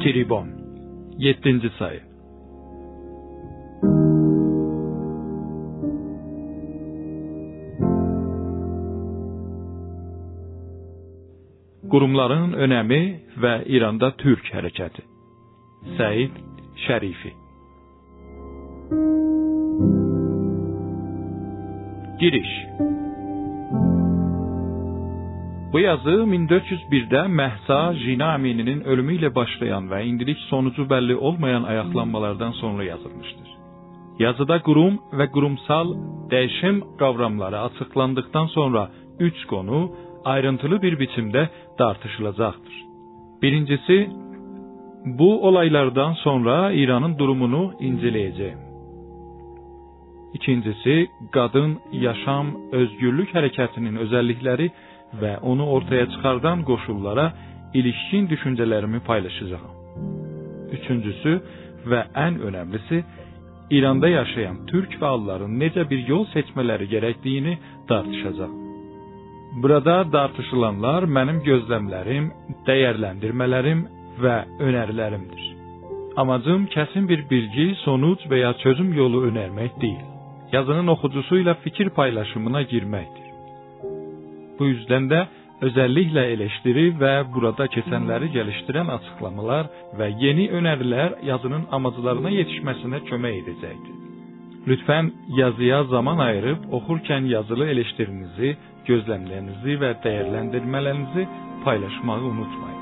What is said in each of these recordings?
Tribon 7. sayı Qurumların önəmi və İranda türk hərəkəti. Səid Şərifi Giriş Bu yazı 1401'də Məhsa Jina Amininin ölümü ilə başlayan və indilik sonucu bəlli olmayan ayaqlanmalardan sonra yazılmışdır. Yazıda qurum və qurumsal dəyişim qavramları açıqlandıqdan sonra üç konu ayrıntılı bir biçimdə tartışılacaqdır. Birincisi, bu olaylardan sonra İranın durumunu inceləyəcəyim. İkincisi, qadın yaşam özgürlük hərəkətinin özəllikləri və onu ortaya çıxardan qoşullara ilişkin düşüncələrimi paylaşacağam. Üçüncüsü və ən önəmlisi, İranda yaşayan türk fəalların necə bir yol seçmələri gərəkdiyini tartışacağam. Burada tartışılanlar mənim gözləmlərim, dəyərləndirmələrim və önərilərimdir. Amacım kəsin bir bilgi, sonuc və ya çözüm yolu önərmək deyil. Yazının oxucusuyla fikir paylaşımına girməkdir. Bu yüzden de özellikle eleştiri ve burada keçenleri geliştiren açıklamalar ve yeni öneriler yazının amacılarına yetişmesine kömək edecektir. Lütfen yazıya zaman ayırıp okurken yazılı eleştirinizi, gözlemlerinizi ve değerlendirmelerinizi paylaşmayı unutmayınız.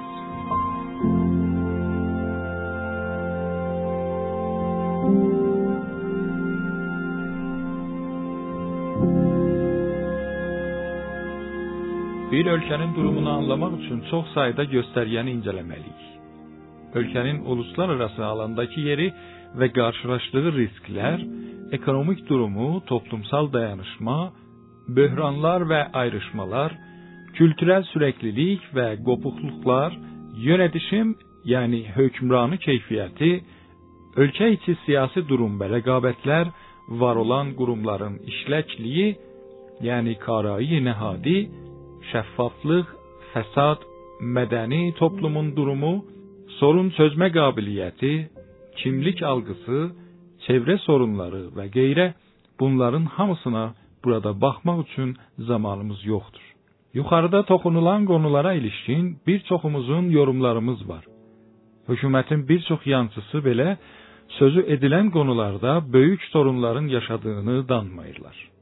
Ölkənin durumunu anlamaq üçün çox sayda göstərgəni incələməliyik. Ölkənin uluslararası alandakı yeri və qarşılaşdığı risklər, ekonomik durumu, toplumsal dayanışma, böhranlar və ayrışmalar, kültürel sürəklilik və qopuqluqlar, yönetişim, yəni hökmranı keyfiyyəti, ölkə içi siyasi durum və rəqabətlər, var olan qurumların işləkliyi, yəni karai nəhadi, şəffaflıq, fəsad, mədəni toplumun durumu, sorun çözmə qabiliyyəti, kimlik algısı, çevrə sorunları və qeyrə bunların hamısına burada baxmaq üçün zamanımız yoxdur. Yuxarıda toxunulan qonulara ilişkin bir çoxumuzun yorumlarımız var. Hökumətin bir çox yançısı belə sözü edilən qonularda böyük sorunların yaşadığını danmayırlar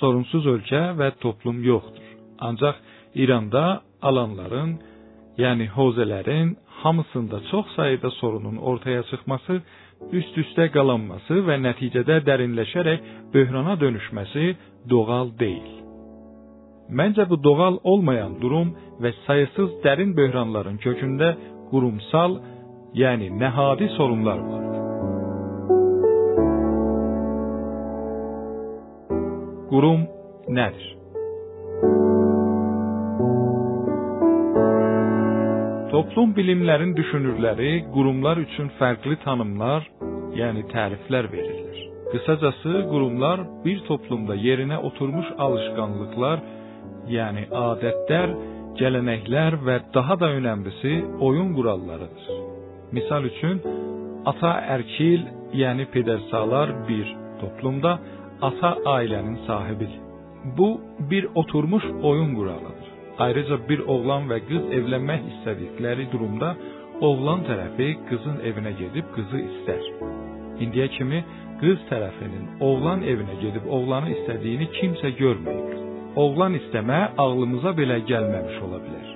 sorunsuz ölkə və toplum yoxdur. Ancaq İranda alanların, yəni hozələrin hamısında çox sayıda sorunun ortaya çıxması, üst-üstə qalanması və nəticədə dərinləşərək böhrana dönüşməsi doğal deyil. Məncə bu doğal olmayan durum və sayısız dərin böhranların kökündə qurumsal, yəni nəhadi sorunlar vardır. Qurum nədir? Toplum bilimlərin düşünürləri qurumlar üçün fərqli tanımlar, yəni təriflər verirlər. Qısacası qurumlar bir toplumda yerinə oturmuş alışqanlıqlar, yəni adətlər, gələnəklər və daha da önəmlisi oyun qurallarıdır. Misal üçün, ata ərkil, yəni pedersalar bir toplumda ata ailənin sahibidir. Bu bir oturmuş oyun quralıdır. Ayrıca bir oğlan və qız evlənmək istədikləri durumda oğlan tərəfi qızın evinə gedib qızı istər. İndiyə kimi qız tərəfinin oğlan evinə gedib oğlanı istədiyini kimsə görməyib. Oğlan istəmə ağlımıza belə gəlməmiş ola bilər.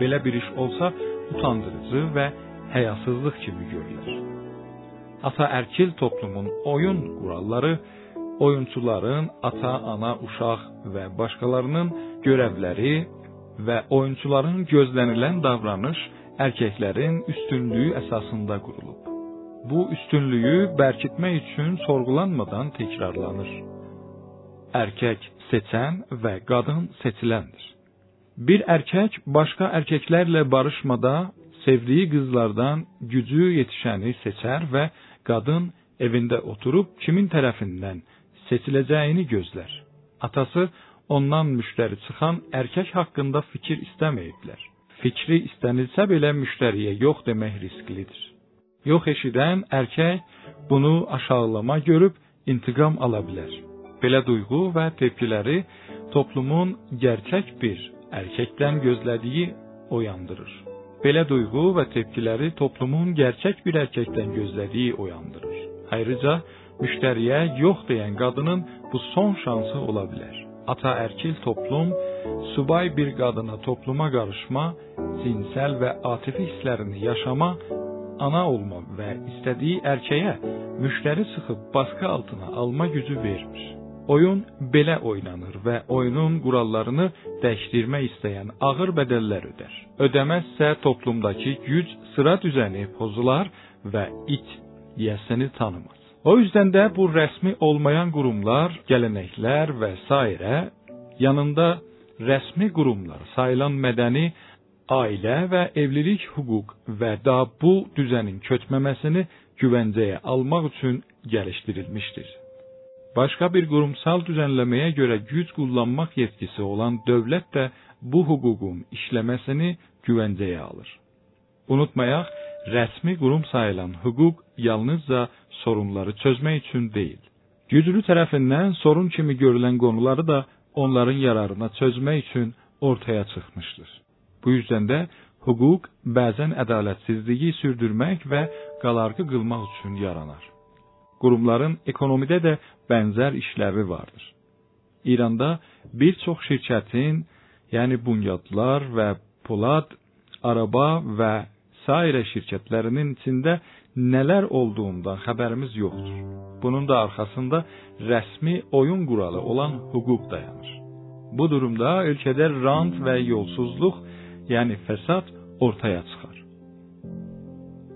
Belə bir iş olsa utandırıcı və həyasızlıq kimi görülür. Ata ərkil toplumun oyun quralları oyunçuların ata, ana, uşaq və başqalarının görevləri və oyunçuların gözlənilən davranış erkəklərin üstünlüyü əsasında qurulub. Bu üstünlüyü bərkitmək üçün sorğulanmadan təkrarlanır. Erkək seçən və qadın seçiləndir. Bir erkək başqa erkəklərlə barışmada sevdiyi qızlardan gücü yetişəni seçər və qadın evində oturub kimin tərəfindən seçiləcəyini gözlər. Atası ondan müştəri çıxan erkək haqqında fikir istəməyiblər. fikri istənilsə belə müştəriyə yox demək risklidir. Yox eşidən erkək bunu aşağılama görüb intiqam ala bilər. Belə duyğu və tepkiləri toplumun gerçək bir erkəkdən gözlədiyi oyandırır. Belə duyğu və tepkiləri toplumun gerçək bir erkəkdən gözlədiyi oyandırır. Ayrıca müştəriyə yox deyən qadının bu son şansı ola bilər ataerkil toplum subay bir qadına topluma qarışma, cinsəl və atifi hisslərini yaşama, ana olma və istədiyi erkəyə müştəri sıxıb baskı altına alma gücü vermir. Oyun belə oynanır və oyunun qurallarını dəyişdirmək istəyən ağır bədəllər ödər. Ödəməzsə toplumdakı güc sıra düzəni pozular və it yəsini tanımaz. O yüzden de bu resmi olmayan kurumlar, gelenekler s. yanında resmi kurumlar sayılan mədəni ailə və evlilik hüquq və da bu düzənin köçməməsini güvəncəyə almaq üçün gəlişdirilmişdir. Başqa bir qurumsal düzənləməyə görə güc kullanmaq yetkisi olan dövlət də bu hüququn işləməsini güvəncəyə alır. Unutmayaq, rəsmi qurum sayılan hüquq yalnızca sorunları çözmək üçün deyil. Güclü tərəfindən sorun kimi görülən qonuları da onların yararına çözmək üçün ortaya çıxmışdır. Bu yüzden də hüquq bəzən ədalətsizliyi sürdürmək və qalarğı qılmaq üçün yaranar. Qurumların ekonomidə də bənzər işləvi vardır. İranda bir çox şirkətin, yəni bunyadlar və polad, araba və sairə şirkətlərinin içində neler olduğundan haberimiz yoktur. Bunun da arkasında resmi oyun kuralı olan hukuk dayanır. Bu durumda ülkede rant ve yolsuzluk yani fesat ortaya çıkar.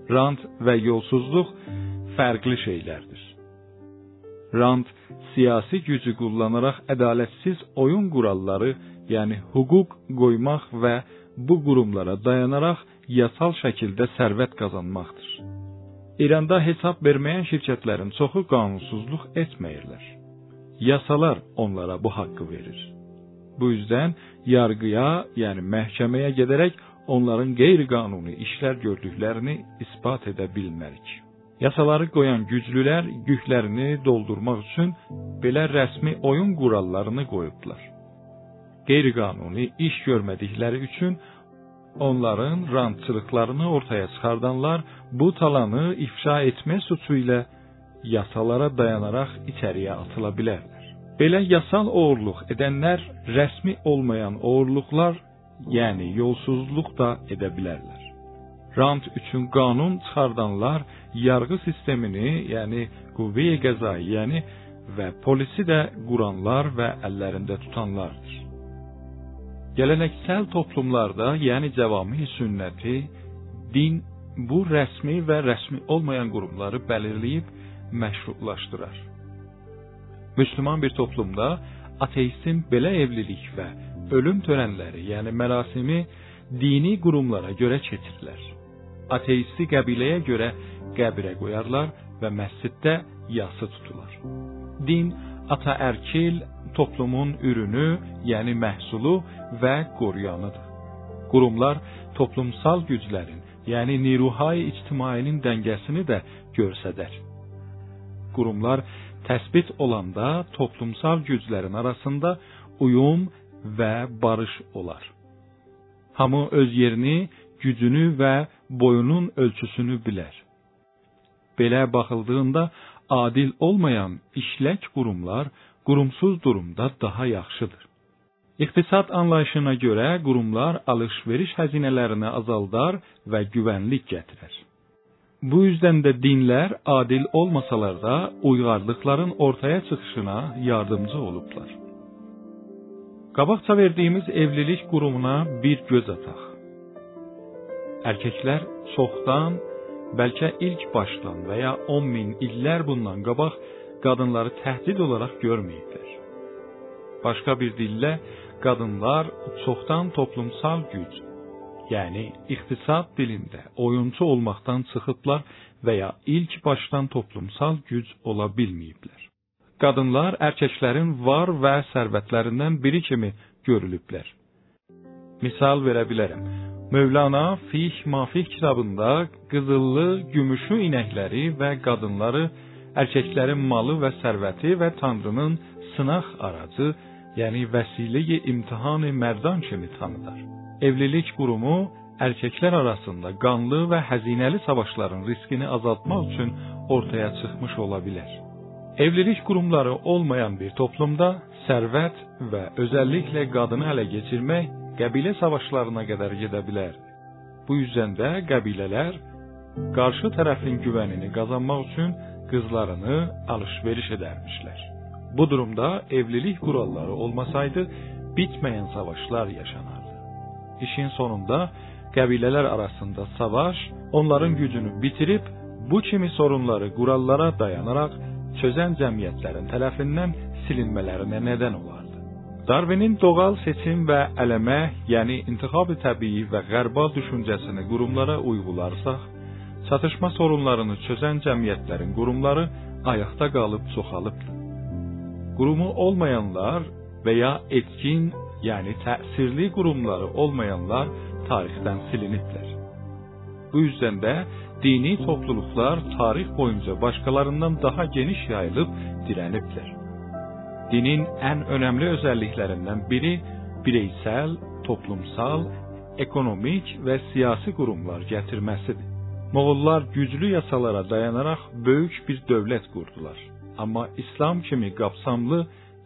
Rant ve yolsuzluk farklı şeylerdir. Rant siyasi gücü kullanarak adaletsiz oyun kuralları yani hukuk koymak ve bu kurumlara dayanarak yasal şekilde servet kazanmaktır. İranda hesab verməyən şirkətlərin çoxu qanunsuzluq etməyirlər. Yasalar onlara bu haqqı verir. Bu yüzden yargıya, yəni məhkəməyə gedərək onların qeyri-qanuni işlər gördüklərini isbat edə bilmərik. Yasaları qoyan güclülər yüklərini doldurmaq üçün belə rəsmi oyun qurallarını qoyublar. Qeyri-qanuni iş görmədikləri üçün onların rantçılıklarını ortaya çıxardanlar bu talanı ifşa etme suçu ilə yasalara dayanaraq içəriyə atıla bilərlər. Belə yasal oğurluq edənlər rəsmi olmayan oğurluqlar, yəni yolsuzluq da edə bilərlər. Rant üçün qanun çıxardanlar yargı sistemini, yəni qüvvəyə qəzayı, yəni və polisi də quranlar və əllərində tutanlardır. Geleneksel toplumlarda yəni cəvami sünnəti, din bu rəsmi və rəsmi olmayan qurumları bəlirləyib məşrulaşdırar. Müslüman bir toplumda ateistin belə evlilik və ölüm törənləri, yəni mərasimi dini qurumlara görə keçirilər. Ateisti qəbiləyə görə qəbrə qoyarlar və məsciddə yası tutular. Din ataerkil toplumun ürünü, yəni məhsulu və qoruyanıdır. Qurumlar toplumsal güclərin, yəni niruhay ictimainin dəngəsini də göstərər. Qurumlar təsbit olanda toplumsal güclərin arasında uyum və barış olar. Hamı öz yerini, gücünü və boyunun ölçüsünü bilər. Belə baxıldığında adil olmayan işlək qurumlar qurumsuz durumda daha yaxşıdır. İqtisad anlayışına görə qurumlar alış-veriş xəzinələrini azaldar və güvənlik gətirər. Bu yüzden də dinlər adil olmasalar da uyğarlıqların ortaya çıxışına yardımcı olublar. Qabaqca verdiyimiz evlilik qurumuna bir göz ataq. Erkəklər çoxdan, bəlkə ilk başdan və ya 10 min illər bundan qabaq qadınları təhdid olaraq görməyiblər. Başqa bir dillə qadınlar çoxdan toplumsal güc, yəni iqtisad dilində oyunçu olmaqdan çıxıblar və ya ilk başdan toplumsal güc ola bilməyiblər. Qadınlar erkəklərin var və sərvətlərindən biri kimi görülüblər. Misal verə bilərəm. Mövlana Fih Mafih kitabında qızıllı, gümüşlü inəkləri və qadınları erkəklərin malı və sərvəti və Tanrının sınaq aracı, yəni vəsilə-i imtihan-ı mərdan kimi tanıdar. Evlilik qurumu erkəklər arasında qanlı və həzinəli savaşların riskini azaltmaq üçün ortaya çıxmış ola bilər. Evlilik qurumları olmayan bir toplumda sərvət və özəlliklə qadını ələ keçirmək qəbilə savaşlarına qədər gedə bilər. Bu yüzden də qəbilələr qarşı tərəfin güvənini qazanmaq üçün qızlarını alış-veriş edərmişlər. Bu durumda evlilik kuralları olmasaydı bitmeyen savaşlar yaşanardı. İşin sonunda qəbilələr arasında savaş onların gücünü bitirib bu kimi sorunları qurallara dayanaraq çözən cəmiyyətlərin tərəfindən silinmələrinə nədən olardı. Darwinin doğal seçim və ələmə, yəni intixab-ı təbii və qərbal düşüncəsini qurumlara uygularsaq, çatışma sorunlarını çözən cəmiyyətlərin qurumları ayaqda qalıb çoxalıbdı. Qurumu olmayanlar və ya etkin, yəni təsirli qurumları olmayanlar tarixdən siliniblər. Bu yüzden də dini topluluklar tarix boyunca başkalarından daha geniş yayılıb dirəniblər. Dinin ən önəmli özəlliklərindən biri bireysel, toplumsal, ekonomik və siyasi qurumlar gətirməsidir. Moğollar güclü yasalara dayanaraq böyük bir dövlət qurdular. Amma İslam kimi qapsamlı,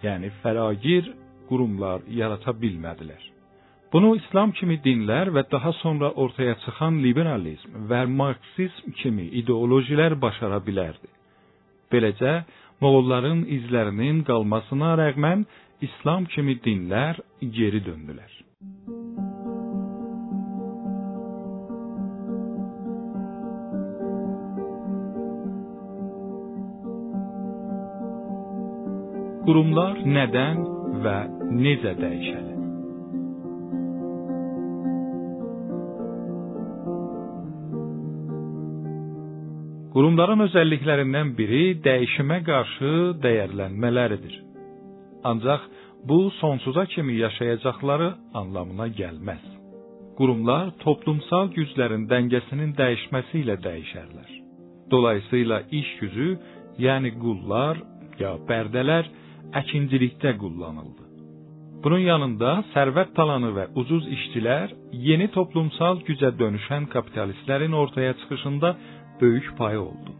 yəni fəragir qurumlar yarata bilmədilər. Bunu İslam kimi dinlər və daha sonra ortaya çıxan liberalizm və marksizm kimi ideolojilər başara bilərdi. Beləcə, Moğolların izlərinin qalmasına rəğmən İslam kimi dinlər geri döndülər. Qurumlar nədən və necə dəyişəlir? Qurumların özəlliklərindən biri dəyişimə qarşı dəyərlənmələridir. Ancaq bu sonsuza kimi yaşayacaqları anlamına gəlməz. Qurumlar toplumsal güclərin dəngəsinin dəyişməsi ilə dəyişərlər. Dolayısıyla iş gücü, yəni qullar ya bərdələr əkincilikdə qullanıldı. Bunun yanında sərvət talanı və ucuz işçilər yeni toplumsal gücə dönüşən kapitalistlərin ortaya çıxışında böyük payı oldu.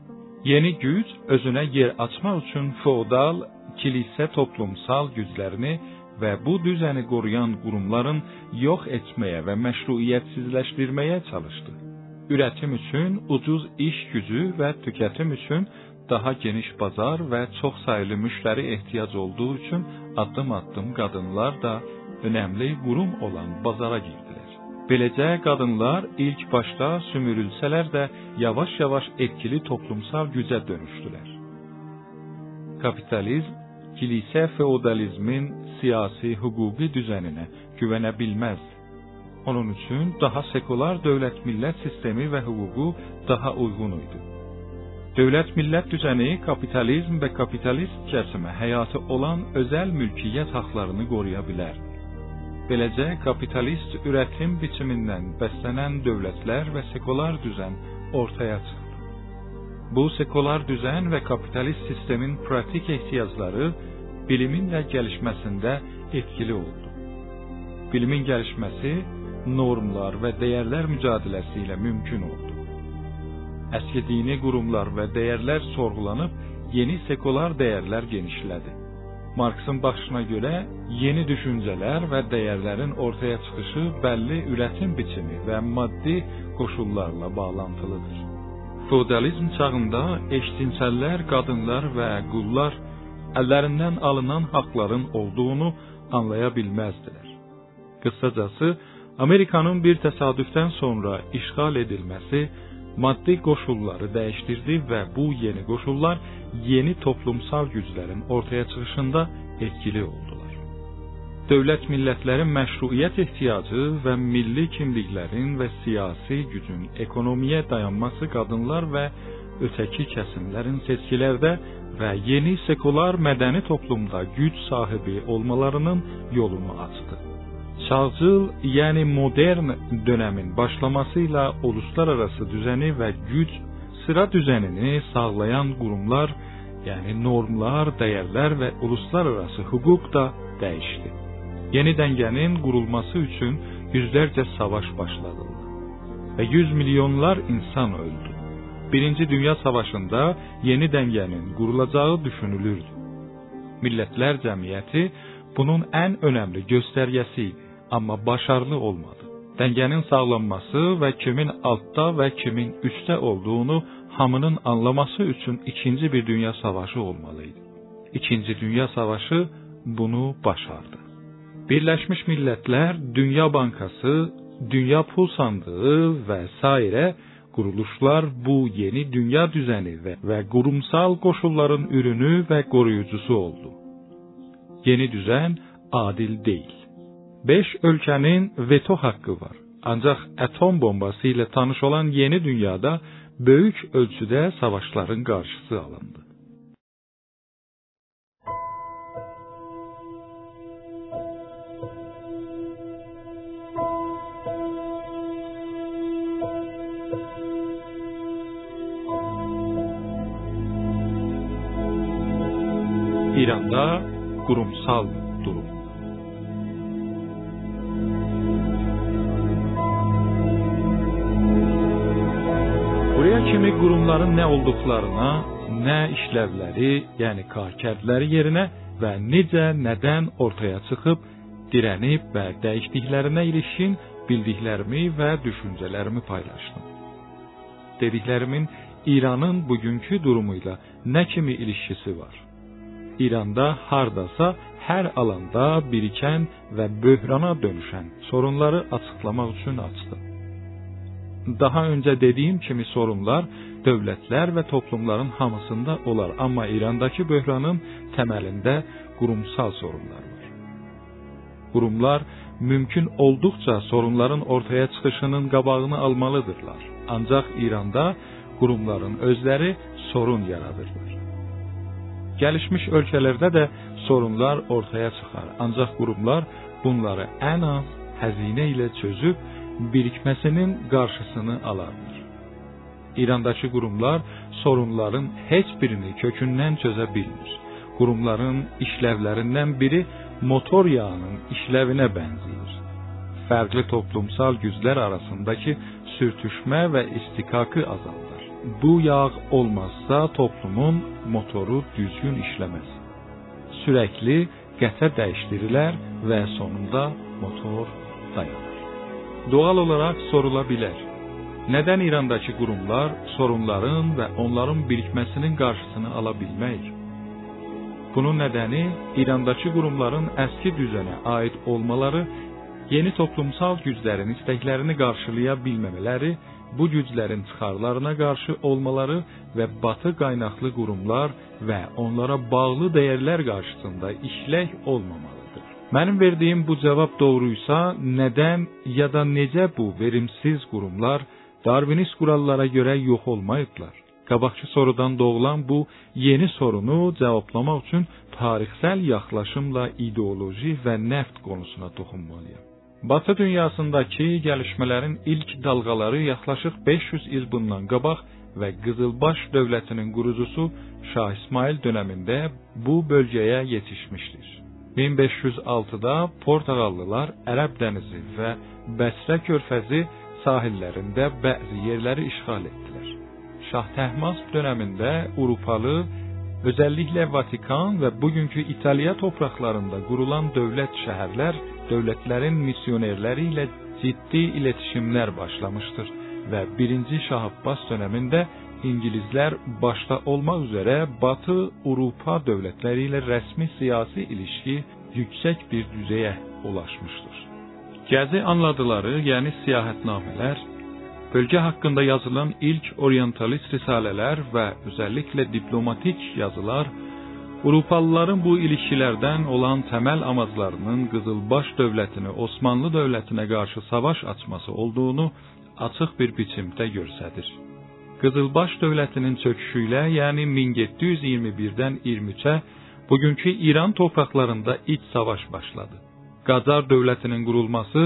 Yeni güc özünə yer açmaq üçün feodal, kilisə toplumsal güclərini və bu düzəni qoruyan qurumların yox etməyə və məşruiyyətsizləşdirməyə çalışdı. Üretim üçün ucuz iş gücü və tükətim üçün daha geniş bazar və çox saylı müştəri ehtiyac olduğu üçün addım-addım qadınlar da önəmli qurum olan bazara girdi. Beləcə qadınlar ilk başda sümürülsələr də yavaş-yavaş etkili toplumsal gücə dönüşdülər. Kapitalizm kilisə feodalizmin siyasi, hüquqi düzəninə güvənə bilməzdi. Onun üçün daha sekular dövlət-millət sistemi və hüququ daha uyğun idi. Dövlət-millət düzəni kapitalizm və kapitalistcəsinə həyatı olan özəl mülkiyyət haqlarını qoruya bilərdi. Beləcə kapitalist üretim biçimindən bəslənən dövlətlər və sekular düzen ortaya çıxdı. Bu sekular düzen və kapitalist sistemin pratik ehtiyacları bilimin də gəlişməsində etkili oldu. Bilimin gəlişməsi normlar və dəyərlər mücadiləsi ilə mümkün oldu. Əski dini qurumlar və dəyərlər sorğulanıb yeni sekular dəyərlər genişlədi. Marksın baxışına görə yeni düşüncələr və dəyərlərin ortaya çıxışı bəlli üretim biçimi və maddi qoşullarla bağlantılıdır. Feodalizm çağında eşcinsəllər, qadınlar və qullar əllərindən alınan haqların olduğunu anlaya bilməzdilər. Qısacası, Amerikanın bir təsadüfdən sonra işğal edilməsi maddi qoşulları dəyişdirdi və bu yeni qoşullar yeni toplumsal güclərin ortaya çıxışında etkili oldular. Dövlət millətlərin məşruiyyət ehtiyacı və milli kimliklərin və siyasi gücün ekonomiyə dayanması qadınlar və ötəki kəsimlərin seçkilərdə və yeni sekular mədəni toplumda güc sahibi olmalarının yolunu açdı. Çağcıl, yani modern dönemin başlamasıyla uluslararası düzeni ve güç sıra düzenini sağlayan kurumlar, yani normlar, değerler ve uluslararası hukuk da değişti. Yeni dengenin kurulması için yüzlerce savaş başladı ve yüz milyonlar insan öldü. Birinci Dünya Savaşında yeni dengenin kurulacağı düşünülürdü. Milletler Cemiyeti bunun en önemli göstergesi ama başarılı olmadı. Dengenin sağlanması ve kimin altta ve kimin üstte olduğunu hamının anlaması için ikinci bir dünya savaşı olmalıydı. İkinci Dünya Savaşı bunu başardı. Birleşmiş Milletler, Dünya Bankası, Dünya Pul Sandığı ve saire kuruluşlar bu yeni dünya düzeni ve, ve kurumsal koşulların ürünü ve koruyucusu oldu. Yeni düzen adil değil. Beş ülkenin veto hakkı var. Ancak atom bombası ile tanış olan yeni dünyada büyük ölçüde savaşların karşısı alındı. İran'da kurumsal Buraya kimi kurumların ne olduklarına, ne işlevleri, yani karkərləri yerine ve necə, neden ortaya çıkıp direnip ve dəyişdiklərinə ilişkin bildiklerimi ve düşüncelerimi paylaştım. Dediklerimin İran'ın bugünkü durumuyla ne kimi ilişkisi var? İranda hardasa her alanda biriken ve böhrana dönüşen sorunları açıklamak için açtı. Daha önce dediğim kimi sorunlar devletler ve toplumların hamısında olar ama İrandaki böhranın temelinde kurumsal sorunlar var. Kurumlar mümkün oldukça sorunların ortaya çıkışının qabağını almalıdırlar. Ancak İranda kurumların özleri sorun yaradırlar. Gelişmiş ölkələrdə də sorunlar ortaya çıxar. Ancaq qurumlar bunları ən az həzinə ilə çözüb birikməsinin qarşısını alarlar. İrandakı qurumlar sorunların heç birini kökündən çözə bilmir. Qurumların işlevlərindən biri motor yağının işlevinə bənzəyir. Fərqli toplumsal güclər arasındakı sürtüşmə və istikakı azaldır bu yağ olmazsa toplumun motoru düzgün işləməz. Sürəkli qətə dəyişdirilər və sonunda motor dayanır. Doğal olarak sorula bilər. Neden İrandakı qurumlar sorunların və onların birikməsinin qarşısını ala bilməyir? Bunun nedeni İrandakı qurumların eski düzene ait olmaları, yeni toplumsal güclərin istəklərini qarşılaya bilməmələri bu güclərin çıxarlarına qarşı olmaları və batı qaynaqlı qurumlar və onlara bağlı dəyərlər qarşısında işlək olmamalıdır. Mənim verdiyim bu cavab doğruysa, nədən ya da necə bu verimsiz qurumlar Darwinist qurallara görə yox olmayıblar? Qabaqçı sorudan doğulan bu yeni sorunu cavablamaq üçün tarixsel yaxlaşımla ideoloji və nəft konusuna toxunmalıyam. Batı dünyasındaki gelişmelerin ilk dalgaları yaklaşık 500 il bundan qabaq və Qızılbaş dövlətinin qurucusu Şah İsmail döneminde bu bölgeye yetişmiştir. 1506-da Portağallılar Ərəb dənizi və Bəsrə körfəzi sahillərində bəzi yerləri işğal etdilər. Şah Təhmasp döneminde Avropalı, özellikle Vatikan ve bugünkü İtalya topraklarında kurulan devlet şehirler devletlerin misyonerleriyle ciddi iletişimler başlamıştır ve 1. Şah Abbas döneminde İngilizler başta olmak üzere Batı Avrupa devletleriyle resmi siyasi ilişki yüksek bir düzeye ulaşmıştır. Gezi anladıları yani siyahetnameler, bölge hakkında yazılan ilk oryantalist risaleler ve özellikle diplomatik yazılar Avropalıların bu ilişkilərdən olan təməl amaclarının Qızılbaş dövlətini Osmanlı dövlətinə qarşı savaş açması olduğunu açıq bir biçimdə göstərir. Qızılbaş dövlətinin çöküşü ilə, yəni 1721-dən 23-ə bugünkü İran torpaqlarında iç savaş başladı. Qacar dövlətinin qurulması,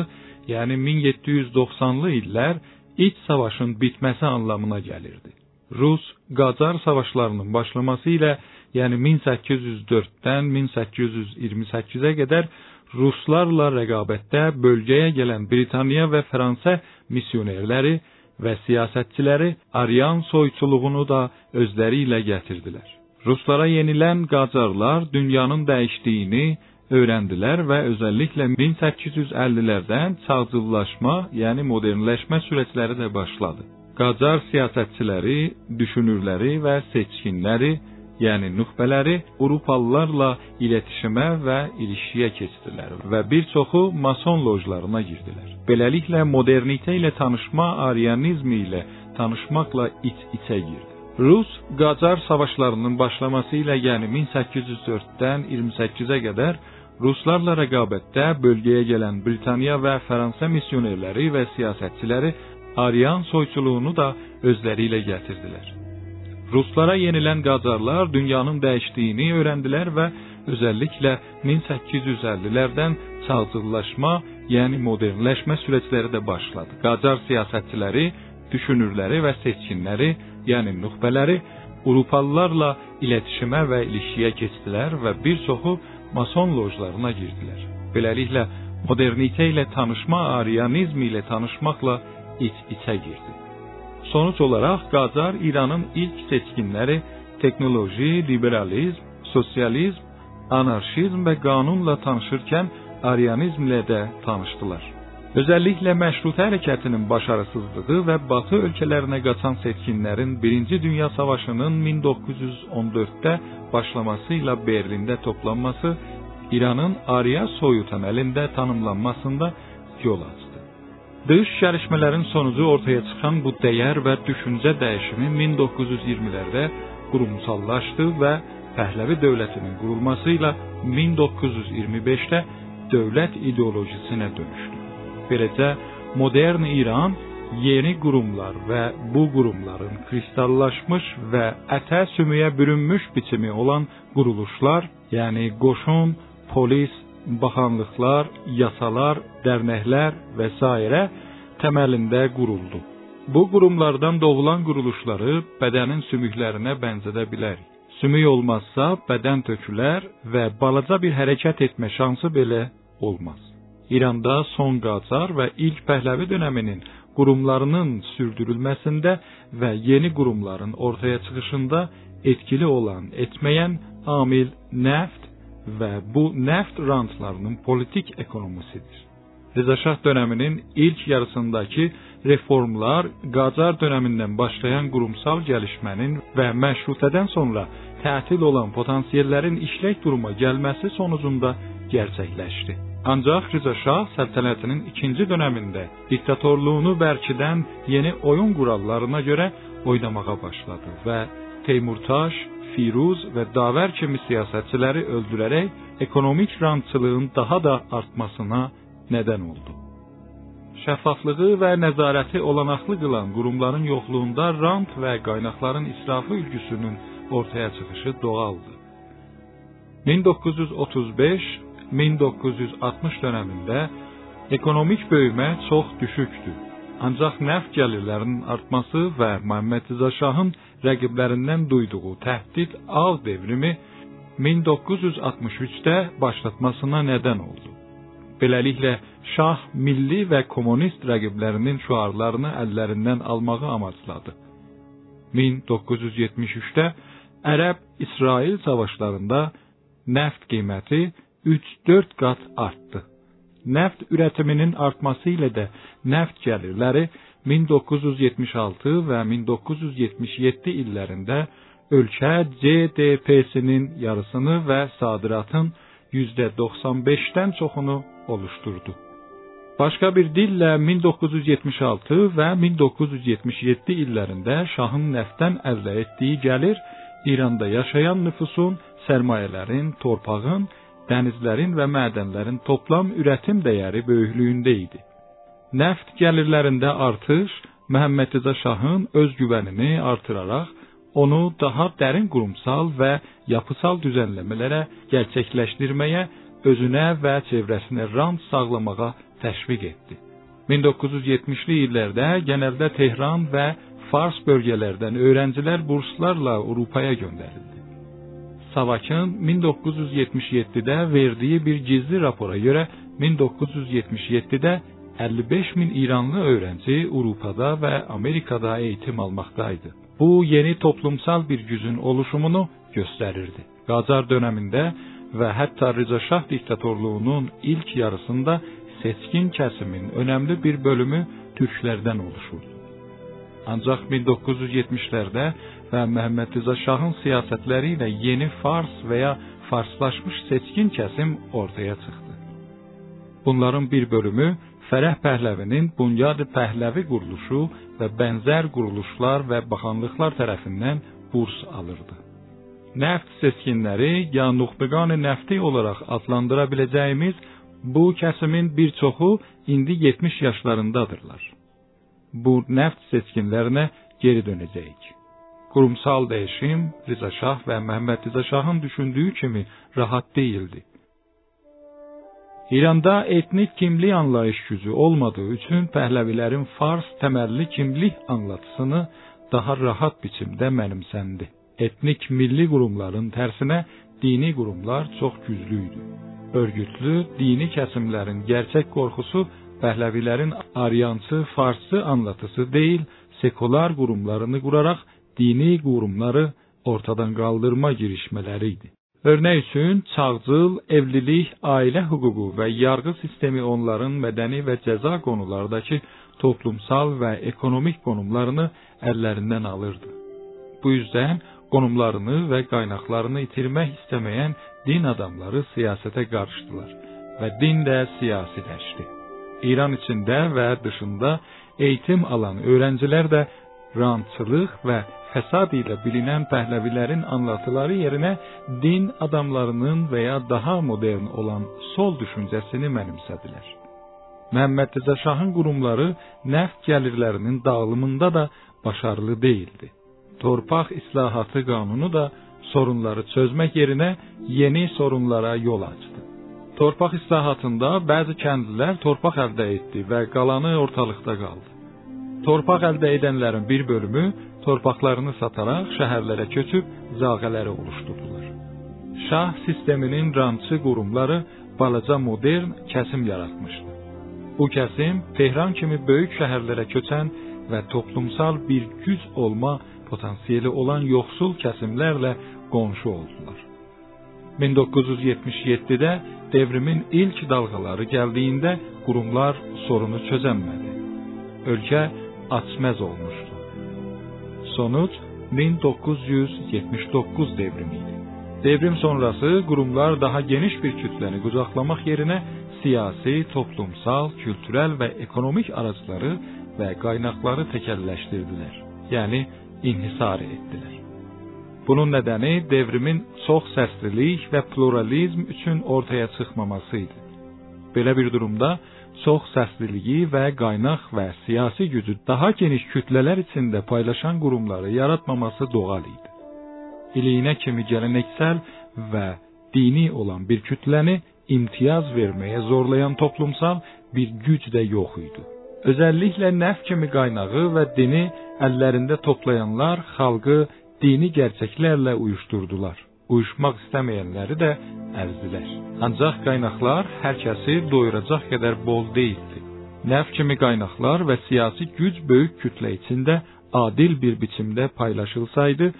yəni 1790-lı illər iç savaşın bitməsi anlamına gəlirdi. Rus-Qacar savaşlarının başlaması ilə, yəni 1804-dən 1828-ə qədər ruslarla rəqabətdə bölgəyə gələn Britaniya və Fransa missionerləri və siyasətçiləri Aryan soyçuluğunu da özləri ilə gətirdilər. Ruslara yenilən Qacarlar dünyanın dəyişdiyini öyrəndilər və özəlliklə 1850-lərdən çağcıllaşma, yəni modernləşmə sürətləri də başladı. Qacar siyasətçiləri, düşünürləri və seçkinləri yəni nüxbələri Avropalılarla iletişimə və ilişkiyə keçdilər və bir çoxu mason lojlarına girdilər. Beləliklə modernitə ilə tanışma arianizmi ilə tanışmaqla iç-içə girdi. Rus-Qacar savaşlarının başlaması ilə, yəni 1804-dən 28-ə qədər Ruslarla rəqabətdə bölgəyə gələn Britaniya və Fransa missionerləri və siyasətçiləri Aryan soyçuluğunu da özləri ilə gətirdilər. Ruslara yenilən Qacarlar dünyanın dəyişdiyini öyrəndilər və özəlliklə 1850-lərdən çağcıllaşma, yəni modernləşmə sürətləri də başladı. Qacar siyasətçiləri, düşünürləri və seçkinləri, yəni nüxbələri Avropalılarla iletişimə və ilişkiyə keçdilər və bir çoxu mason lojlarına girdilər. Beləliklə modernitə ilə tanışma, arianizm ilə tanışmaqla iç-içə girdi. Sonuç olaraq Qacar İranın ilk seçkinləri teknoloji, liberalizm, sosializm, anarşizm və qanunla tanışırkən arianizmlə də tanışdılar. Özəlliklə məşrutə hərəkətinin başarısızlığı və Batı ölkələrinə qaçan seçkinlərin 1-ci Dünya Savaşının 1914-də başlaması ilə Berlində toplanması İranın Arya soyu təməlində tanımlanmasında yol açdı. Dış gəlişmələrin sonucu ortaya çıxan bu dəyər və düşüncə dəyişimi 1920-lərdə qurumsallaşdı və Pəhləvi dövlətinin qurulması ilə 1925-də dövlət ideolojisinə dönüşdü. Beləcə modern İran yeni qurumlar və bu qurumların kristallaşmış və ətə sümüyə bürünmüş biçimi olan quruluşlar, yəni qoşun, polis, baxanlıqlar, yasalar, dərnəklər və s. təməlində quruldu. Bu qurumlardan doğulan quruluşları bədənin sümüklərinə bənzədə bilərik. Sümük olmazsa bədən tökülər və balaca bir hərəkət etmə şansı belə olmaz. İranda son Qacar və ilk Pəhləvi dövrünün qurumlarının sürdürülməsində və yeni qurumların ortaya çıxışında etkili olan, etməyən amil neft və bu neft rantlarının politik ekonomisidir. Rza Şah dövrünün ilk yarısındakı reformlar Qacar dövründən başlayan qurumsal gəlişmənin və məşrutədən sonra tətil olan potansiyellərin işlək duruma gəlməsi sonucunda gerçəkləşdi. Ancaq Rza Şah səltənətinin ikinci dövründə diktatorluğunu bərkidən yeni oyun qurallarına görə oynamağa başladı və Teymurtaş Firuz və Davər kimi siyasətçiləri öldürərək ekonomik rantçılığın daha da artmasına nədən oldu. Şəffaflığı və nəzarəti olanaqlı qılan qurumların yoxluğunda rant və qaynaqların israfı ülgüsünün ortaya çıxışı doğaldır. 1935-1960 dövründə ekonomik böyümə çox düşükdür. Ancaq neft gəlirlərinin artması və Məhəmməd Rza Şahın rəqiblərindən duyduğu təhdid ağ devrimi 1963-də başlatmasına nədən oldu. Beləliklə şah milli və kommunist rəqiblərinin şüarlarını əllərindən almağı amacladı. 1973-də Ərəb-İsrail savaşlarında neft qiyməti 3-4 qat artdı. Neft üretiminin artması ilə də neft gəlirləri 1976 və 1977 illərində ölkə GDP-sinin yarısını və sadiratın %95-dən çoxunu oluşturdu. Başqa bir dillə 1976 və 1977 illərində şahın nəftdən əldə etdiyi gəlir İranda yaşayan nüfusun, sərmayələrin, torpağın, dənizlərin və mədənlərin toplam ürətim dəyəri böyüklüyündə idi. Neft gəlirlərində artış Məhəmməd Rza Şahın öz güvənini artıraraq onu daha dərin qurumsal və yapısal düzənləmələrə gerçəkləşdirməyə özünə və çevrəsinə rant sağlamağa təşviq etdi. 1970-li illərdə genəldə Tehran və Fars bölgələrdən öğrencilər burslarla Avropaya göndərildi. Savakın 1977-də verdiyi bir gizli rapora görə 1977-də 55 min İranlı öğrenci Avropada və Amerikada eğitim almaqdaydı. Bu yeni toplumsal bir gücün oluşumunu göstərirdi. Qacar dövründə və hətta Rıza Şah diktatorluğunun ilk yarısında seçkin kəsimin önəmli bir bölümü türklərdən oluşurdu. Ancaq 1970-lərdə və Məhəmməd Rıza Şahın siyasətləri ilə yeni Fars və ya farslaşmış seçkin kəsim ortaya çıxdı. Bunların bir bölümü Fərəh Pəhləvinin Bunyad-ı Pəhləvi quruluşu və bənzər quruluşlar və baxanlıqlar tərəfindən burs alırdı. Neft seçkinləri ya nuxbeqan nəfti olaraq adlandıra biləcəyimiz bu kəsimin bir çoxu indi 70 yaşlarındadırlar. Bu neft seçkinlərinə geri dönəcəyik. Kurumsal dəyişim Rıza Şah və Məhəmməd Rıza Şahın düşündüyü kimi rahat değildi. İranda etnik kimlik anlayış gücü olmadığı üçün Pəhləvilərin Fars təməlli kimlik anlatısını daha rahat biçimdə mənimsəndi. Etnik milli qurumların tərsinə dini qurumlar çox güclü idi. Örgütlü dini kəsimlərin gerçək qorxusu Pəhləvilərin aryansı, farsçı anlatısı deyil, sekular qurumlarını quraraq dini qurumları ortadan qaldırma girişmələri idi. Örnek üçün çağcıl, evlilik, ailə hüququ və yargı sistemi onların mədəni və cəza qonulardakı toplumsal və ekonomik qonumlarını əllərindən alırdı. Bu yüzden qonumlarını və qaynaqlarını itirmək istəməyən din adamları siyasete qarışdılar və din də siyasiləşdi. İran içində və dışında eğitim alan öğrenciler də rantçılıq və fəsad ilə bilinən Pəhləvilərin anlatıları yerinə din adamlarının və ya daha modern olan sol düşüncəsini mənimsədilər. Məhəmməd Rəza Şahın qurumları nəft gəlirlərinin dağılımında da başarılı değildi. Torpaq islahatı qanunu da sorunları çözmək yerinə yeni sorunlara yol açdı. Torpaq islahatında bəzi kəndlilər torpaq əldə etdi və qalanı ortalıqda qaldı. Torpaq əldə edənlərin bir bölümü torpaqlarını sataraq şəhərlərə köçüb zağələri oluşturdular. Şah sisteminin rantçı qurumları balaca modern kəsim yaratmışdı. Bu kəsim Tehran kimi böyük şəhərlərə köçən və toplumsal bir güc olma potansiyeli olan yoxsul kəsimlərlə qonşu oldular. 1977-də devrimin ilk dalğaları gəldiyində qurumlar sorunu çözəmədi. Ölkə açməz olmuşdu. Sonuç 1979 devrimiydi. Devrim sonrası kurumlar daha geniş bir kütleni kucaklamak yerine siyasi, toplumsal, kültürel ve ekonomik araçları ve kaynakları tekelleştirdiler. Yani inhisar ettiler. Bunun nedeni devrimin çox səslilik və pluralizm üçün ortaya çıxmamasıydı. Belə bir durumda çox səsliliyi və qaynaq və siyasi gücü daha geniş kütlələr içində paylaşan qurumları yaratmaması doğal idi. İliyinə kimi gələneksel və dini olan bir kütləni imtiyaz verməyə zorlayan toplumsal bir güc də yox idi. Özəlliklə nəf kimi qaynağı və dini əllərində toplayanlar xalqı dini gerçəklərlə uyuşturdular. Uyuşmaq istəməyənləri də əzdilər. Ancaq qaynaqlar hər kəsi doyuracaq qədər bol deyildi. Nəf kimi qaynaqlar və siyasi güc böyük kütlə içində adil bir biçimdə paylaşılsaydı,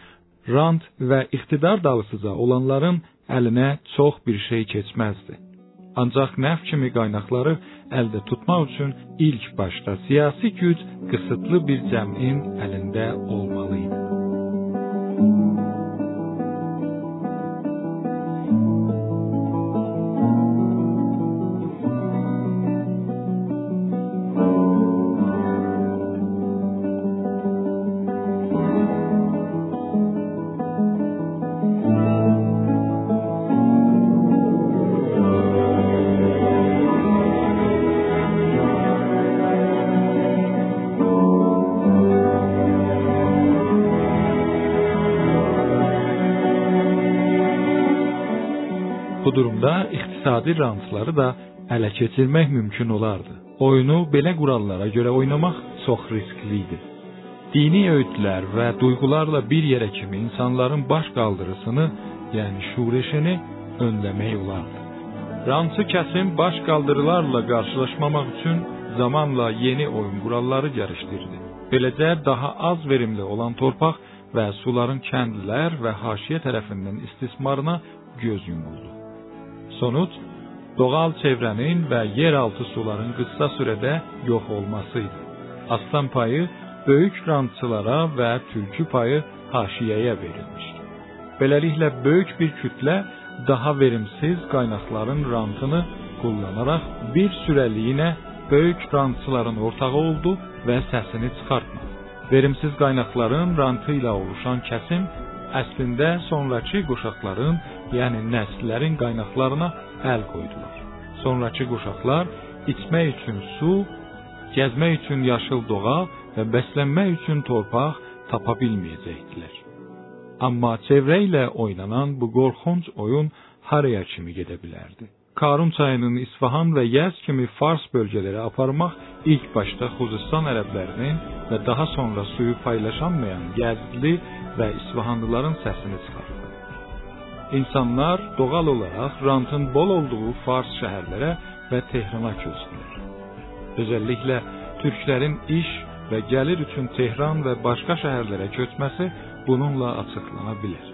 rant və iqtidar dalısıca olanların əlinə çox bir şey keçməzdi. Ancaq nəf kimi qaynaqları əldə tutmaq üçün ilk başda siyasi güc qısıtlı bir cəmin əlində olmalı idi. İqtisadi rantları da ələ keçirmək mümkün olardı. Oyunu belə qurallara görə oynamaq çox riskli idi. Dini öğütlər və duyğularla bir yerə kimi insanların baş qaldırısını, yəni şureşini önləmək olardı. Rantı kəsim baş qaldırılarla qarşılaşmamaq üçün zamanla yeni oyun quralları gəlişdirdi. Beləcə daha az verimli olan torpaq və suların kəndlilər və haşiyə tərəfindən istismarına göz yumuldu. Sonuç doğal çevrənin və yeraltı suların qısa sürədə yox olması idi. Aslan payı böyük rantçılara və tülkü payı haşiyəyə verilmişdi. Beləliklə böyük bir kütlə daha verimsiz qaynaqların rantını kullanaraq bir sürəliyinə böyük rantçıların ortağı oldu və səsini çıxartmadı. Verimsiz qaynaqların rantı ilə oluşan kəsim əslində sonrakı quşaqların, yəni nəsillərin qaynaqlarına əl qoydular. Sonrakı quşaqlar içmək üçün su, gəzmək üçün yaşıl doğal və bəslənmək üçün torpaq tapa bilməyəcəkdilər. Amma çevrə ilə oynanan bu qorxunc oyun haraya kimi gedə bilərdi? Karun çayının İsfahan və Yəz kimi Fars bölgələri aparmaq ilk başda Xuzistan ərəblərinin və daha sonra suyu paylaşanmayan Yəzli və İsfahanlıların səsini çıxardı. İnsanlar doğal olaraq rantın bol olduğu Fars şəhərlərə və Tehrana köçdülər. Özəlliklə türklərin iş və gəlir üçün Tehran və başqa şəhərlərə köçməsi bununla açıqlana bilər.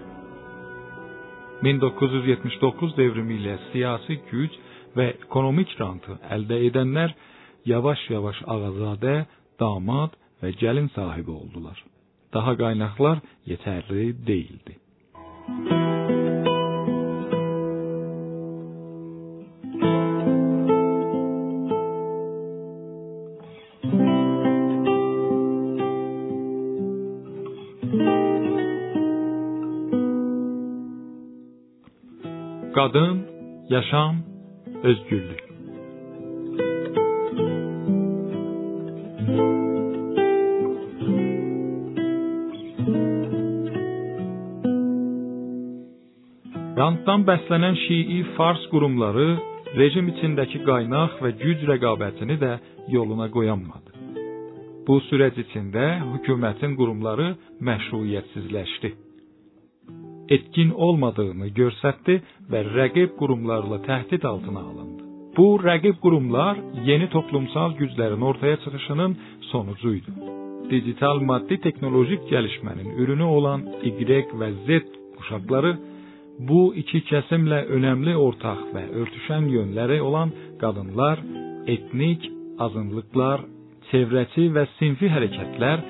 1979 devrimi ilə siyasi güc və ekonomik rantı əldə edənlər yavaş-yavaş ağazadə, damad və gəlin sahibi oldular. Daha qaynaqlar yetərli değildi. Kadın, yaşam, özgürlük. Rantdan bəslənən Şii Fars qurumları rejim içindəki qaynaq və güc rəqabətini də yoluna qoyanmadı. Bu sürəc içində hökumətin qurumları məşruiyyətsizləşdi etkin olmadığını göstərdi və rəqib qurumlarla təhdid altına alındı. Bu rəqib qurumlar yeni toplumsal güclərin ortaya çıxışının sonucu idi. Digital maddi texnolojik gəlişmənin ürünü olan Y və Z kuşaqları bu iki kəsimlə önəmli ortaq və örtüşən yönləri olan qadınlar, etnik azınlıqlar, çevrəçi və sinfi hərəkətlər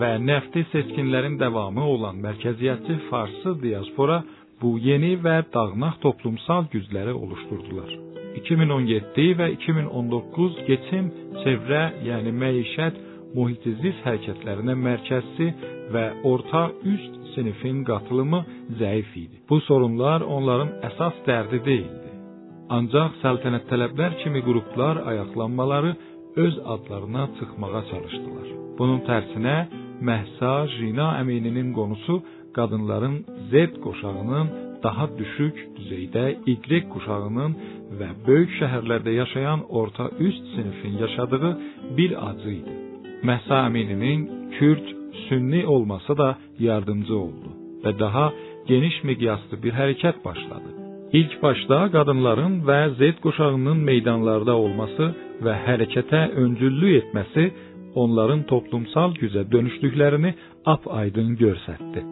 və nəfti seçkinlərin davamı olan mərkəziyyətçi Farsı diaspora bu yeni və dağınaq toplumsal gücləri oluşturdular. 2017 və 2019 keçim çevrə, yəni məişət, mühitiziz hərəkətlərinə mərkəzsi və orta üst sinifin qatılımı zəif idi. Bu sorunlar onların əsas dərdi deyildi. Ancaq səltənət tələblər kimi qruplar ayaqlanmaları öz adlarına çıxmağa çalışdılar. Bunun tərsinə Məhsa Jina əmininin qonusu qadınların Z qoşağının daha düşük düzeydə Y quşağının və böyük şəhərlərdə yaşayan orta üst sinifin yaşadığı bir acı idi. Məhsa Əmininin Kürd, Sünni olması da yardımcı oldu və daha geniş miqyaslı bir hərəkət başladı. İlk başda qadınların və Z quşağının meydanlarda olması və hərəkətə öncüllük etməsi onların toplumsal gücə dönüşdüklərini ap-aydın göstərdi.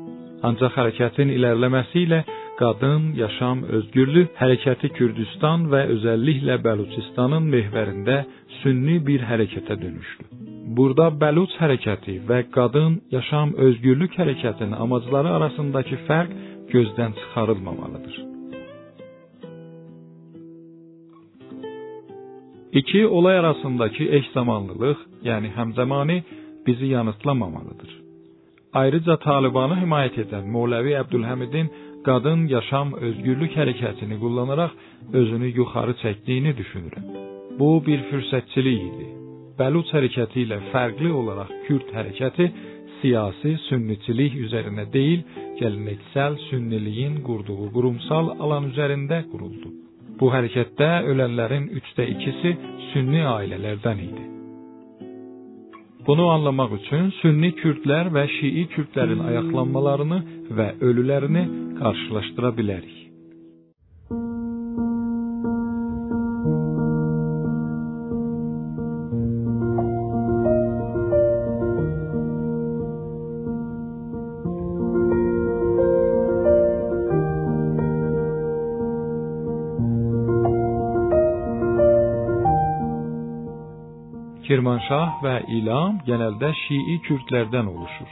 Ancaq hərəkətin irəliləməsi ilə qadın, yaşam, özgürlük hərəkəti Kürdistan və özəlliklə Bəluçistanın mehvərində sünni bir hərəkətə dönüşdü. Burada Bəluç hərəkəti və qadın, yaşam, özgürlük hərəkətinin amacları arasındakı fərq gözdən çıxarılmamalıdır. İki olay arasındakı eş zamanlılıq, yəni həmzəmani bizi yanıltlamamalıdır. Ayrıca Talibanı himayət edən Mollavi Əbdülhəmidin qadın yaşam özgürlük hərəkətini kullanaraq özünü yuxarı çəkdiyini düşünürəm. Bu bir fürsətçilik idi. Bəluç hərəkəti ilə fərqli olaraq Kürd hərəkəti siyasi sünniçilik üzərinə deyil, gələneksel sünniliyin qurduğu qurumsal alan üzərində quruldu. Bu hərəkətdə ölənlərin üçdə ikisi sünni ailələrdən idi. Bunu anlamaq üçün sünni kürdlər və şii kürdlərin ayaqlanmalarını və ölülərini qarşılaşdıra bilərik. Kirmanşah və İlam genəldə Şii kürdlərdən oluşur.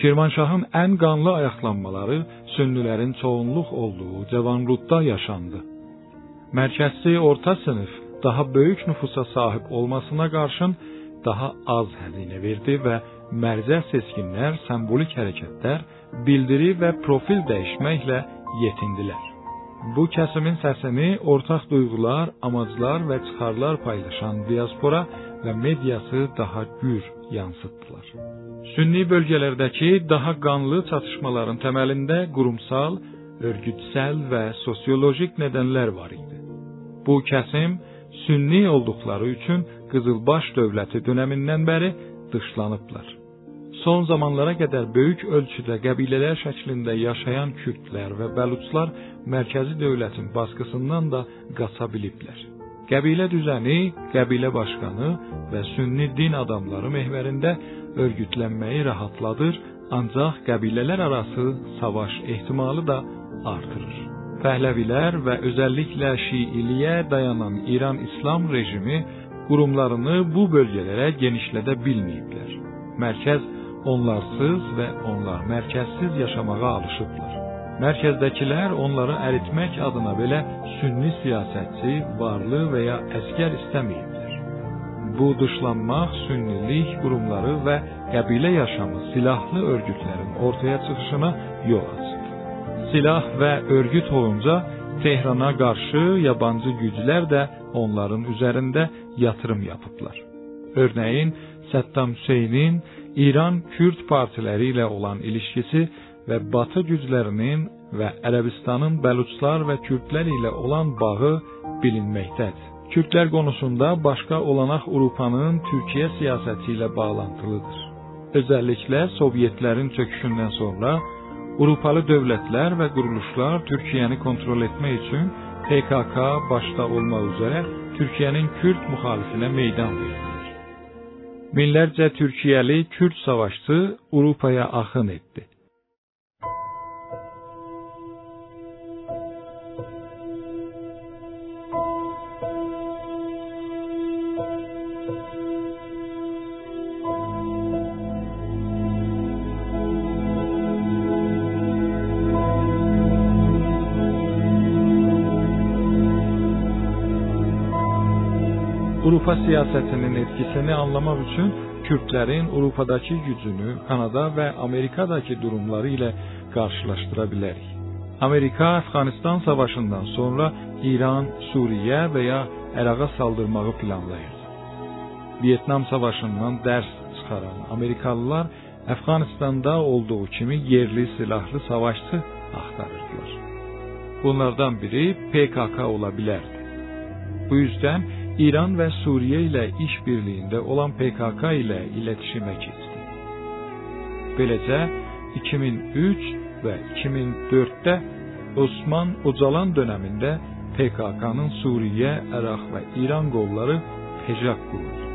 Kirmanşahın ən qanlı ayaqlanmaları sünnilərin çoğunluq olduğu Cavanrudda yaşandı. Mərkəzi orta sinif daha böyük nüfusa sahib olmasına qarşın daha az xəzinə verdi və mərzə seçkinlər simvolik hərəkətlər, bildiri və profil dəyişməklə yetindilər. Bu kəsimin səsini ortaq duyğular, amaclar və çıxarlar paylaşan diaspora və mediası daha gür yansıtdılar. Sünni bölgələrdəki daha qanlı çatışmaların təməlində qurumsal, örgütsel və sosiolojik nədənlər var idi. Bu kəsim sünni olduqları üçün Qızılbaş dövləti dönəmindən bəri dışlanıblar. Son zamanlara qədər böyük ölçüdə qəbilələr şəklində yaşayan kürdlər və bəluçlar mərkəzi dövlətin baskısından da qaça biliblər. Qəbilə düzəni, qəbilə başqanı və sünni din adamları mehvərində örgütlənməyi rahatladır, ancaq qəbilələr arası savaş ehtimalı da artırır. Pəhləvilər və özəlliklə Şiiliyə dayanan İran İslam rejimi qurumlarını bu bölgələrə genişlədə bilməyiblər. Mərkəz onlarsız və onlar mərkəzsiz yaşamağa alışıblar. Mərkəzdəkilər onları əritmək adına belə sünni siyasətçi, varlı və ya əskər istəməyiblər. Bu dışlanmaq sünnilik qurumları və qəbilə yaşamı silahlı örgütlərin ortaya çıxışına yol açdı. Silah və örgüt olunca Tehrana qarşı yabancı güclər də onların üzərində yatırım yapıblar. Örneğin Səddam Hüseynin İran Kürd partiləri ilə olan ilişkisi və Batı güclərinin və Ərəbistanın Bəluçlar və Kürdlər ilə olan bağı bilinməkdədir. Kürdlər konusunda başqa olanaq Avropanın Türkiyə siyasəti ilə bağlantılıdır. Özəlliklə Sovyetlərin çöküşündən sonra Avropalı dövlətlər və quruluşlar Türkiyəni kontrol etmək üçün PKK başda olmaq üzrə Türkiyənin Kürd müxalifinə meydan verdiler. Minlərcə Türkiyəli Kürd savaşçı Avropaya axın etdi. Avropa siyasətinin etkisini anlamaq üçün Kürdlərin Avropadakı gücünü Kanada və Amerikadakı durumları ilə qarşılaşdıra bilərik. Amerika Əfqanistan savaşından sonra İran, Suriyə və ya Əraqa saldırmağı planlayırdı. Vietnam savaşından dərs çıxaran Amerikalılar Əfqanistanda olduğu kimi yerli silahlı savaşçı axtarırdılar. Bunlardan biri PKK ola bilərdi. Bu yüzden İran və Suriyə ilə iş birliyində olan PKK ilə iletişimə keçdi. Beləcə 2003 və 2004-də Osman Ocalan dövründə PKK-nın Suriyə, Əraq və İran qolları PEJAK quruldu.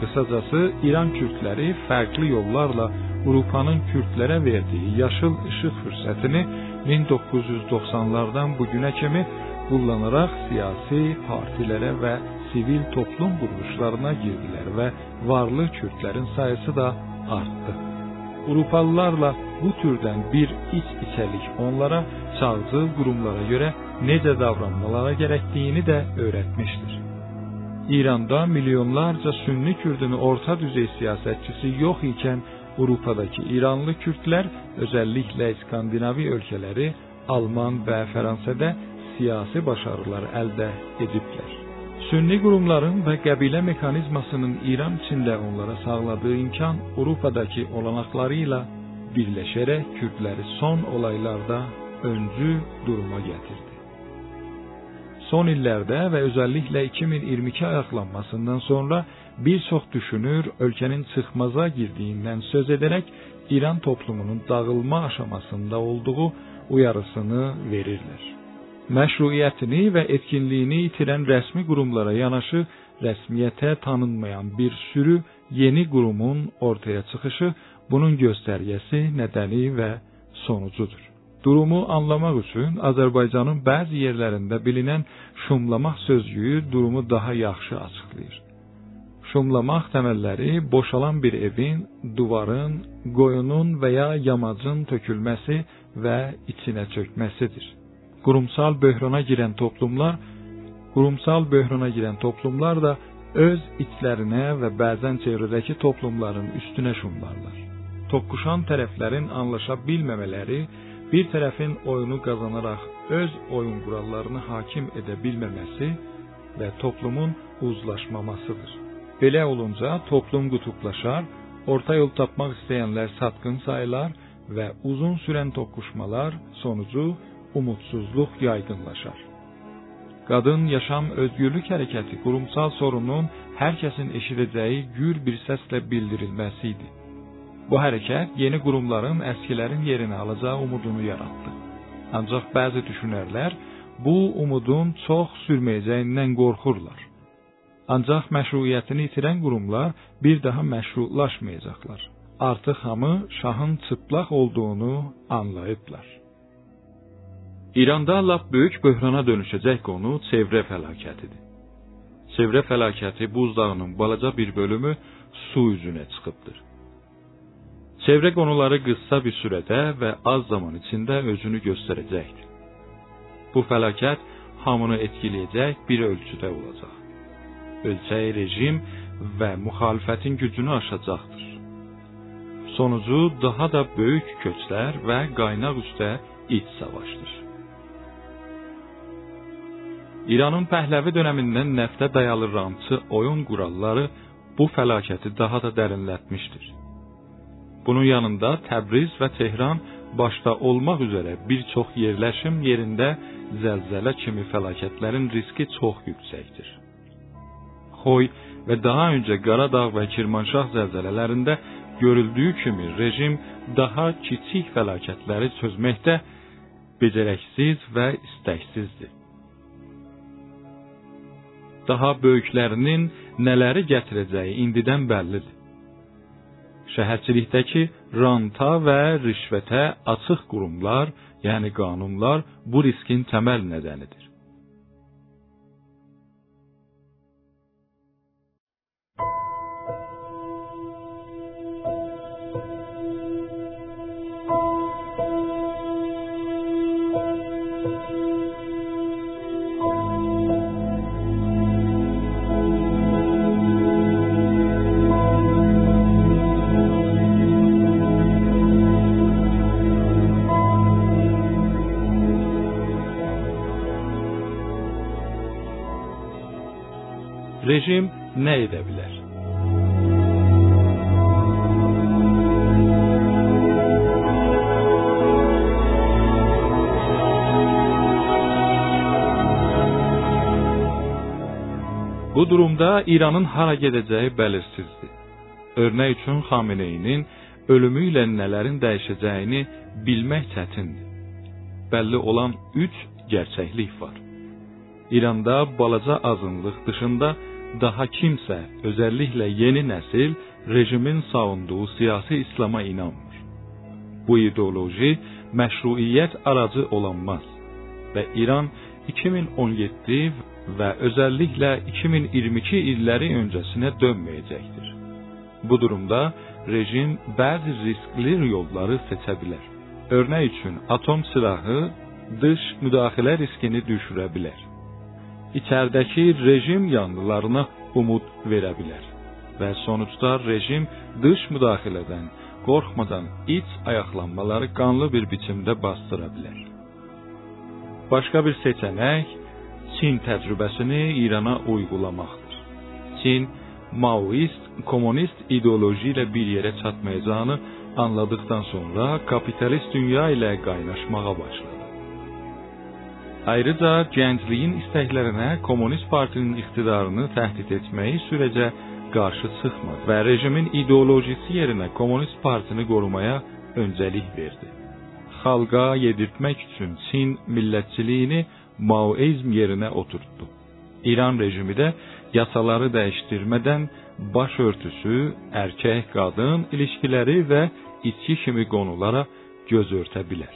Qısacası İran kürdləri fərqli yollarla Avropanın kürdlərə verdiyi yaşıl işıq fürsətini 1990-lardan bugünə kimi kullanılarak siyasi partilere ve sivil toplum kuruluşlarına girdiler ve varlı Kürtlerin sayısı da arttı. Avrupalılarla bu türden bir iç içelik onlara çağcıl kurumlara göre necə davranmalara gerektiğini de öğretmiştir. İranda milyonlarca Sünni Kürdünü orta düzey siyasetçisi yok iken Avrupa'daki İranlı Kürtler özellikle İskandinavi ülkeleri Alman ve Fransa'da siyasi başarılar əldə ediblər. Sünni qurumların və qəbilə mekanizmasının İran içində onlara sağladığı imkan Avropadakı olanaqları ilə birləşərək Kürdləri son olaylarda öncü duruma gətirdi. Son illərdə və özəlliklə 2022 ayaqlanmasından sonra bir çox düşünür ölkənin çıxmaza girdiyindən söz edərək İran toplumunun dağılma aşamasında olduğu uyarısını verirlər. Məşruiyyətini və etkinliyini itirən rəsmi qurumlara yanaşı rəsmiyyətə tanınmayan bir sürü yeni qurumun ortaya çıxışı bunun göstərgəsi, nədəni və sonucudur. Durumu anlamaq üçün Azərbaycanın bəzi yerlərində bilinən şumlamaq sözcüyü durumu daha yaxşı açıqlayır. Şumlamaq təməlləri boşalan bir evin, divarın, qoyunun və ya yamacın tökülməsi və içinə çökməsidir. Qurumsal böhrana girən toplumlar qurumsal böhrana girən toplumlar da öz içlərinə və bəzən çevrədəki toplumların üstünə şumlarlar. Toqquşan tərəflərin anlaşa bilməmələri bir tərəfin oyunu qazanaraq öz oyun qurallarını hakim edə bilməməsi və toplumun uzlaşmamasıdır. Belə olunca toplum qutuplaşar, orta yol tapmaq istəyənlər satqın sayılar və uzun sürən toqquşmalar sonucu umudsuzluq yaygınlaşar. Qadın yaşam özgürlük hərəkəti qurumsal sorunun hər kəsin eşidəcəyi gür bir səslə bildirilməsi idi. Bu hərəkət yeni qurumların əskilərin yerini alacağı umudunu yaratdı. Ancaq bəzi düşünərlər bu umudun çox sürməyəcəyindən qorxurlar. Ancaq məşruiyyətini itirən qurumlar bir daha məşrulaşmayacaqlar. Artıq hamı şahın çıplaq olduğunu anlayıblar. İranda lap böyük böhrana dönüşəcək qonu çevrə fəlakətidir. Çevrə fəlakəti buzdağının balaca bir bölümü su üzünə çıxıbdır. Çevrə qonuları qısa bir sürədə və az zaman içində özünü göstərəcəkdir. Bu fəlakət hamını etkiləyəcək bir ölçüdə olacaq. Ölçək rejim və müxalifətin gücünü aşacaqdır. Sonucu daha da böyük köçlər və qaynaq üstə iç savaşdır. İranın Pəhləvi dönəmindən nəftə dayalı rantçı oyun quralları bu fəlakəti daha da dərinlətmişdir. Bunun yanında Təbriz və Tehran başda olmaq üzrə bir çox yerləşim yerində zəlzələ kimi fəlakətlərin riski çox yüksəkdir. Xoy və daha öncə Qaradağ və Kirmanşah zəlzələlərində görüldüyü kimi rejim daha kiçik fəlakətləri çözməkdə becərəksiz və istəksizdir. Daha böyüklərinin nələri gətirəcəyi indidən bəllidir şəhərçilikdəki ranta və rüşvətə açıq qurumlar, yəni qanunlar bu riskin təməl nədənidir. Bu durumda İranın hara gedəcəyi bəlirsizdir. Örnək üçün Xameneyinin ölümü ilə nələrin dəyişəcəyini bilmək çətindir. Bəlli olan 3 gerçəklik var. İranda balaca azınlıq dışında daha kimsə, özəlliklə yeni nəsil rejimin savunduğu siyasi İslam'a inanmır. Bu ideoloji məşruiyyət aracı olanmaz və İran 2017 və özəlliklə 2022 illəri öncəsinə dönməyəcəkdir. Bu durumda rejim bəzi riskli yolları seçə bilər. Örnək üçün atom silahı dış müdaxilə riskini düşürə bilər içəridəki rejim yanlılarına umud verə bilər və sonucda rejim dış müdaxilədən qorxmadan iç ayaqlanmaları qanlı bir biçimdə bastıra bilər. Başqa bir seçənək Çin təcrübəsini İrana uyğulamaqdır. Çin Maoist, kommunist ideoloji ilə bir yerə çatmayacağını anladıqdan sonra kapitalist dünya ilə qaynaşmağa başladı. Ayrıca gəncliyin istəklərinə Kommunist Partinin iqtidarını təhdid etməyi sürəcə qarşı çıxmadı və rejimin ideolojisi yerinə Kommunist Partini qorumaya öncəlik verdi. Xalqa yedirtmək üçün Çin millətçiliyini Maoizm yerinə oturtdu. İran rejimi də yasaları dəyişdirmədən başörtüsü, erkək-qadın ilişkiləri və içki kimi qonulara göz örtə bilər.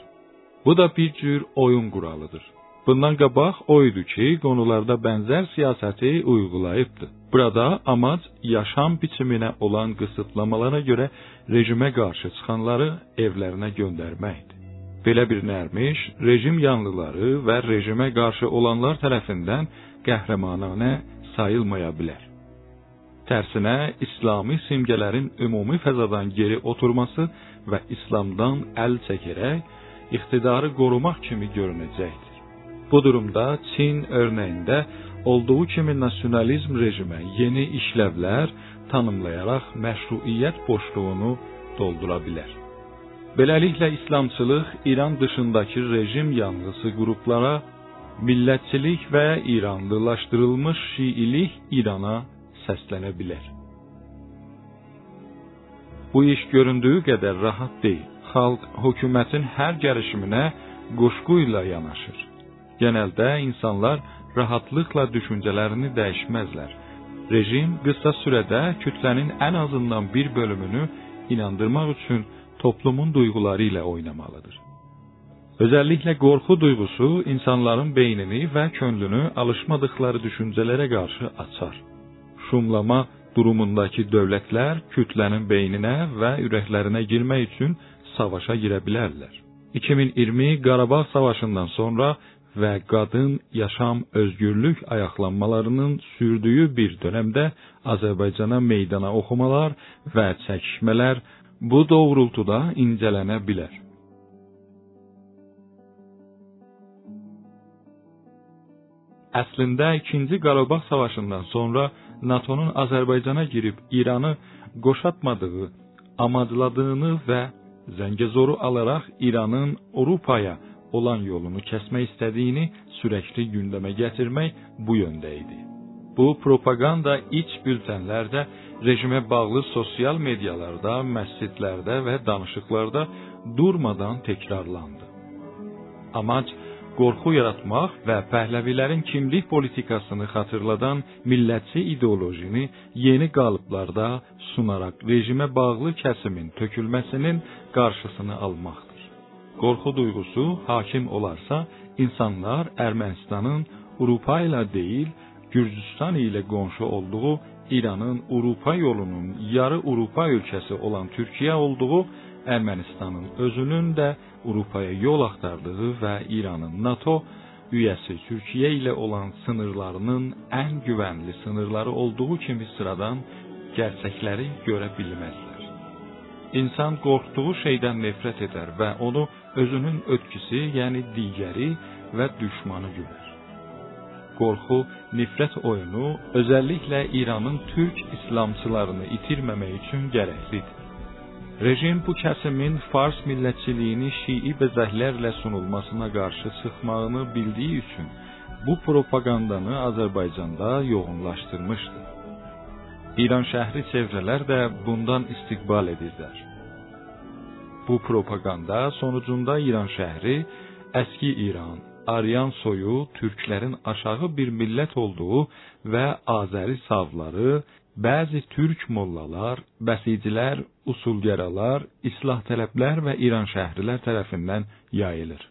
Bu da bir cür oyun quralıdır. Bundan qabaq o idi ki, qonularda bənzər siyasəti uyğulayıbdı. Burada amac yaşam biçiminə olan qısıtlamalara görə rejimə qarşı çıxanları evlərinə göndərməkdir. Belə bir nərmiş rejim yanlıları və rejimə qarşı olanlar tərəfindən qəhrəmananə sayılmaya bilər. Tərsinə İslami simgələrin ümumi fəzadan geri oturması və İslamdan əl çəkərək iqtidarı qorumaq kimi görünəcəkdir. Bu durumda Çin örnəyində olduğu kimi nasionalizm rejimə yeni işlevlər tanımlayaraq məşruiyyət boşluğunu doldura bilər. Beləliklə İslamçılıq İran dışındakı rejim yanlısı qruplara millətçilik və İranlılaşdırılmış Şiilik İrana səslənə bilər. Bu iş göründüyü qədər rahat deyil. Xalq hökumətin hər gəlişiminə qoşqu ilə yanaşır. Genəldə insanlar rahatlıqla düşüncələrini dəyişməzlər. Rejim qısa sürədə kütlənin ən azından bir bölümünü inandırmaq üçün toplumun duyğuları ilə oynamalıdır. Özəlliklə qorxu duyğusu insanların beynini və könlünü alışmadıkları düşüncələrə qarşı açar. Şumlama durumundakı dövlətlər kütlənin beyninə və ürəklərinə girmək üçün savaşa girə bilərlər. 2020 Qarabağ savaşından sonra və qadın yaşam özgürlük ayaqlanmalarının sürdüyü bir dövrdə Azərbaycana meydana oxumalar və çəkişmələr bu doğrultuda incələnə bilər. Əslində 2-ci Qarabağ savaşından sonra NATO-nun Azərbaycana girib İranı qoşatmadığı, amacladığını və Zəngəzoru alaraq İranın Avropaya olan yolunu kəsmək istədiyini sürəkli gündəmə gətirmək bu yöndə idi. Bu propaganda iç bültənlərdə, rejimə bağlı sosial medialarda, məscidlərdə və danışıqlarda durmadan təkrarlandı. Amac qorxu yaratmaq və pəhləvilərin kimlik politikasını xatırladan millətçi ideolojini yeni qalıblarda sunaraq rejimə bağlı kəsimin tökülməsinin qarşısını almaqdır. Qorxu duyğusu hakim olarsa, insanlar Ermənistanın Avropa ilə deyil, Gürcüstan ilə qonşu olduğu İranın Avropa yolunun yarı Avropa ölkəsi olan Türkiyə olduğu Ermənistanın özünün də Avropaya yol axtardığı və İranın NATO üyəsi Türkiyə ilə olan sınırlarının ən güvənli sınırları olduğu kimi sıradan gerçəkləri görə bilməzlər. İnsan qorxduğu şeydən nifrət edər və onu özünün ötküsü, yəni digəri və düşmanı görər. Qorxu, nifrət oyunu özəlliklə İranın türk İslamçılarını itirməmək üçün gərəklidir. Rejim bu kəsimin Fars millətçiliyini Şii bəzəklərlə sunulmasına qarşı çıxmağını bildiyi üçün bu propagandanı Azərbaycanda yoğunlaşdırmışdı. İran şəhri çevrələr də bundan istiqbal edirlər. Bu propaganda sonucunda İran şəhri əski İran, Aryan soyu türklərin aşağı bir millət olduğu və Azəri savları, bəzi türk mollalar, bəsicilər, usulgəralar, islah tələblər və İran şəhrilər tərəfindən yayılır.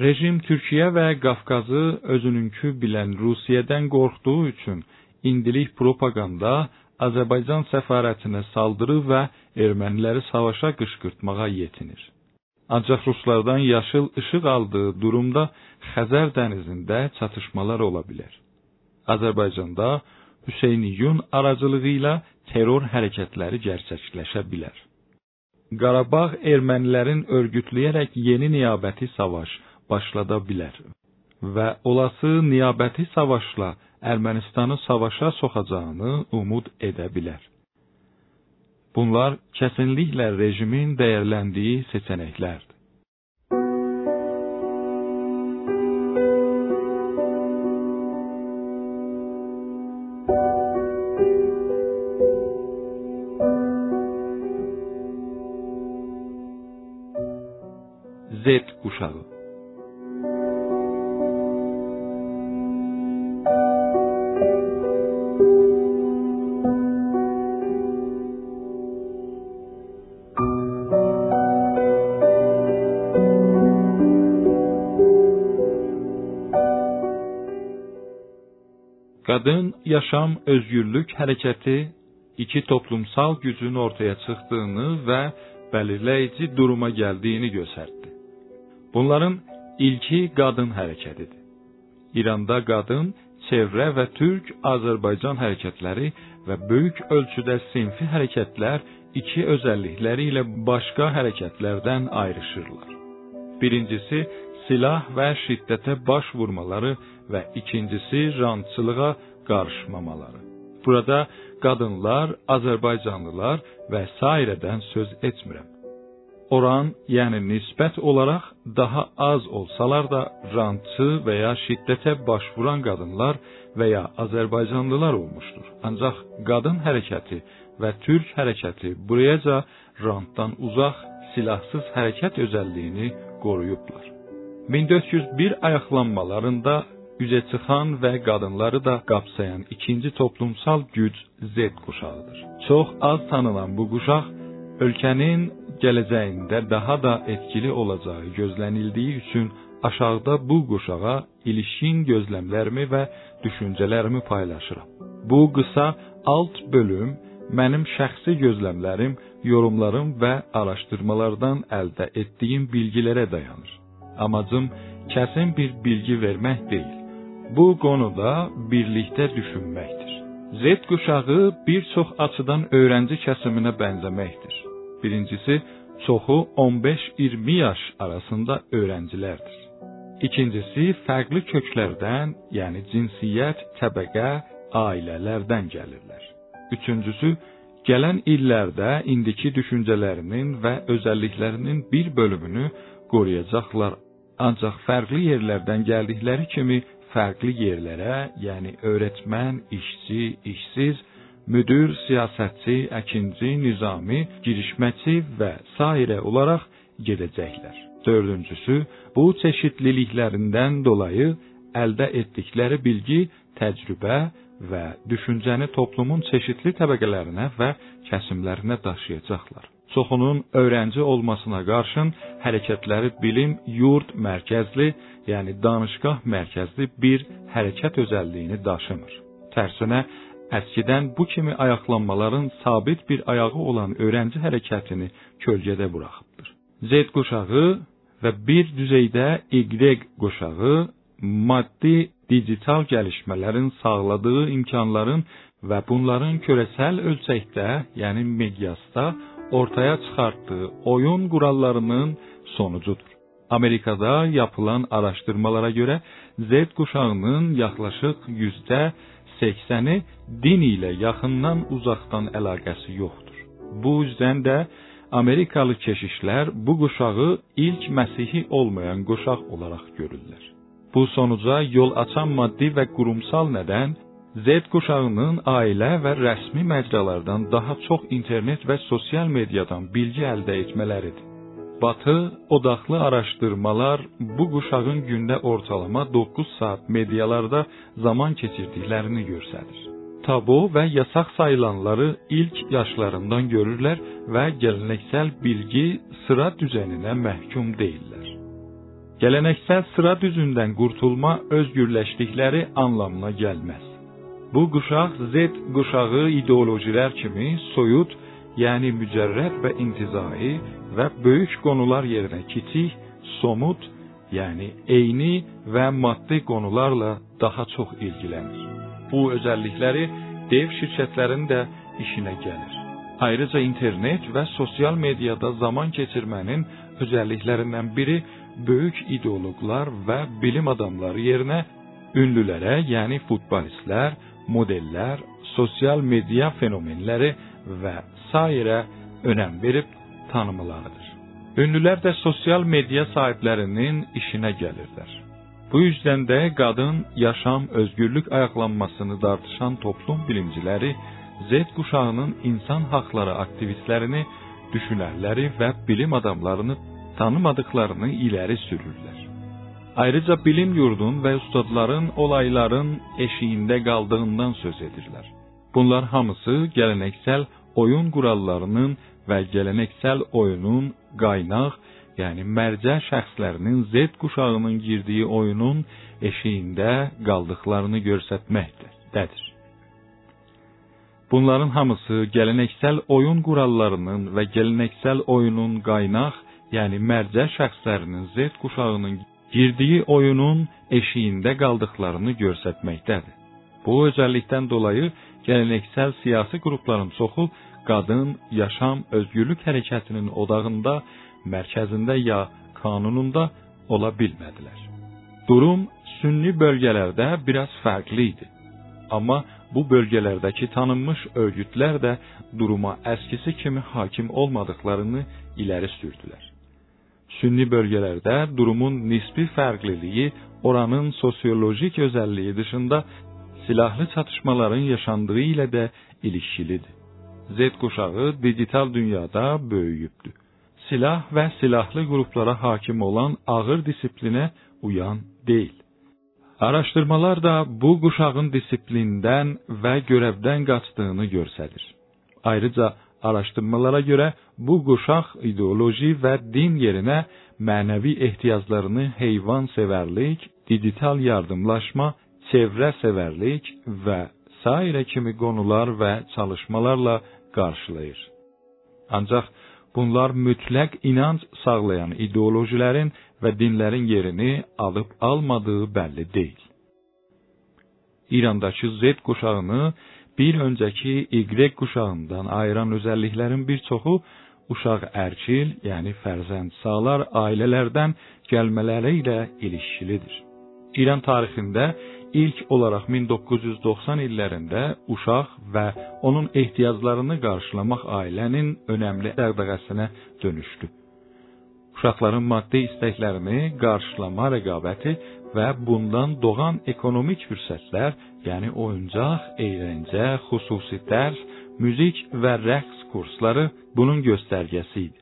Rejim Türkiyə və Qafqazı özününkü bilən Rusiyadan qorxduğu üçün indilik propaganda Azərbaycan səfarətinə saldırı və erməniləri savaşa qışqırtmağa yetinir. Ancaq ruslardan yaşıl işıq aldığı durumda Xəzər dənizində çatışmalar ola bilər. Azərbaycanda Hüseyniyun aracılığı ilə terror hərəkətləri gerçəkləşə bilər. Qarabağ ermənilərin örgütləyərək yeni niyabəti savaş başlada bilər və olası niyabəti savaşla Ermənistanı savaşa soxacağını umud edə bilər. Bunlar kesinlikle rejimin değerlendiği seçeneklerdi. Z kuşağı Qadın yaşam özgürlük hərəkəti iki toplumsal gücün ortaya çıxdığını və belirleyici duruma gəldiyini göstərdi. Bunların ilki qadın hərəkətidir. İranda qadın çevrə və Türk Azərbaycan hərəkətləri və böyük ölçüdə sinfi hərəkətlər iki özəllikləri ilə başqa hərəkətlərdən ayrışırlar. Birincisi silah və şiddətə baş vurmaları və ikincisi rantçılığa qarışmamaları. Burada qadınlar, Azərbaycanlılar və sairədən söz etmirəm. Oran, yəni nisbət olaraq daha az olsalar da rantçı və ya şiddətə başvuran qadınlar və ya Azərbaycanlılar olmuşdur. Ancaq qadın hərəkəti və türk hərəkəti burayaca rantdan uzaq silahsız hərəkət özəlliyini qoruyublar. 1401 ayaqlanmalarında üzə çıxan və qadınları da qapsayan ikinci toplumsal güc Z quşağıdır. Çox az tanınan bu quşaq ölkənin gələcəyində daha da etkili olacağı gözlənildiyi üçün aşağıda bu quşağa ilişkin gözləmlərimi və düşüncələrimi paylaşıram. Bu qısa alt bölüm mənim şəxsi gözləmlərim, yorumlarım və araşdırmalardan əldə etdiyim bilgilərə dayanır. Amacım kəsin bir bilgi vermək deyil. Bu qonuda birlikdə düşünməkdir. Z quşağı bir çox açıdan öğrenci kəsiminə bənzəməkdir. Birincisi, çoxu 15-20 yaş arasında öğrencilərdir. İkincisi, fərqli köklərdən, yəni cinsiyyət, təbəqə, ailələrdən gəlirlər. Üçüncüsü, gələn illərdə indiki düşüncələrinin və özəlliklərinin bir bölümünü qoruyacaqlar Ancaq fərqli yerlərdən gəldikləri kimi fərqli yerlərə, yəni öğretmən, işçi, işsiz, müdür, siyasətçi, əkinci, nizami, girişməçi və s. olaraq gedəcəklər. Dördüncüsü, bu çeşidliliklərindən dolayı əldə etdikləri bilgi, təcrübə və düşüncəni toplumun çeşidli təbəqələrinə və kəsimlərinə daşıyacaqlar çoxunun öğrenci olmasına qarşın hərəkətləri bilim yurt mərkəzli, yəni danışqah mərkəzli bir hərəkət özəlliyini daşımır. Tərsinə əskidən bu kimi ayaqlanmaların sabit bir ayağı olan öğrenci hərəkətini kölgədə buraxıbdır. Z quşağı və bir düzeydə Y quşağı maddi digital gəlişmələrin sağladığı imkanların və bunların küresel ölçəkdə, yəni miqyasda ortaya çıxartdığı oyun qurallarının sonucudur. Amerikada yapılan araştırmalara göre Z kuşağının yaklaşık yüzde sekseni din ile yakından uzaktan əlaqəsi yoxdur. Bu yüzden de Amerikalı keşişler bu kuşağı ilk Məsihi olmayan kuşaq olarak görürlər. Bu sonuca yol açan maddi və qurumsal nədən Z kuşağının ailə və rəsmi məcralardan daha çox internet və sosial mediadan bilgi əldə etmələridir. Batı odaqlı araşdırmalar bu quşağın gündə ortalama 9 saat medialarda zaman keçirdiklərini göstərir. Tabu və yasaq sayılanları ilk yaşlarından görürlər və gələneksel bilgi sıra düzəninə məhkum deyillər. Gələneksel sıra düzündən qurtulma özgürləşdikləri anlamına gəlməz. Bu quşaq Z quşağı ideologilər kimi soyut, yəni mücərrəd və intizai və böyük qonular yerinə kiçik, somut, yəni eyni və maddi qonularla daha çox ilgilənir. Bu özəllikləri dev şirkətlərin də işinə gəlir. Ayrıca internet və sosial mediada zaman keçirmənin özəlliklərindən biri böyük ideoloqlar və bilim adamları yerinə ünlülərə, yəni futbolistlər, modeller, sosyal medya fenomenleri ve sairə önəm verib tanımlarıdır. Ünlülər də sosial medya sahiplərinin işinə gəlirlər. Bu yüzden de qadın, yaşam, özgürlük ayaqlanmasını tartışan toplum bilimciləri Z kuşağının insan hakları aktivistlərini, düşünərləri və bilim adamlarını tanımadıklarını ileri sürürler. Ayrıca bilim yurdun ve ustadların olayların eşiğinde kaldığından söz edirlər. Bunlar hamısı geleneksel oyun kurallarının ve geleneksel oyunun qaynaq, yəni mərcə şəxslərinin Z kuşağının girdiyi oyunun eşiğində qaldıqlarını göstərməkdədir. Bunların hamısı geleneksel oyun kurallarının ve geleneksel oyunun qaynaq, yəni mərcə şəxslərinin Z kuşağının girdiyi oyunun eşiğində qaldıqlarını göstərməkdədir. Bu özellikten dolayı geleneksel siyasi grupların çoxu qadın, yaşam, özgürlük hərəkətinin odağında, mərkəzində ya kanununda ola bilmədilər. Durum sünni bölgelərdə biraz fərqli idi. Amma bu bölgələrdəki tanınmış örgütlər də duruma əskisi kimi hakim olmadıklarını ileri sürdülər. Sünni bölgelərdə durumun nisbi fərqliliyi oranın sosyolojik özelliği dışında silahlı çatışmaların yaşandığı ile de ilişkilidir. Z kuşağı dijital dünyada böyüyübdü. Silah ve silahlı gruplara hakim olan ağır disipline uyan değil. Araştırmalar da bu kuşağın disiplinden ve görevden qaçdığını göstərir. Ayrıca araştırmalara göre bu kuşaq ideoloji ve din yerine mənəvi ehtiyaclarını heyvan severlik, dijital yardımlaşma çevrə sevərlik və sairə kimi qonular və çalışmalarla qarşılayır. Ancaq bunlar mütləq inanc sağlayan ideolojilərin və dinlərin yerini alıb almadığı bəlli deyil. İrandakı Z kuşağını bir öncəki Y kuşağından ayıran özəlliklərin bir çoxu uşaq ərkil, yəni fərzənd sağlar ailələrdən gəlmələri ilə ilişkilidir. İran tarixində ilk olarak 1990 illərində uşaq və onun ehtiyaclarını qarşılamaq ailənin önəmli dəğdəğəsinə dönüşdü. Uşaqların maddi istəklərini qarşılama rəqabəti və bundan doğan ekonomik fürsətlər, yəni oyuncaq, eğlence, xüsusi dərs, müzik və rəqs kursları bunun göstərgəsi idi.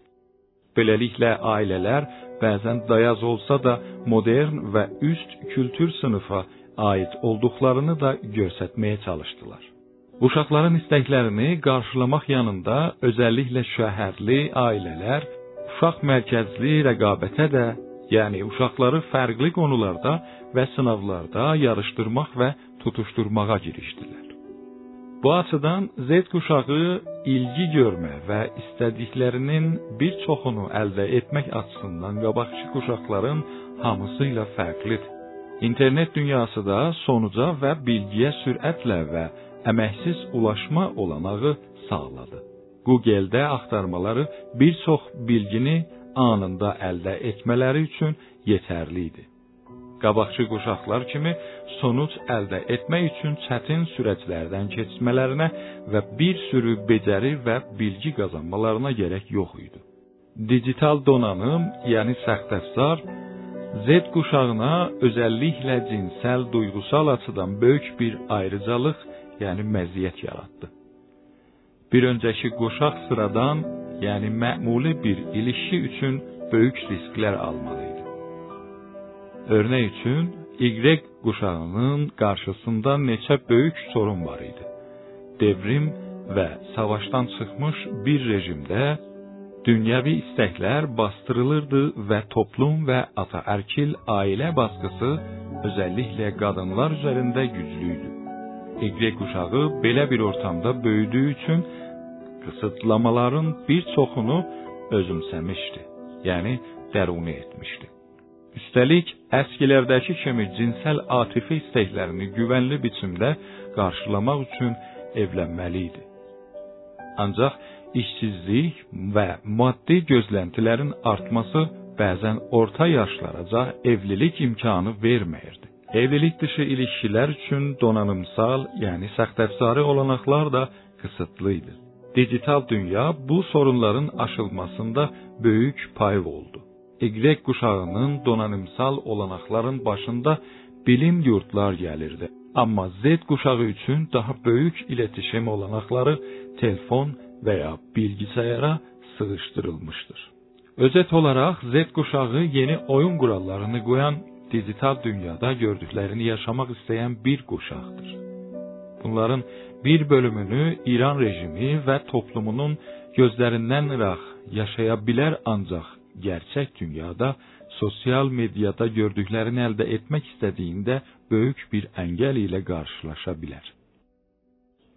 Beləliklə ailələr bəzən dayaz olsa da modern və üst kültür sınıfa ait olduklarını da göstərməyə çalışdılar. Uşaqların istəklərini qarşılamaq yanında özəlliklə şəhərli ailələr uşaq mərkəzli rəqabətə də, yəni uşaqları fərqli qonularda və sınavlarda yarışdırmaq və tutuşturmağa girişdilər. Bu açıdan Z kuşağı ilgi görmə və istədiklərinin bir çoxunu əldə etmək açısından qabaqçı kuşaqların hamısı ilə fərqlidir. İnternet dünyası da sonuca və bilgiyə sürətlə və əməksiz ulaşma olanağı sağladı. Google-də axtarmaları bir çox bilgini anında əldə etmələri üçün yetərli idi. Qabaqçı quşaqlar kimi sonuc əldə etmək üçün çətin sürəclərdən keçmələrinə və bir sürü becəri və bilgi qazanmalarına gərək yox idi. Digital donanım, yəni səxt əfsar Z kuşağına özellikle cinsel duygusal açıdan büyük bir ayrıcalık yani meziyet yarattı. Bir önceki kuşak sıradan yani məmuli bir ilişki üçün büyük riskler almalıydı. Örnek üçün Y kuşağının karşısında neçə büyük sorun var idi. Devrim ve savaştan çıkmış bir rejimde dünyevi istekler bastırılırdı ve toplum ve ataerkil aile baskısı özellikle kadınlar üzerinde güçlüydü. Y kuşağı belə bir ortamda böyüdüyü üçün kısıtlamaların bir çoxunu özümsəmişdi. Yəni dəruni etmişdi. Üstəlik, əskilərdəki kimi cinsel atifi istəklərini güvənli biçimdə qarşılamaq üçün evlənməli idi. Ancaq işsizlik və maddi gözləntilərin artması bəzən orta yaşlaraca evlilik imkanı verməyirdi. Evlilik dışı ilişkilər üçün donanımsal, yəni səxtəfsari olanaqlar da kısıtlı idi. Dijital dünya bu sorunların aşılmasında böyük pay oldu. Y kuşağının donanımsal olanaqların başında bilim yurtlar gəlirdi. Amma Z kuşağı üçün daha böyük iletişim olanaqları telefon veya bilgisayara sığıştırılmıştır. Özet olaraq Z kuşağı yeni oyun qurallarını qoyan dijital dünyada gördüklərini yaşamaq istəyən bir quşaqdır. Bunların bir bölümünü İran rejimi və toplumunun gözlərindən ıraq yaşaya bilər ancaq gerçək dünyada sosial mediada gördüklərini əldə etmək istədiyində böyük bir əngəl ilə qarşılaşa bilər.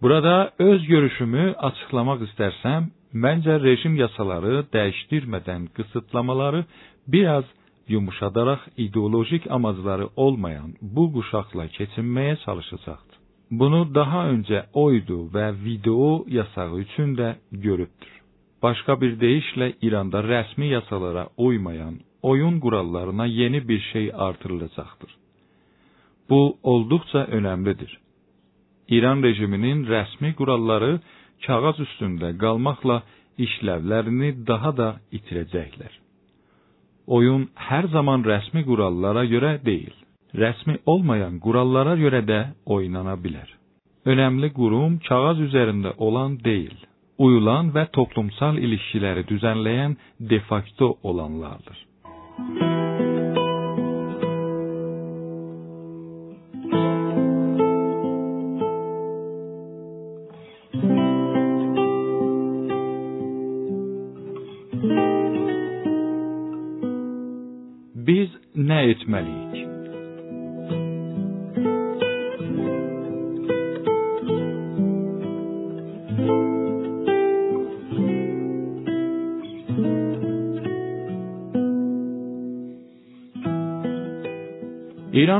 Burada öz görüşümü açıqlamaq istərsəm, məncə rejim yasaları dəyişdirmədən qısıtlamaları biraz yumuşadaraq ideolojik amacları olmayan bu quşaqla keçinməyə çalışacaqdır. Bunu daha öncə oydu və video yasağı üçün də görübdür. Başqa bir deyişlə İranda rəsmi yasalara uymayan oyun qurallarına yeni bir şey artırılacaqdır. Bu olduqca önəmlidir. İran rejiminin rəsmi quralları kağız üstündə qalmaqla işlevlərini daha da itirəcəklər. Oyun hər zaman rəsmi qurallara görə deyil, rəsmi olmayan qurallara görə də oynana bilər. Önəmli qurum kağız üzərində olan deyil, uyulan və toplumsal ilişkiləri düzənləyən de facto olanlardır. Biz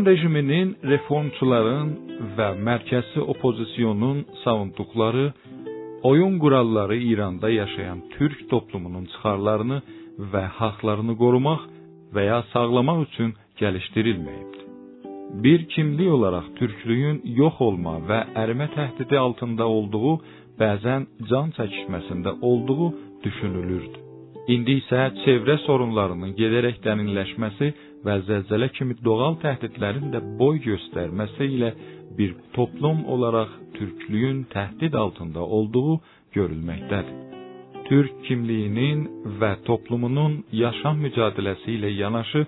rejiminin reformçuların və mərkəzi opozisyonun savunduqları oyun quralları İranda yaşayan türk toplumunun çıxarlarını və haqlarını qorumaq və ya sağlamaq üçün gəlişdirilməyibdir. Bir kimlik olaraq türklüyün yox olma və ərimə təhdidi altında olduğu, bəzən can çəkişməsində olduğu düşünülürdü. İndi isə çevrə sorunlarının gedərək dərinləşməsi və zəlzələ kimi doğal təhdidlərin də boy göstərməsi ilə bir toplum olaraq türklüyün təhdid altında olduğu görülməkdədir. Türk kimliyinin və toplumunun yaşam mücadiləsi ilə yanaşı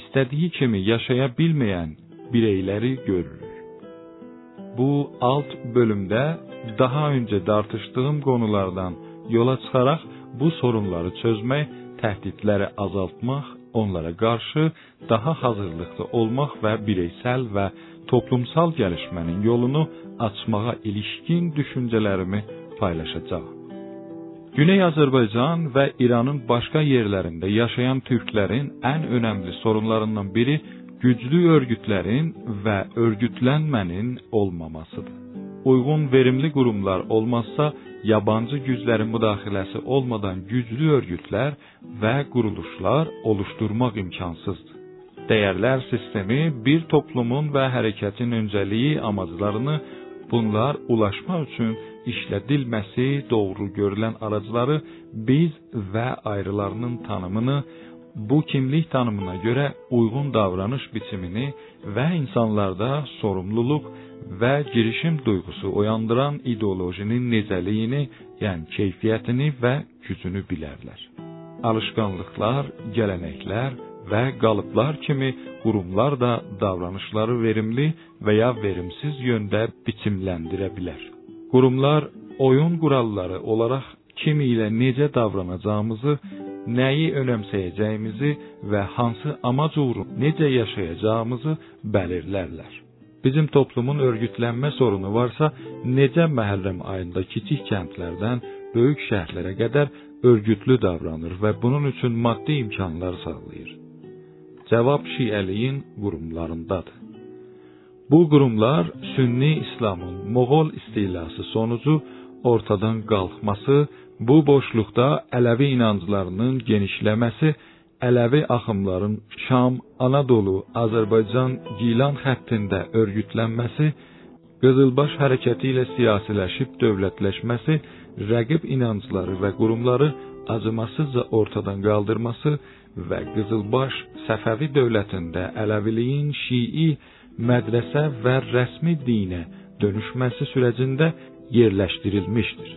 istədiyi kimi yaşaya bilməyən bireyləri görürük. Bu alt bölümdə daha öncə tartışdığım konulardan yola çıxaraq bu sorunları çözmək, təhdidləri azaltmaq, onlara qarşı daha hazırlıqlı olmaq və bireysel və toplumsal gəlişmənin yolunu açmağa ilişkin düşüncələrimi paylaşacağam. Güney Azərbaycan və İranın başqa yerlərində yaşayan türklərin ən önəmli sorunlarından biri güclü örgütlərin və örgütlənmənin olmamasıdır. Uyğun verimli qurumlar olmazsa yabancı güclərin müdaxiləsi olmadan güclü örgütlər və quruluşlar oluşturmaq imkansızdır. Dəyərlər sistemi bir toplumun və hərəkətin öncəliyi amaclarını bunlar ulaşmaq üçün işlədilməsi doğru görülən aracları biz və ayrılarının tanımını bu kimlik tanımına görə uyğun davranış biçimini və insanlarda sorumluluq və girişim duyğusu oyandıran ideolojinin necəliyini, yəni keyfiyyətini və gücünü bilərlər. Alışqanlıqlar, gələnəklər və qalıblar kimi qurumlar da davranışları verimli və ya verimsiz yöndə biçimləndirə bilər. Qurumlar oyun quralları olaraq kim ilə necə davranacağımızı, nəyi önəmsəyəcəyimizi və hansı amac uğrunda necə yaşayacağımızı bəlirlərlər. Bizim toplumun örgütlənmə sorunu varsa, necə Məhərrəm ayında kiçik kəndlərdən böyük şəhərlərə qədər örgütlü davranır və bunun üçün maddi imkanlar sağlayır? Cavab Şiəliyin qurumlarındadır. Bu qurumlar Sünni İslamın Moğol istilası sonucu ortadan qalxması, bu boşluqda Ələvi inanclarının genişləməsi Ələvi axımların Şam, Anadolu, Azərbaycan, Gilan xəttində örgütlənməsi, Qızılbaş hərəkəti ilə siyasiləşib dövlətləşməsi, rəqib inancları və qurumları acımasızca ortadan qaldırması və Qızılbaş Səfəvi dövlətində Ələviliyin Şii mədrəsə və rəsmi dinə dönüşməsi sürəcində yerləşdirilmişdir.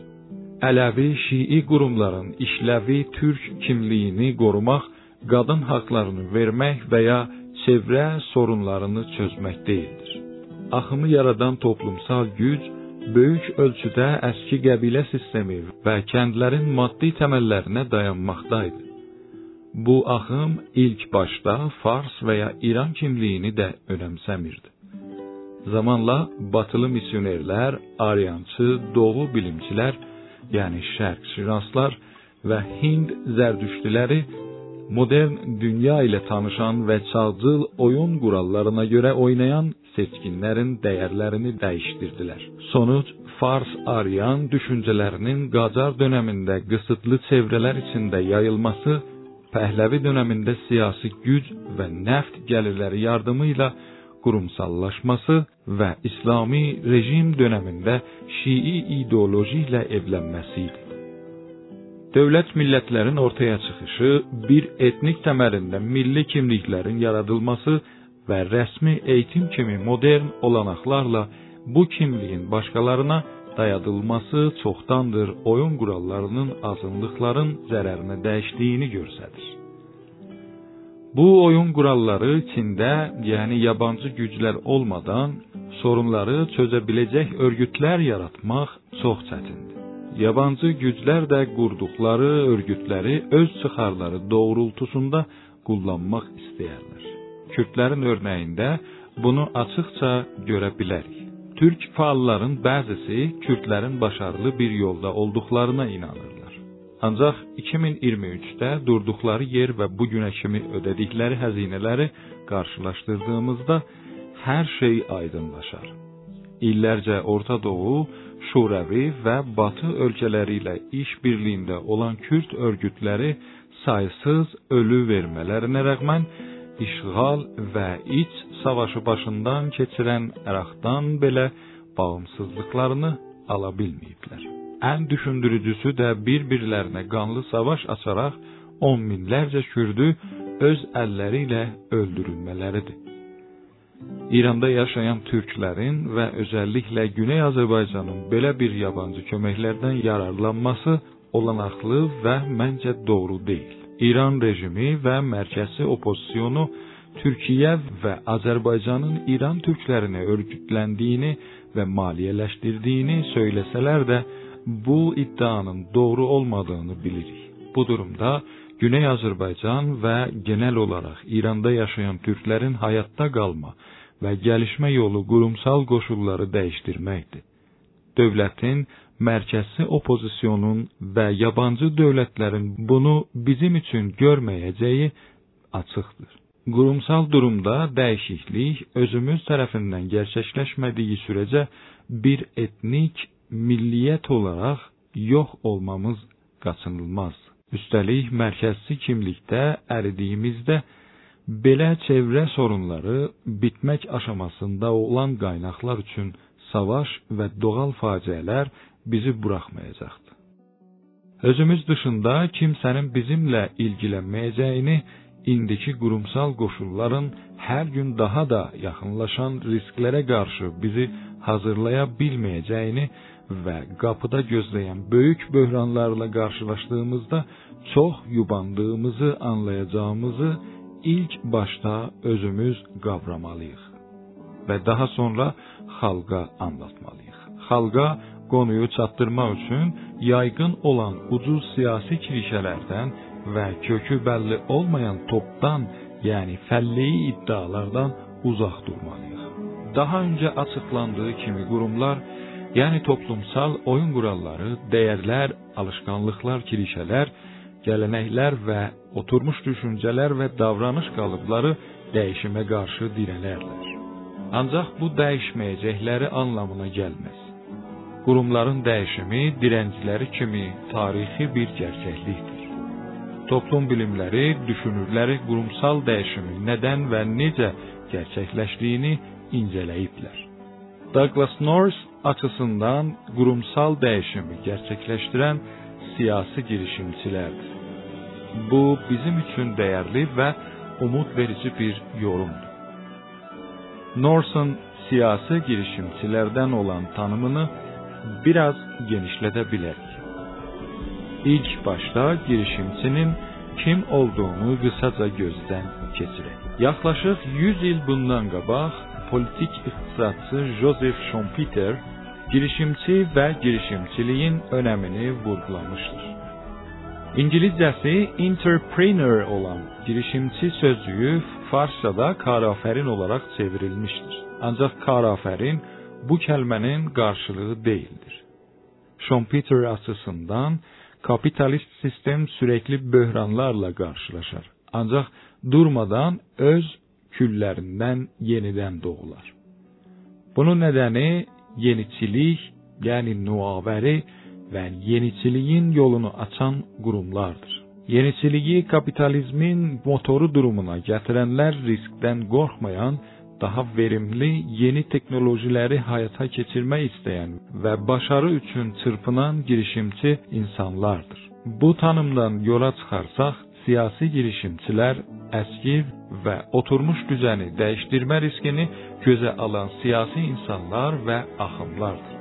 Ələvi, Şii qurumların işləvi türk kimliyini qorumaq, qadın haqlarını vermək və ya çevrə sorunlarını çözmək deyildir. Axımı yaradan toplumsal güc böyük ölçüdə əski qəbilə sistemi və kəndlərin maddi təməllərinə dayanmaqdaydı. Bu axım ilk başda Fars və ya İran kimliyini də önəmsəmirdi. Zamanla batılı misionerlər, Aryançı, Doğu bilimçilər, yəni şərqşünaslar və Hind zərdüştüləri modern dünya ilə tanışan və çağcıl oyun qurallarına görə oynayan seçkinlərin dəyərlərini dəyişdirdilər. Sonuc Fars Aryan düşüncələrinin Qacar dövründə qısıtlı çevrələr içində yayılması, Pəhləvi dövründə siyasi güc və neft gəlirləri yardımı ilə qurumsallaşması və İslami rejim dövründə Şii ideoloji ilə. Dövlət millətlərin ortaya çıxışı, bir etnik təməlində milli kimliklərin yaradılması və rəsmi eğitim kimi modern olanaqlarla bu kimliyin başqalarına dayadılması çoxdandır oyun qurallarının azınlıqların zərərinə dəyişdiyini göstərir. Bu oyun quralları içində, yəni yabancı güclər olmadan sorunları çözə biləcək örgütlər yaratmaq çox çətindir. Yabancı güclər də qurduqları örgütləri öz çıxarları doğrultusunda kullanmaq istəyərlər. Kürdlərin örnəyində bunu açıqca görə bilərik. Türk fəalların bəzisi Kürdlərin başarılı bir yolda olduqlarına inanırlar. Ancaq 2023-də durduqları yer və bu günə kimi ödədikləri xəzinələri qarşılaşdırdığımızda hər şey aydınlaşar. İllərcə Orta Doğu, Şurəvi və Batı ölkələri ilə iş birliyində olan Kürd örgütləri saysız ölü vermələrinə rəğmən işğal və iç savaşı başından keçirən Ərəxdan belə bağımsızlıqlarını ala bilməyiblər. Ən düşündürücüsü də bir-birlərinə qanlı savaş açaraq on minlərcə kürdü öz əlləri ilə öldürülmələridir. İranda yaşayan türklərin və özəlliklə Güney Azərbaycanın belə bir yabancı köməklərdən yararlanması olanaqlı və məncə doğru deyil. İran rejimi və mərkəzi opozisiyonu Türkiyə və Azərbaycanın İran türklərini örgütləndiyini və maliyyələşdirdiyini söyləsələr də bu iddianın doğru olmadığını bilirik. Bu durumda Güney Azərbaycan və genel olaraq İranda yaşayan türklərin həyatda qalma və gəlişmə yolu qurumsal qoşulları dəyişdirməkdir. Dövlətin mərkəzi oppozisyonun və yabancı dövlətlərin bunu bizim üçün görməyəcəyi açıqdır. Qurumsal durumda dəyişiklik özümüz tərəfindən gerçəkləşmədiyi sürəcə bir etnik milliyyət olaraq yox olmamız qaçınılmaz. Üstəlik mərkəzi kimlikdə əridiyimizdə belə çevrə sorunları bitmək aşamasında olan qaynaqlar üçün savaş və doğal faciələr bizi buraxmayacaqdı. Özümüz dışında kimsənin bizimlə ilgilənməyəcəyini, indiki qurumsal qoşulların hər gün daha da yaxınlaşan risklərə qarşı bizi hazırlaya bilməyəcəyini və qapıda gözləyən böyük böhranlarla qarşılaşdığımızda çox yubandığımızı anlayacağımızı ilk başda özümüz qavramalıyıq və daha sonra xalqa anlatmalıyıq. Xalqa qonuyu çatdırmaq üçün yayğın olan ucuz siyasi kirişələrdən və kökü bəlli olmayan topdan, yəni fəlliyi iddialardan uzaq durmalıyıq. Daha öncə açıqlandığı kimi qurumlar, yəni toplumsal oyun quralları, dəyərlər, alışqanlıqlar, kirişələr, gələnəklər və oturmuş düşüncələr və davranış qalıbları dəyişimə qarşı dirənərlər. Ancaq bu dəyişməyəcəkləri anlamına gəlməz. Qurumların dəyişimi dirənciləri kimi tarixi bir gerçəklikdir. Toplum bilimləri, düşünürləri qurumsal dəyişimin nədən və necə gerçəkləşdiyini incələyiblər. Douglas North açısından qurumsal dəyişimi gerçəkləşdirən siyasi girişimçilərdir. Bu bizim üçün dəyərli və umud verici bir yorumdur. North'un siyasi girişimçilərdən olan tanımını biraz genişlədə bilərik. İlk başta girişimcinin kim olduğunu qısaca gözdən keçirək. Yaxlaşıq 100 il bundan qabaq politik iqtisadçı Joseph Schumpeter girişimçi və girişimçiliyin önəmini vurğulamışdır. İngilizcəsi entrepreneur olan girişimçi sözcüğü Farsçada karaferin olarak çevrilmiştir. Ancaq karaferin bu kəlmənin qarşılığı deyildir. Schumpeter açısından kapitalist sistem sürekli böhranlarla karşılaşır. Ancak durmadan öz küllerinden yeniden doğular. Bunun nedeni yeniçilik, yani nuaveri ve yeniçiliğin yolunu açan kurumlardır. Yeniçiliği kapitalizmin motoru durumuna getirenler riskten korkmayan daha verimli yeni teknolojileri hayata geçirme isteyen ve başarı üçün çırpınan girişimci insanlardır. Bu tanımdan yola çıxarsaq, siyasi girişimçilər əski və oturmuş düzəni dəyişdirmə riskini gözə alan siyasi insanlar və axımlardır.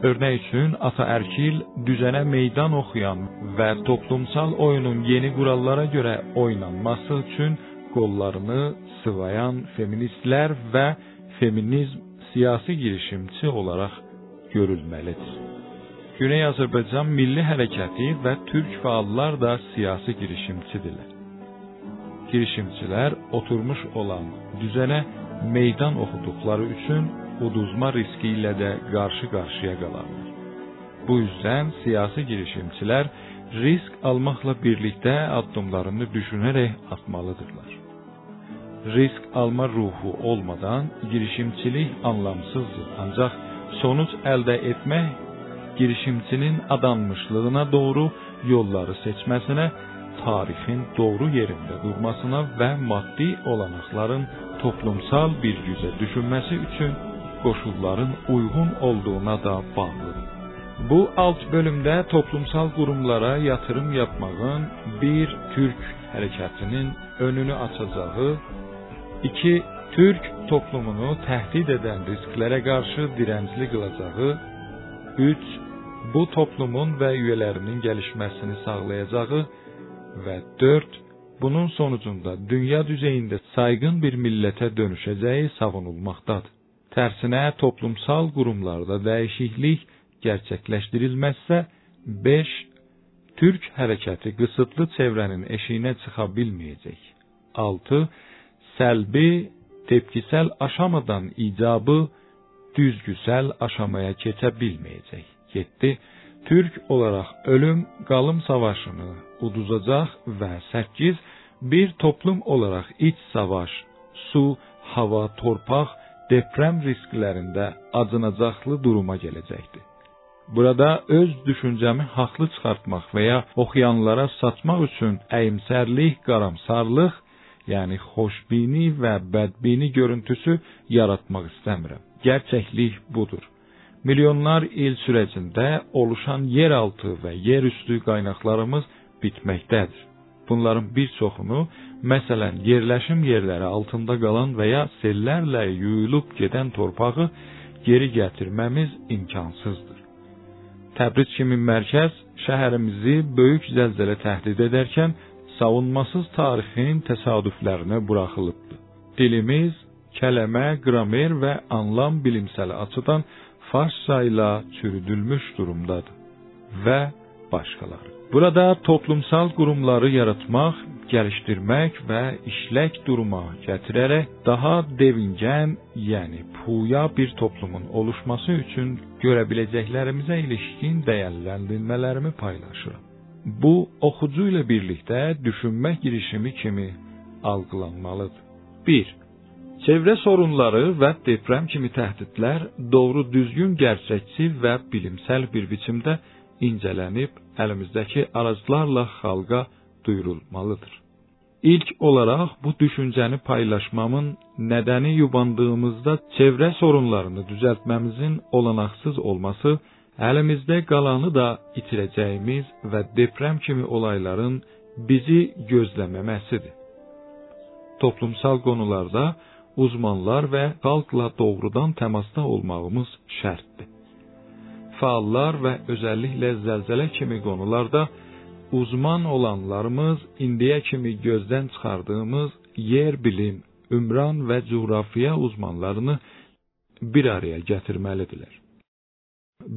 Örnek üçün ataərkil düzənə meydan oxuyan və toplumsal oyunun yeni qurallara görə oynanması üçün qollarını sıvayan feministlər və feminizm siyasi girişimçi olaraq görülməlidir. Güney Azərbaycan Milli Hərəkəti və türk fəallar da siyasi girişimçidirlər. Girişimçilər oturmuş olan düzənə meydan oxuduqları üçün uduzma riski ilə də qarşı-qarşıya qalarlar. Bu yüzden siyasi girişimçilər risk almakla birlikte addımlarını düşünerek atmalıdırlar risk alma ruhu olmadan girişimçilik anlamsızdır. Ancak sonuç elde etmek girişimcinin adanmışlığına doğru yolları seçmesine, tarihin doğru yerinde durmasına ve maddi olanakların toplumsal bir yüze düşünmesi için koşulların uygun olduğuna da bağlıdır. Bu alt bölümde toplumsal kurumlara yatırım yapmağın bir Türk hareketinin önünü açacağı 2. Türk toplumunu təhdid edən risklərə qarşı dirəncli qılacağı. 3. Bu toplumun və üyelərinin gəlişməsini sağlayacağı və 4. Bunun sonucunda dünya düzeyində sayğın bir millətə dönüşəcəyi savunulmaqdadır. Tərsinə toplumsal qurumlarda dəyişiklik gerçekleştirilmezse 5. Türk hərəkəti qısıtlı çevrənin eşiyinə çıxa bilməyəcək. 6 selbi tepkisel aşamadan icabı düzgüsel aşamaya geçebilmeyecek. 7. Türk olarak ölüm qalım savaşını uduzacaq və 8. Bir toplum olarak iç savaş, su, hava, torpaq, deprem risklərində acınacaqlı duruma gələcəkdir. Burada öz düşüncəmi haqlı çıxartmaq və ya oxuyanlara satmaq üçün əyimsərlik, qaramsarlıq yani hoşbini ve bedbini görüntüsü yaratmak istəmirəm. Gerçeklik budur. Milyonlar il sürecinde oluşan yeraltı ve yerüstü kaynaklarımız bitməkdədir. Bunların bir çoxunu, məsələn, yerləşim yerləri altında qalan və ya sellərlə yuyulub gedən torpağı geri gətirməmiz imkansızdır. Təbriz kimi mərkəz şəhərimizi böyük zəlzələ təhdid edərkən savunmasız tarixin təsadüflərinə buraxılıbdır. Dilimiz kəlmə, qramer və anlam bilimsel açıdan farsça ilə çürüdülmüş durumdadır və başqaları. Burada toplumsal qurumları yaratmaq, gəlişdirmək və işlək duruma gətirərək daha devingən, yəni puya bir toplumun oluşması üçün görə biləcəklərimizə ilişkin dəyərləndirmələrimi paylaşıram. Bu oxucu ilə birlikdə düşünmə girişimi kimi algılanmalıdır. 1. Çevrə sorunları və deprem kimi təhdidlər doğru düzgün gerçəkçi və bilimsel bir biçimdə incələnib əlimizdəki aracılarla xalqa duyurulmalıdır. İlk olarak bu düşüncəni paylaşmamın nədəni yubandığımızda çevrə sorunlarını düzəltməmizin olanaksız olması Əlimizdə qalanı da itirəcəyimiz və deprem kimi olayların bizi gözləməməsidir. Toplumsal konularda uzmanlar və xalqla doğrudan təmasda olmağımız şərtdir. Fəallar və özəlliklə zəlzələ kimi qonularda uzman olanlarımız indiyə kimi gözdən çıxardığımız yer bilim, ümran və coğrafiya uzmanlarını bir araya gətirməlidirlər.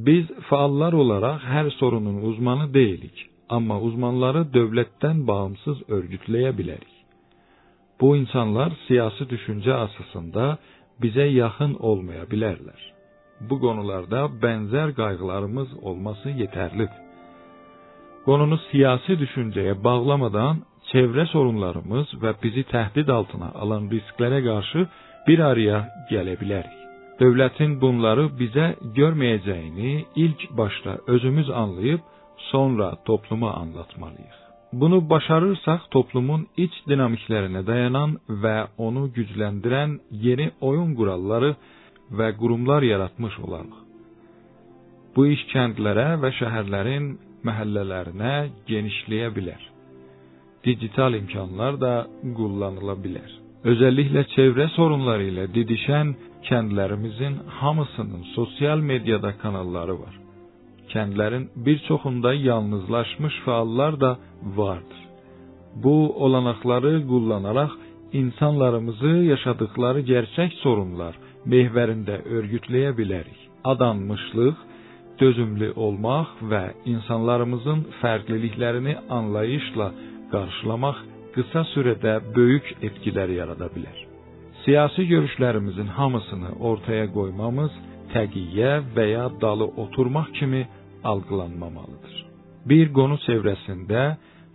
Biz fəallar olaraq hər sorunun uzmanı deyilik, amma uzmanları dövlətdən bağımsız örgütləyə bilərik. Bu insanlar siyasi düşüncə əsasında bizə yaxın olmaya bilərlər. Bu qonularda bənzər qayğılarımız olması yetərlidir. Qonunu siyasi düşüncəyə bağlamadan çevrə sorunlarımız və bizi təhdid altına alan risklərə qarşı bir araya gələ bilərik. Dövlətin bunları bizə görməyəcəyini ilk başda özümüz anlayıb, sonra topluma anlatmalıyıq. Bunu başarırsaq toplumun iç dinamiklərinə dayanan və onu gücləndirən yeni oyun quralları və qurumlar yaratmış olarıq. Bu iş kəndlərə və şəhərlərin məhəllələrinə genişləyə bilər. Digital imkanlar da kullanıla bilər. Özəlliklə çevrə sorunları ilə didişən kəndlərimizin hamısının sosial mediada kanalları var. Kəndlərin bir çoxunda yalnızlaşmış fəallar da vardır. Bu olanaqları kullanaraq insanlarımızı yaşadıkları gerçək sorunlar mehvərində örgütləyə bilərik. Adanmışlıq, dözümlü olmaq və insanlarımızın fərqliliklərini anlayışla qarşılamaq qısa sürədə böyük etkilər yarada bilər. Siyasi görüşlərimizin hamısını ortaya qoymamız təqiyyə və ya dalı oturmaq kimi algılanmamalıdır. Bir qonu çevrəsində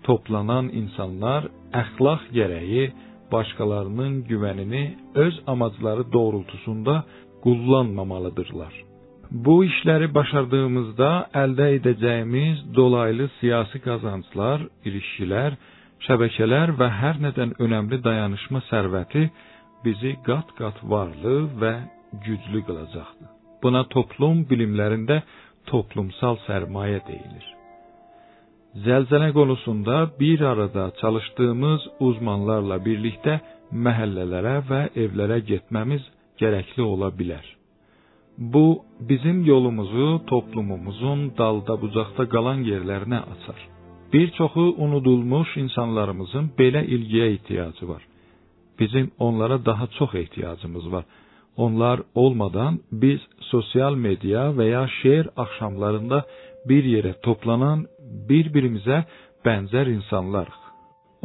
toplanan insanlar əxlaq gərəyi başqalarının güvənini öz amacları doğrultusunda kullanmamalıdırlar. Bu işləri başardığımızda əldə edəcəyimiz dolaylı siyasi qazanclar, ilişkilər, şəbəkələr və hər nədən önəmli dayanışma sərvəti bizi qat-qat varlı və güclü qılacaqdır. Buna toplum bilimlərində toplumsal sərmayə deyilir. Zəlzələ konusunda bir arada çalışdığımız uzmanlarla birlikdə məhəllələrə və evlərə getməmiz gərəkli ola bilər. Bu bizim yolumuzu toplumumuzun dalda bucaqda qalan yerlərinə açar. Bir çoxu unudulmuş insanlarımızın belə ilgiyə ehtiyacı var. Bizim onlara daha çox ehtiyacımız var. Onlar olmadan biz sosial media və ya şeir axşamlarında bir yerə toplanan bir-birimizə bənzər insanlarıq.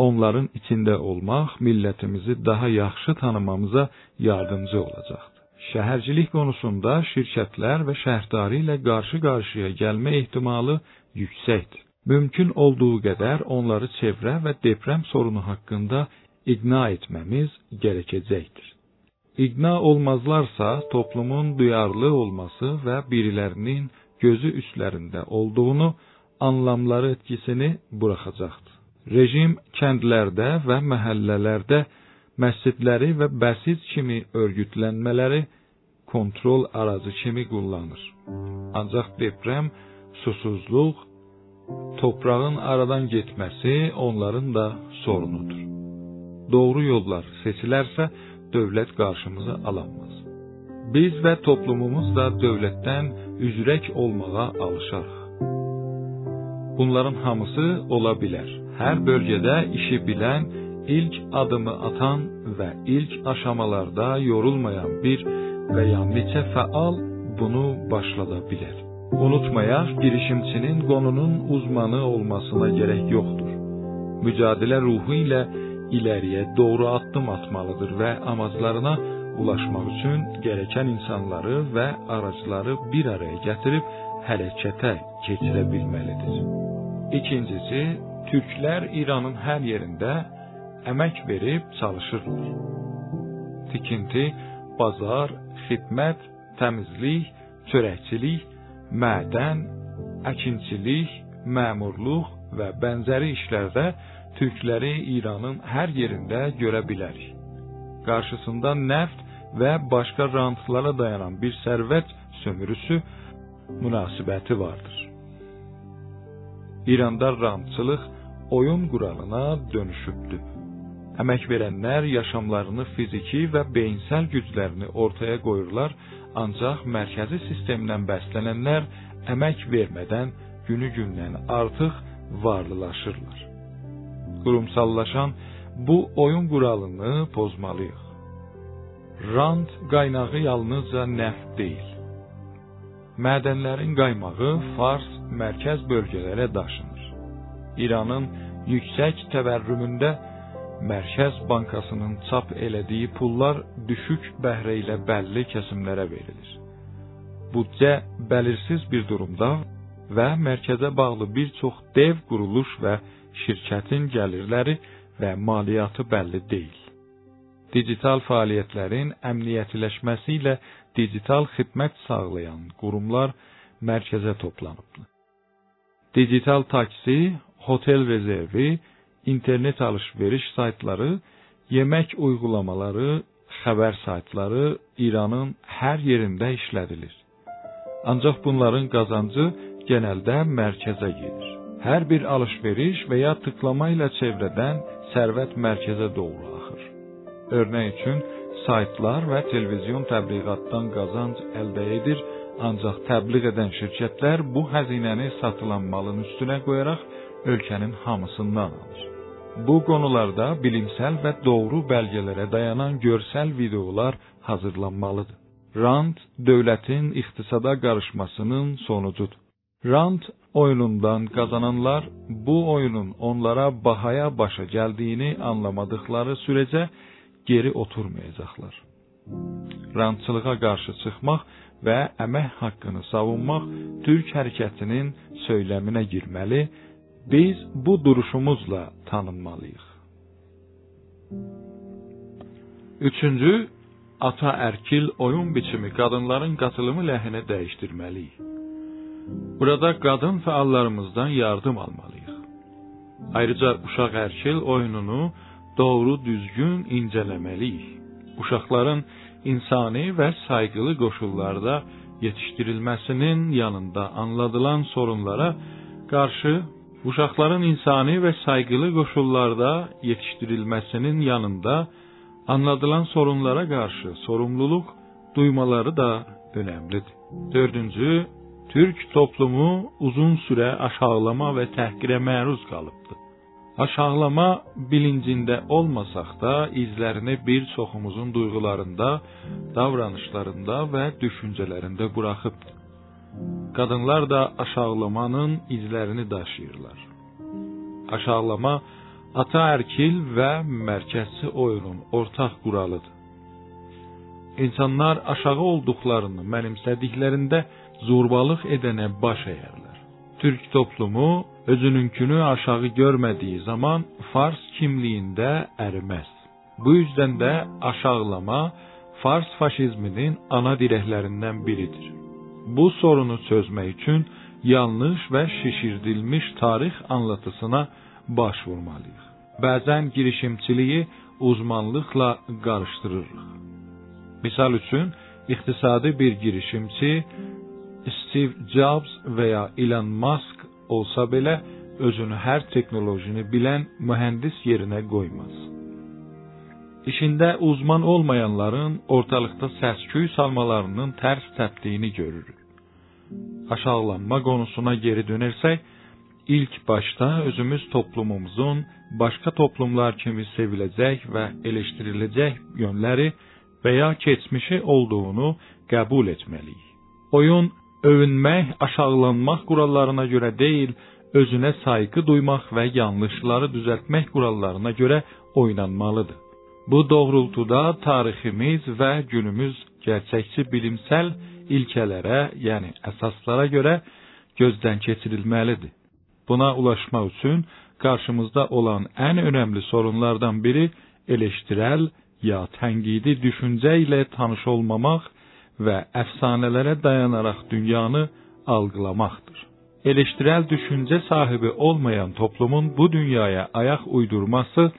Onların içində olmaq millətimizi daha yaxşı tanımamıza yardımcı olacaqdır. Şəhərcilik konusunda şirkətlər və şəhərdarı ilə qarşı-qarşıya gəlmə ehtimalı yüksəkdir. Mümkün olduğu qədər onları çevrə və deprəm sorunu haqqında iqna etməmiz gərəkəcəkdir. İqna olmazlarsa toplumun duyarlı olması və birilərinin gözü üstlərində olduğunu anlamları etkisini buraxacaqdır. Rejim kəndlərdə və məhəllələrdə məscidləri və bəsid kimi örgütlənmələri kontrol aracı kimi kullanır. Ancaq deprəm, susuzluq Toprağın aradan getməsi onların da sorunudur. Doğru yollar seçilərsə dövlət qarşımıza alanmaz. Biz və toplumumuz da dövlətdən üzrək olmağa alışarıq. Bunların hamısı ola bilər. Hər bölgədə işi bilən, ilk adımı atan və ilk aşamalarda yorulmayan bir və ya neçə fəal bunu başlada bilər. Unutmayaq, girişimçinin qonunun uzmanı olmasına gərək yoxdur. Mücadilə ruhu ilə ileriyə doğru addım atmalıdır və amaclarına ulaşmaq üçün gərəkən insanları və aracları bir araya gətirib hərəkətə keçirə bilməlidir. İkincisi, türklər İranın hər yerində əmək verib çalışırlar. Tikinti, bazar, xidmət, təmizlik, çörəkçilik mədən, əkinçilik, məmurluq və bənzəri işlərdə türkləri İranın hər yerində görə bilərik. Qarşısında neft və başqa rantlara dayanan bir sərvət sömürüsü münasibəti vardır. İranda rantçılıq oyun quralına dönüşübdür. Əmək verənlər yaşamlarını fiziki və beyinsəl güclərini ortaya qoyurlar, ancaq mərkəzi sistemdən bəslənənlər əmək vermədən günü-gündən artıq varlılaşırlar. Qurumsallaşan bu oyun quralını pozmalıyıq. Rant qaynağı yalnızca neft deyil. Mədənlərin qaymağı Fars mərkəz bölgələrə daşınır. İranın yüksək təvərrümündə Mərkəz Bankasının çap elədiyi pullar düşük bəhrə ilə bəlli kəsimlərə verilir. Büdcə bəlirsiz bir durumda və mərkəzə bağlı bir çox dev quruluş və şirkətin gəlirləri və maliyyatı bəlli deyil. Digital fəaliyyətlərin əmniyyətləşməsi ilə digital xidmət sağlayan qurumlar mərkəzə toplanıbdır. Digital taksi, hotel rezervi, internet alış-veriş saytları, yemək uygulamaları, xəbər saytları İranın hər yerində işlədilir. Ancaq bunların qazancı genəldə mərkəzə gedir. Hər bir alış-veriş və ya tıklama ilə çevrədən sərvət mərkəzə doğru axır. Örnək üçün, saytlar və televizion təbliğatdan qazanc əldə edir, ancaq təbliğ edən şirkətlər bu həzinəni satılan malın üstünə qoyaraq ölkənin hamısından alır. Bu qonularda bilimsel və doğru bəlgələrə dayanan görsəl videolar hazırlanmalıdır. Rant dövlətin iqtisada qarışmasının sonucudur. Rant oyunundan qazananlar bu oyunun onlara bahaya başa gəldiyini anlamadıkları sürəcə geri oturmayacaqlar. Rantçılığa qarşı çıxmaq və əmək haqqını savunmaq Türk hərəkətinin söyləminə girməli, biz bu duruşumuzla tanınmalıyıq. Üçüncü, ata-ərkil oyun biçimi qadınların qatılımı ləhinə dəyişdirməliyik. Burada qadın fəallarımızdan yardım almalıyıq. Ayrıca uşaq-ərkil oyununu doğru düzgün incələməliyik. Uşaqların insani və sayğılı qoşullarda yetişdirilməsinin yanında anladılan sorunlara qarşı uşaqların insani və sayğılı qoşullarda yetişdirilməsinin yanında anladılan sorunlara qarşı sorumluluq duymaları da önəmlidir. Dördüncü, Türk toplumu uzun sürə aşağılama və təhqirə məruz qalıbdır. Aşağılama bilincində olmasaq da izlərini bir çoxumuzun duyğularında, davranışlarında və düşüncələrində buraxıbdır. Qadınlar da aşağılamanın izlərini daşıyırlar. Aşağılama ataerkil və mərkəzçi oyunun ortaq quralıdır. İnsanlar aşağı olduqlarını mənimsədiklərində zorbalıq edənə baş əyərlər. Türk toplumu özününkünü aşağı görmədiyi zaman Fars kimliyində əriməz. Bu yüzdən də aşağılama Fars faşizminin ana dirəklərindən biridir. Bu sorunu çözmək üçün yanlış və şişirdilmiş tarix anlatısına baş vurmalıyıq. Bəzən girişimçiliyi uzmanlıqla qarışdırırıq. Misal üçün, iqtisadi bir girişimçi Steve Jobs və ya Elon Musk olsa belə özünü hər texnolojini bilən mühəndis yerinə qoymaz. İşində uzman olmayanların ortalıqda səs-küy salmalarının tərs təpdiyini görürük. Aşağılanma konusuna geri dönərsək, ilk başta özümüz toplumumuzun başka toplumlar kimi sevilecek və eleştirilecek yönləri və ya keçmişi olduğunu qəbul etməliyik. Oyun övünmək, aşağılanmaq qurallarına görə deyil, özünə sayğı duymaq və yanlışları düzəltmək qurallarına görə oynanmalıdır. Bu doğrultuda tariximiz və günümüz gerçəkçi bilimsel ilkələrə, yəni əsaslara görə gözdən keçirilməlidir. Buna ulaşmaq üçün qarşımızda olan ən önəmli sorunlardan biri eleştirəl ya tənqidi düşüncə ilə tanış olmamaq və əfsanələrə dayanaraq dünyanı algılamaqdır. Eleştirəl düşüncə sahibi olmayan toplumun bu dünyaya ayaq uydurması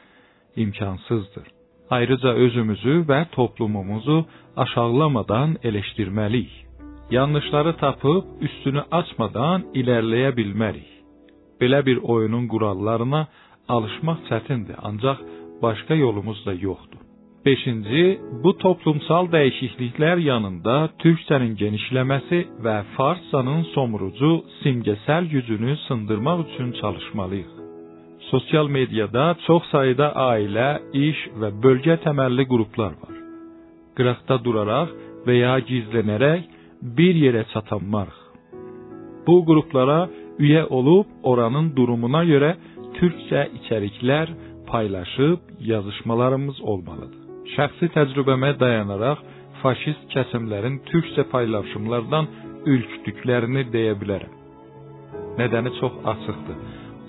imkansızdır. Ayrıca özümüzü və toplumumuzu aşağılamadan eleştirməliyik. Yanlışları tapıb üstünü açmadan ilərləyə bilmərik. Belə bir oyunun qurallarına alışmaq çətindir, ancaq başqa yolumuz da yoxdur. Beşinci, bu toplumsal dəyişikliklər yanında türkçənin genişləməsi və farscanın somrucu simgesel gücünü sındırmaq üçün çalışmalıyıq. Sosial mediada çox sayda ailə, iş və bölgə təməlli qruplar var. Qıraqda duraraq və ya gizlənərək bir yerə çatanmarıq. Bu qruplara üyə olub oranın durumuna görə türkçə içəriklər paylaşıb yazışmalarımız olmalıdır. Şəxsi təcrübəmə dayanaraq faşist kəsimlərin türkçə paylaşımlardan ürkdüklərini deyə bilərəm. Nədəni çox açıqdır.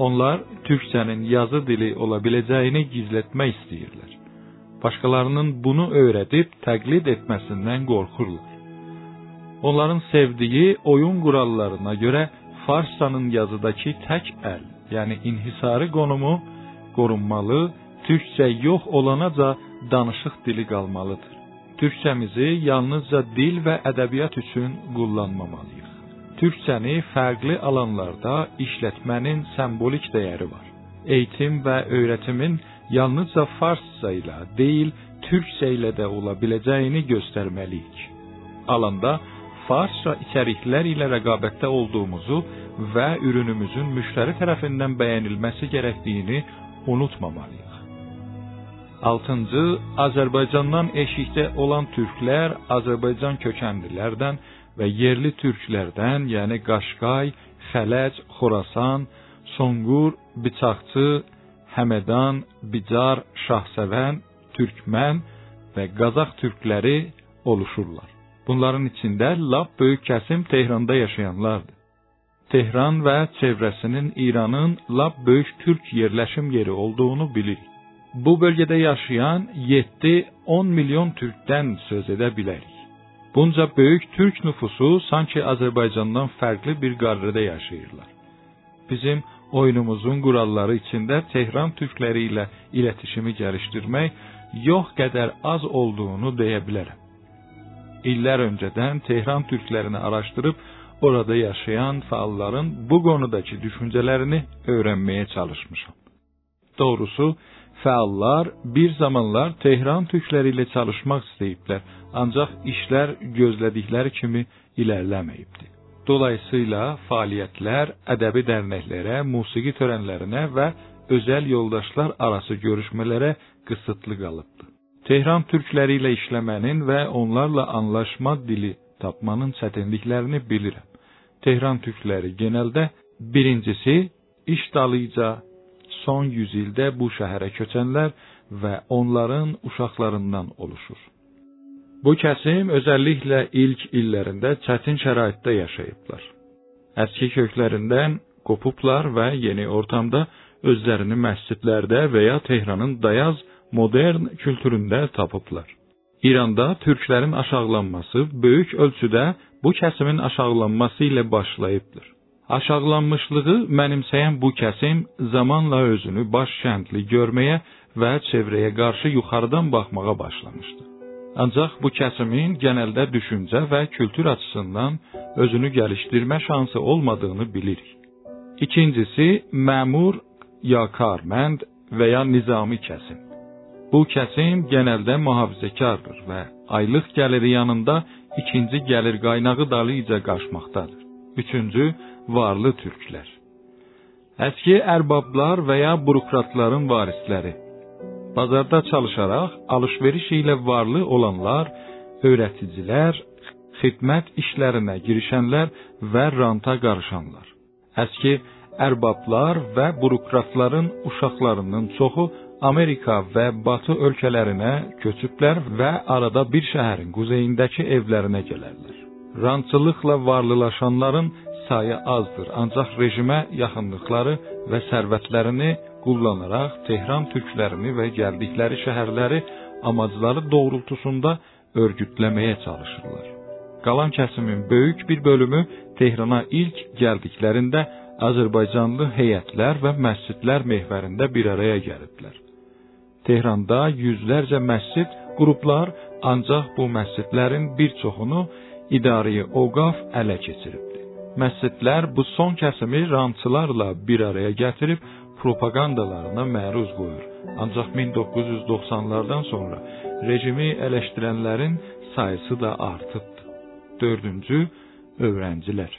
Onlar türkçənin yazı dili ola biləcəyini gizlətmək istəyirlər. Başqalarının bunu öyrədib təqlid etməsindən qorxurlar. Onların sevdiyi oyun qurallarına görə farscanın yazıdakı tək əl, yəni inhisari qonumu qorunmalı, türkçə yox olanaca danışıq dili qalmalıdır. Türkçəmizi yalnızca dil və ədəbiyyat üçün kullanmamalıyıq. Türkçəni fərqli alanlarda işlətmənin simbolik dəyəri var. Eğitim və öyrətimin yalnızca farsça ilə deyil, türkçə ilə də ola biləcəyini göstərməliyik. Alanda farsça içəriklər ilə rəqabətdə olduğumuzu və ürünümüzün müştəri tərəfindən bəyənilməsi gərəkdiyini unutmamalıyıq. 6-cı Azərbaycandan eşikdə olan türklər Azərbaycan kökənlilərdən və yerli türklərdən, yəni Qaşqay, Xələc, Xorasan, Sonqur, Biçaqçı, Həmədan, Bicar, Şahsəvən, Türkmən və Qazaq türkləri oluşurlar. Bunların içində lap böyük kəsim Tehranda yaşayanlardır. Tehran və çevrəsinin İranın lap böyük türk yerləşim yeri olduğunu bilirik. Bu bölgədə yaşayan 7-10 milyon türkdən söz edə bilərik. Bunca böyük türk nüfusu sanki Azərbaycandan fərqli bir qarrədə yaşayırlar. Bizim oyunumuzun quralları içində Tehran türkləri ilə iletişimi gəlişdirmək yox qədər az olduğunu deyə bilərəm. İllər öncədən Tehran türklərini araşdırıb orada yaşayan fəalların bu konudakı düşüncələrini öyrənməyə çalışmışam. Doğrusu, fəallar bir zamanlar Tehran türkləri ilə çalışmaq istəyiblər, ancaq işlər gözlədikləri kimi ilərləməyibdi. Dolayısıyla fəaliyyətlər ədəbi dərnəklərə, musiqi törənlərinə və özəl yoldaşlar arası görüşmələrə qısıtlı qalıbdı. Tehran türkləri ilə işləmənin və onlarla anlaşma dili tapmanın çətinliklərini bilirəm. Tehran türkləri genəldə birincisi iş dalıca son 100 ildə bu şəhərə köçənlər və onların uşaqlarından oluşur. Bu kəsim özəlliklə ilk illərində çətin şəraitdə yaşayıblar. Əski köklərindən qopublar və yeni ortamda özlərini məscidlərdə və ya Tehranın dayaz modern kültüründə tapıblar. İranda türklərin aşağılanması böyük ölçüdə bu kəsimin aşağılanması ilə başlayıbdır. Aşağılanmışlığı mənimsəyən bu kəsim zamanla özünü baş kəndli görməyə və çevrəyə qarşı yuxarıdan baxmağa başlamışdı. Ancaq bu kəsimin genəldə düşüncə və kültür açısından özünü gəlişdirmə şansı olmadığını bilirik. İkincisi, məmur ya karmənd və ya nizami kəsim. Bu kəsim genəldə mühafizəkardır və aylıq gəliri yanında ikinci gəlir qaynağı dalıca qaçmaqdadır. Üçüncü, varlı türklər. Əski ərbablar və ya bürokratların varisləri. Bazarda çalışaraq alış-veriş ilə varlı olanlar, öyrəticilər, xidmət işlərinə girişənlər və ranta qarışanlar. Əski ərbablar və bürokratların uşaqlarının çoxu Amerika və Batı ölkələrinə köçüblər və arada bir şəhərin quzeyindəki evlərinə gələrlər. Rantçılıqla varlılaşanların sayı azdır, ancaq rejimə yaxınlıqları və sərvətlərini kullanaraq Tehran türklərini və gəldikləri şəhərləri amacları doğrultusunda örgütləməyə çalışırlar. Qalan kəsimin böyük bir bölümü Tehrana ilk gəldiklərində Azərbaycanlı heyətlər və məscidlər mehvərində bir araya gəliblər. Tehranda yüzlərcə məscid, qruplar ancaq bu məscidlərin bir çoxunu idarəyə Oqaf ələ keçiribdi. Məscidlər bu son kəsimi rantçılarla bir araya gətirib propagandalarına məruz qoyur. Ancaq 1990-lardan sonra rejimi eleştirənlərin sayısı da artıbdı. Dördüncü, öğrencilər.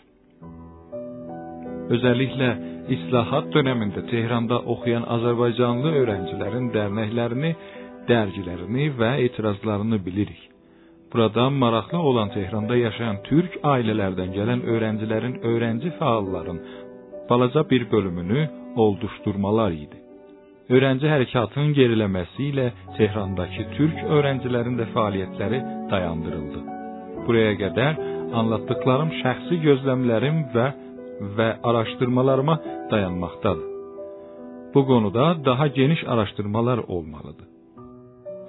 Özellikle islahat döneminde Tehranda okuyan Azerbaycanlı öğrencilerin derneklerini, dergilerini ve itirazlarını bilirik. Burada maraqlı olan Tehranda yaşayan Türk ailələrdən gələn öğrencilerin, öğrenci fəalların balaca bir bölümünü olduşturmalar idi. Öğrenci hərəkatının geriləməsi ilə Tehrandakı Türk öğrencilerin də fəaliyyətləri dayandırıldı. Buraya qədər anlattıklarım şəxsi gözlemlerim ve ve araştırmalarıma dayanmaktadır. Bu konuda daha geniş araştırmalar olmalıdır.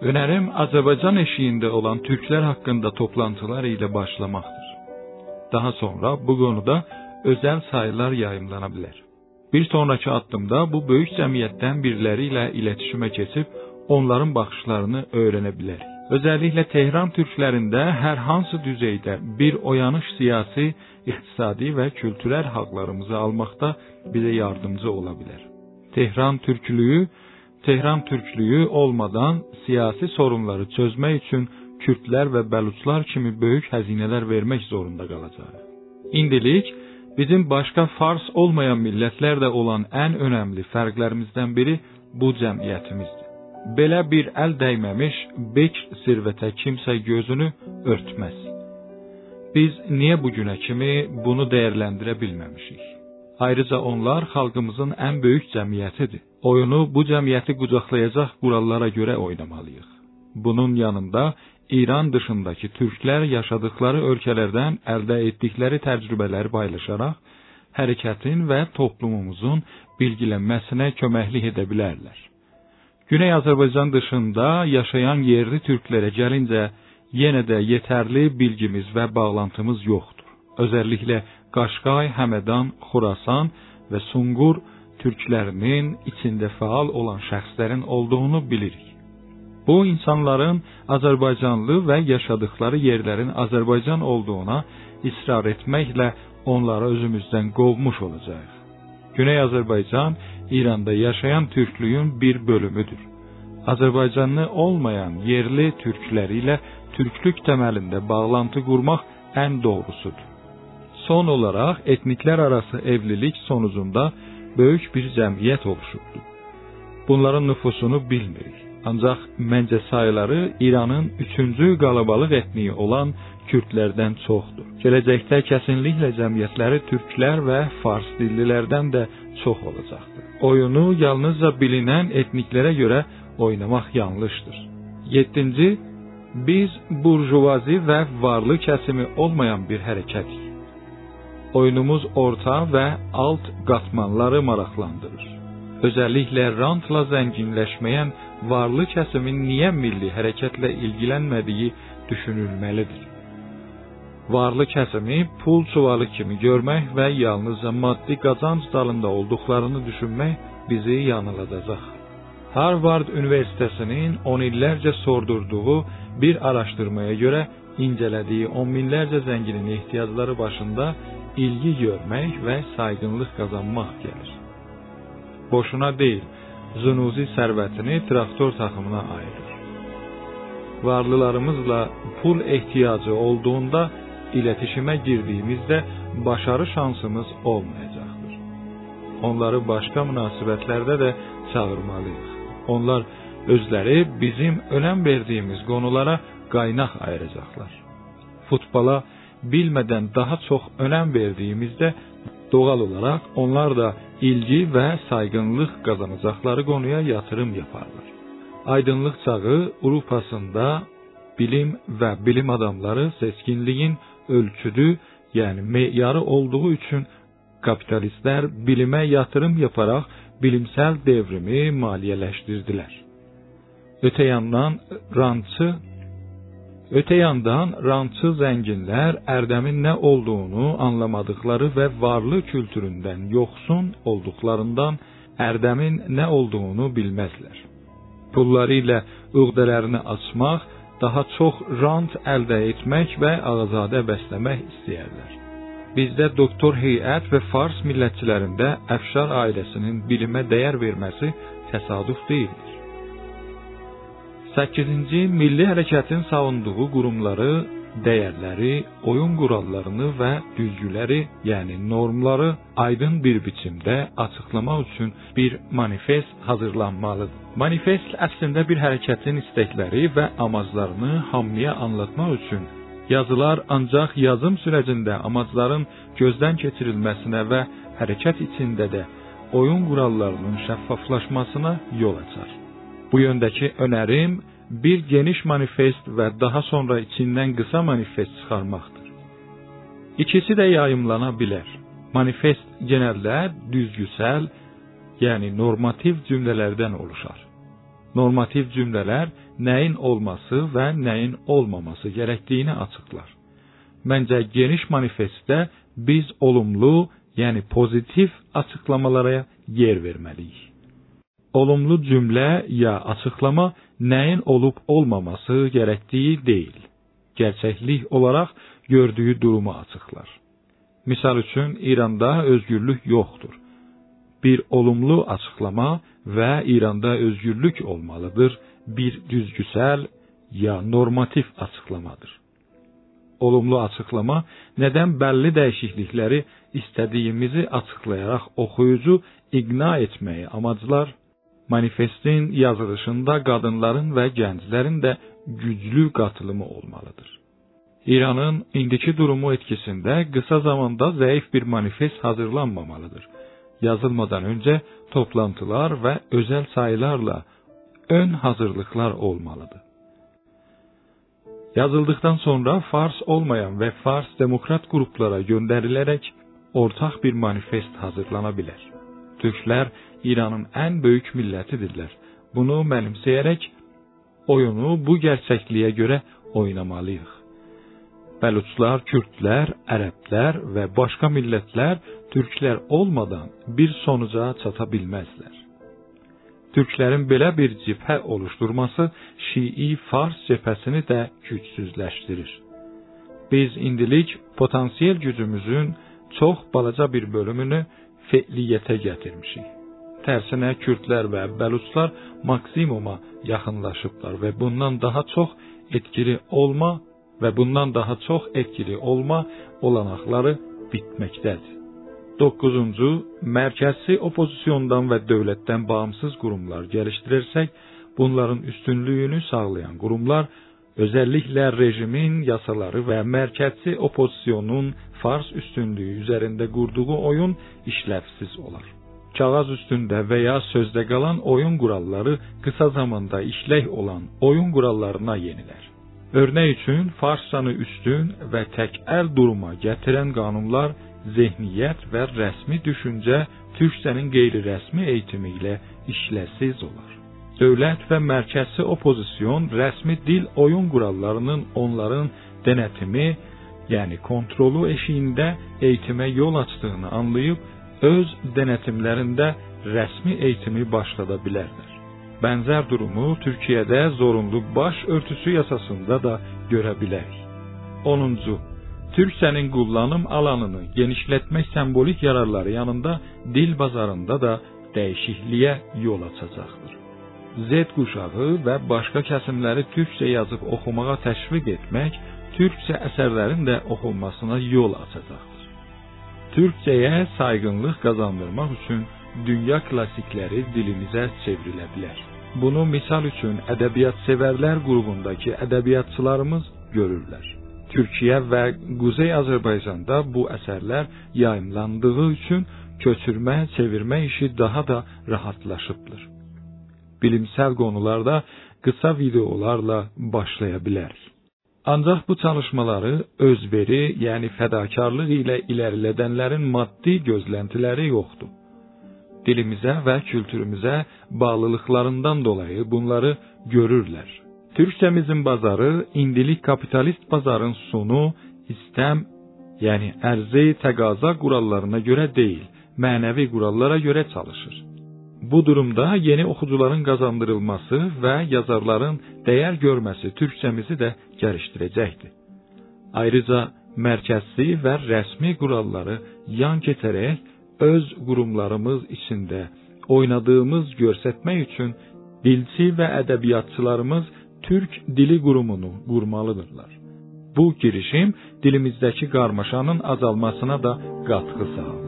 Önerim Azerbaycan eşiğinde olan Türkler hakkında toplantılar ile başlamaktır. Daha sonra bu konuda özel sayılar yayımlanabilir. Bir sonraki addımda bu büyük cəmiyyətdən biriləriyle iletişime geçip onların baxışlarını öğrenebilir. Özellikle Tehran Türklerinde her hansı düzeyde bir oyanış siyasi, iktisadi ve kültürel haklarımızı almakta bize yardımcı olabilir. Tehran Türklüğü Tehran Türklüğü olmadan siyasi sorunları çözmek için Kürtler ve Beluçlar kimi büyük həzinələr vermek zorunda qalacaq. İndilik bizim başka Fars olmayan milletler de olan en önemli fərqlərimizdən biri bu cəmiyyətimizdir. Belə bir əl dəyməmiş bek sirvətə kimsə gözünü örtməz. Biz niyə bu günə kimi bunu dəyərləndirə bilməmişik? Ayrıca onlar xalqımızın ən böyük cəmiyyətidir. Oyunu bu cəmiyyəti qucaqlayacaq qurallara görə oynamalıyıq. Bunun yanında İran dışındakı türklər yaşadıkları ölkələrdən əldə etdikləri təcrübələri paylaşaraq hərəkətin və toplumumuzun bilgilənməsinə köməklik edə bilərlər. Güney Azerbaycan dışında yaşayan yerli Türklere gəlincə yenə də yetərli bilgimiz və bağlantımız yoxdur. Özəlliklə Qaşqay, Həmədan, Xurasan və Sungur türklərinin içində fəal olan şəxslərin olduğunu bilirik. Bu insanların Azərbaycanlı və yaşadıkları yerlərin Azərbaycan olduğuna israr etməklə onları özümüzdən qovmuş olacağıq. Güney Azərbaycan İranda yaşayan Türklüyün bir bölümüdür. Azərbaycanlı olmayan yerli türkləri Türklük təməlində bağlantı qurmaq ən doğrusudur. Son olaraq etniklər arası evlilik sonucunda böyük bir cəmiyyət oluşubdur. Bunların nüfusunu bilmirik. Ancaq məncə sayıları İranın üçüncü qalabalıq etniyi olan Kürdlərdən çoxdur. Gələcəkdə kəsinliklə cəmiyyətləri türklər və fars dillilərdən də çox olacaqdır. Oyunu yalnızca bilinən etniklərə görə oynamaq yanlışdır. 7. Biz burjuvazi və varlı kəsimi olmayan bir hərəkətik. Oyunumuz orta və alt qatmanları maraqlandırır. Özəlliklə rantla zənginləşməyən varlı kəsimin niyə milli hərəkətlə ilgilənmədiyi düşünülməlidir. Varlı kəsimi pul çuvalı kimi görmək və yalnızca maddi qazanc dalında olduqlarını düşünmək bizi yanıldacaq. Harvard Üniversitesinin on illərcə sordurduğu bir araştırmaya göre incələdiyi on minlərcə zənginin ehtiyacları başında ilgi görmək və saygınlıq qazanmaq gəlir. Boşuna deyil, Zunuzi sərvətini traktor takımına ayırır. Varlılarımızla pul ehtiyacı olduğunda iletişime girdiğimizde başarı şansımız olmayacaktır. Onları başka münasibətlerde de çağırmalıyıq. Onlar özləri bizim önəm verdiyimiz qonulara qaynaq ayıracaqlar. Futbola bilmədən daha çox önəm verdiyimizdə doğal olaraq onlar da ilgi və sayğınlıq qazanacaqları qonuya yatırım yaparlar. Aydınlıq çağı Avropasında bilim və bilim adamları seçkinliyin ölçüdü, yəni meyarı olduğu üçün kapitalistlər bilimə yatırım yaparaq bilimsel devrimi maliyyələşdirdilər. Öte yandan rantçı Öte yandan rantçı zənginlər Ərdəmin nə olduğunu anlamadıkları və varlı kültüründən yoxsun olduqlarından Ərdəmin nə olduğunu bilməzlər. Pulları ilə öqdələrini açmaq, daha çox rant əldə etmək və ağazadə bəsləmək istəyərlər. Bizdə doktor heyət və Fars millətçilərində Əfşar ailəsinin bilimə dəyər verməsi təsadüf deyildir. 8-ci milli hərəkətin savunduğu qurumları, dəyərləri, oyun qurallarını və düzgüləri, yəni normları aydın bir biçimdə açıqlamaq üçün bir manifest hazırlanmalıdır. Manifest əslində bir hərəkətin istəkləri və amaclarını hamıya anlatmaq üçün yazılar ancaq yazım sürəcində amacların gözdən keçirilməsinə və hərəkət içində də oyun qurallarının şəffaflaşmasına yol açar. Bu yöndəki önərim bir geniş manifest və daha sonra içindən qısa manifest çıxarmaqdır. İkisi də yayımlana bilər. Manifest genəldə düzgüsəl, yəni normativ cümlələrdən oluşar. Normativ cümlələr nəyin olması və nəyin olmaması gərəkdiyini açıqlar. Məncə geniş manifestdə biz olumlu, yəni pozitiv açıqlamalara yer verməliyik. Olumlu cümlə ya açıqlama nəyin olub olmaması gərəkdiyi deyil. Gerçəklik olaraq gördüyü durumu açıqlar. Misal üçün İranda özgürlük yoxdur. Bir olumlu açıqlama və İranda özgürlük olmalıdır bir düzgüsəl ya normativ açıqlamadır. Olumlu açıqlama nədən bəlli dəyişiklikləri istədiyimizi açıqlayaraq oxuyucu iqna etməyi amaclar manifestin yazılışında qadınların və gənclərin də güclü qatılımı olmalıdır. İranın indiki durumu etkisində qısa zamanda zəif bir manifest hazırlanmamalıdır. Yazılmadan öncə toplantılar və özəl sayılarla ön hazırlıqlar olmalıdır. Yazıldıktan sonra Fars olmayan və Fars demokrat qruplara göndərilərək ortaq bir manifest hazırlana bilər. İranın ən böyük millətidirlər. Bunu mənimsəyərək oyunu bu gerçəkliyə görə oynamalıyıq. Bəluçlar, Kürdlər, Ərəblər və başqa millətlər türklər olmadan bir sonuca çata bilməzlər. Türklərin belə bir cibhə oluşturması Şii Fars cəbhəsini də gücsüzləşdirir. Biz indilik potansiyel gücümüzün çox balaca bir bölümünü fe'liyyətə gətirmişik. Tərsinə Kürdlər və Bəluçlar maksimuma yaxınlaşıblar və bundan daha çox etkili olma və bundan daha çox etkili olma olanaqları bitməkdədir. 9-cu mərkəzi opozisiyondan və dövlətdən bağımsız qurumlar gəlişdirirsək, bunların üstünlüyünü sağlayan qurumlar özəlliklə rejimin yasaları və mərkəzi opozisiyonun fars üstünlüyü üzərində qurduğu oyun işləvsiz olar kağız üstündə və ya sözdə qalan oyun quralları qısa zamanda işlək olan oyun qurallarına yenilər. Örnək üçün farsçanı üstün və tək əl duruma gətirən qanunlar zehniyyət və rəsmi düşüncə türkçənin qeyri-rəsmi eğitimi ilə işləsiz olar. Dövlət və mərkəzi opozisiyon rəsmi dil oyun qurallarının onların denetimi, yəni kontrolu eşiyində eğitimə yol açdığını anlayıb öz denetimlərində rəsmi eğitimi başlada bilərlər. Bənzər durumu Türkiyədə zorunlu baş örtüsü yasasında da görə bilərik. 10-cu Türkçənin kullanım alanını genişletmək sembolik yararları yanında dil bazarında da dəyişikliyə yol açacaqdır. Z kuşağı və başqa kəsimləri türkçə yazıb oxumağa təşviq etmək türkçə əsərlərin də oxunmasına yol açacaqdır. Türkçəyə sayğınlıq qazandırmaq üçün dünya klassikləri dilimizə çevrilə bilər. Bunu misal üçün ədəbiyyat-sevərlər qrupundakı ədəbiyyatçılarımız görürlər. Türkiyə və Quzey Azərbaycanda bu əsərlər yayımlandığı üçün köçürmə, çevirmə işi daha da rahatlaşıbdır. Bilimsel qonularda qısa videolarla başlaya bilərik. Ancaq bu çalışmaları özveri, yəni fədakarlıq ilə irəlilədənlərin maddi gözləntiləri yoxdur. Dilimizə və kültürümüzə bağlılıqlarından dolayı bunları görürlər. Türkçəmizin bazarı indilik kapitalist bazarın sonu, istəm, yəni ərzə təqaza qurallarına görə deyil, mənəvi qurallara görə çalışır. Bu durumda yeni oxucuların qazandırılması və yazarların dəyər görməsi türkçəmizi də gəlişdirəcəkdir. Ayrıca mərkəzi və rəsmi quralları yan keçərək öz qurumlarımız içində oynadığımız göstərmək üçün dilçi və ədəbiyyatçılarımız Türk dili qurumunu qurmalıdırlar. Bu girişim dilimizdəki qarmaşanın azalmasına da qatqı sağlar.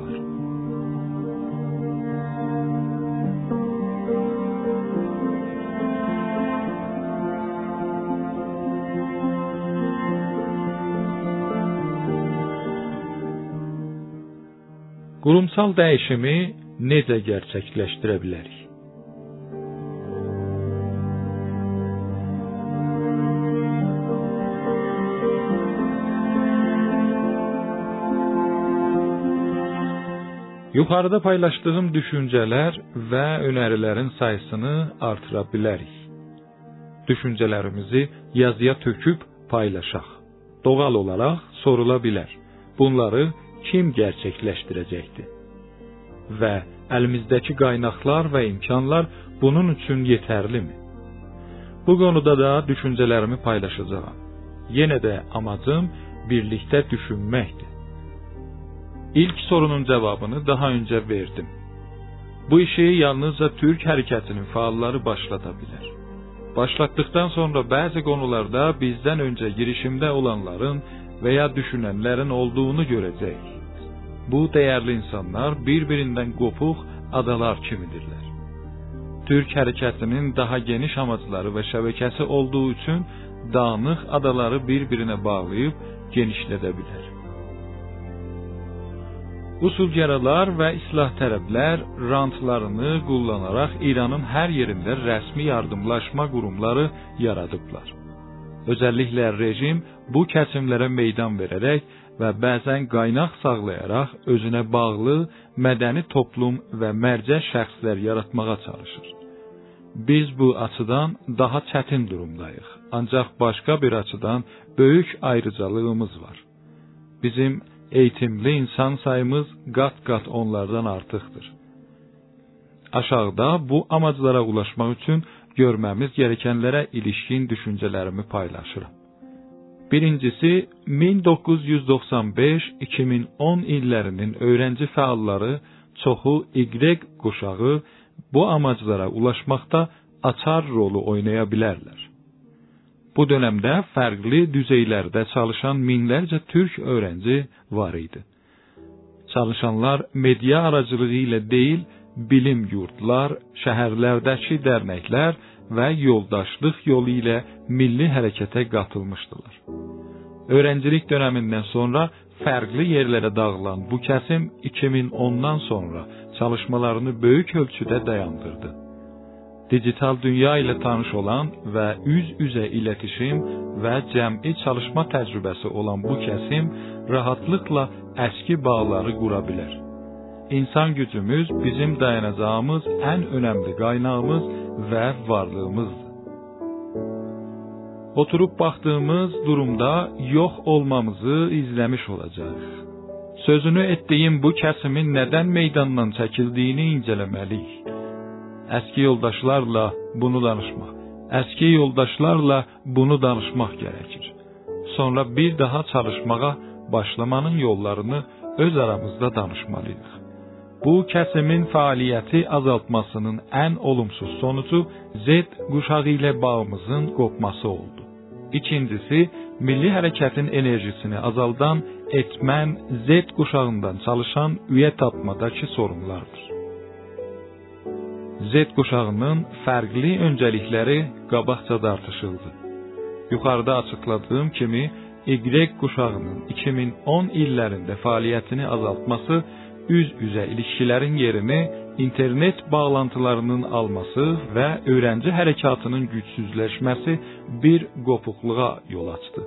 Qurumsal dəyişimi necə gerçəkləşdirə bilərik? Yuxarıda paylaşdığım düşüncələr və önərilərin sayısını artıra bilərik. Düşüncələrimizi yazıya töküb paylaşaq. Doğal olaraq sorula bilər. Bunları kim gerçəkləşdirəcəkdir? Və əlimizdəki qaynaqlar və imkanlar bunun üçün yetərlimi? Bu konuda da düşüncələrimi paylaşacağam. Yenə də amacım birlikdə düşünməkdir. İlk sorunun cevabını daha önce verdim. Bu işi yalnızca Türk hareketinin faalları başlatabilir. Başlattıktan sonra bazı konularda bizden önce girişimde olanların veya düşünenlerin olduğunu görecek. Bu değerli insanlar birbirinden kopuk adalar kimidirler. Türk hareketinin daha geniş amaçları ve şebekesi olduğu için dağınık adaları birbirine bağlayıp genişletebilir. Usulgaralar və islah tələblər rantlarını kullanaraq İranın hər yerində rəsmi yardımlaşma qurumları yaradıblar. Özəlliklə rejim bu kəsimlərə meydan verərək və bəzən qaynaq sağlayaraq özünə bağlı mədəni toplum və mərcə şəxslər yaratmağa çalışır. Biz bu açıdan daha çətin durumdayıq. Ancaq başqa bir açıdan böyük ayrıcalığımız var. Bizim eğitimli insan sayımız qat-qat onlardan artıqdır. Aşağıda bu amaclara ulaşmaq üçün görməmiz gerəkənlərə ilişkin düşüncələrimi paylaşıram. Birincisi 1995-2010 illərinin öğrenci fəalları çoxu Y quşağı bu amaclara ulaşmaqda açar rolu oynaya bilərlər. Bu dönemde farklı düzeylerde çalışan minlərcə Türk öğrenci var idi. Çalışanlar media aracılığı ilə deyil, bilim yurtlar, şəhərlərdəki dərnəklər və yoldaşlıq yolu ilə milli hərəkətə qatılmışdılar. Öğrencilik döneminden sonra farklı yerlere dağılan bu kəsim 2010'dan sonra çalışmalarını böyük ölçüdə dayandırdı dijital dünya ilə tanış olan və üz-üzə iletişim və cəmi çalışma təcrübəsi olan bu kəsim rahatlıqla əski bağları qura bilər. İnsan gücümüz bizim dayanacağımız ən önəmli qaynağımız və varlığımızdır. Oturup baxdığımız durumda yox olmamızı izləmiş olacağıq. Sözünü etdiyim bu kəsimin nədən meydandan çəkildiyini incələməliyik Eski yoldaşlarla bunu danışmaq. Eski yoldaşlarla bunu danışmaq gerekir. Sonra bir daha çalışmağa başlamanın yollarını öz aramızda danışmalıyıq. Bu kəsimin fəaliyyəti azaltmasının ən olumsuz sonucu Z quşağı ilə bağımızın qopması oldu. İkincisi, milli hərəkətin enerjisini azaldan etmən Z quşağından çalışan üye tapmadakı sorunlardır. Z quşağının fərqli öncəlikləri qabaqca tartışıldı. Yuxarıda açıqladığım kimi Y quşağının 2010 illərində fəaliyyətini azaltması üz-üzə ilişkilərin yerini internet bağlantılarının alması və öğrenci hərəkatının gücsüzləşməsi bir qopuqluğa yol açdı.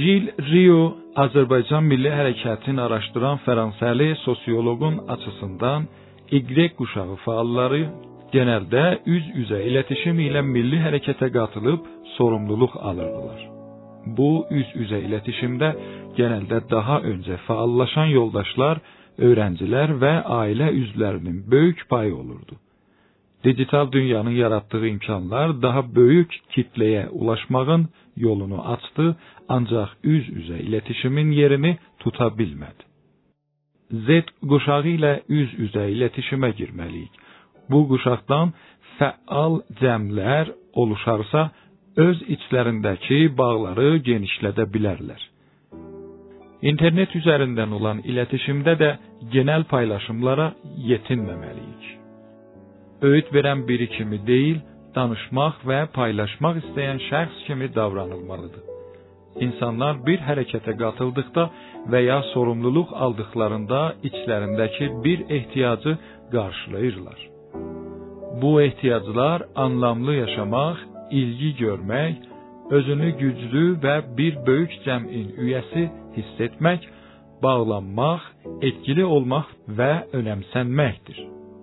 Jil Rio Azərbaycan Milli Hərəkətini araşdıran Fransəli sosioloqun açısından Y kuşağı faalları genelde üz-üzə iletişim ile milli hərəkətə qatılıb sorumluluk alırdılar. Bu üz-üzə iletişimde genelde daha önce faallaşan yoldaşlar, öğrenciler ve aile üzvlərinin böyük payı olurdu. Dijital dünyanın yarattığı imkanlar daha böyük kitleye ulaşmağın yolunu açtı, ancaq üz-üzə iletişimin yerini tuta bilmədi. Z quşağı ilə üz-üzə iletişimə girməliyik. Bu quşaqdan fəal cəmlər oluşarsa, öz içlərindəki bağları genişlədə bilərlər. İnternet üzərindən olan iletişimdə də genel paylaşımlara yetinməməliyik. Öğüt verən biri kimi deyil, danışmaq və paylaşmaq istəyən şəxs kimi davranılmalıdır. İnsanlar bir hərəkətə qatıldıqda və ya sorumluluq aldıqlarında içlərindəki bir ehtiyacı qarşılayırlar. Bu ehtiyaclar anlamlı yaşamaq, ilgi görmək, özünü güclü və bir böyük cəmin üyəsi hiss etmək, bağlanmaq, etkili olmaq və önəmsənməkdir.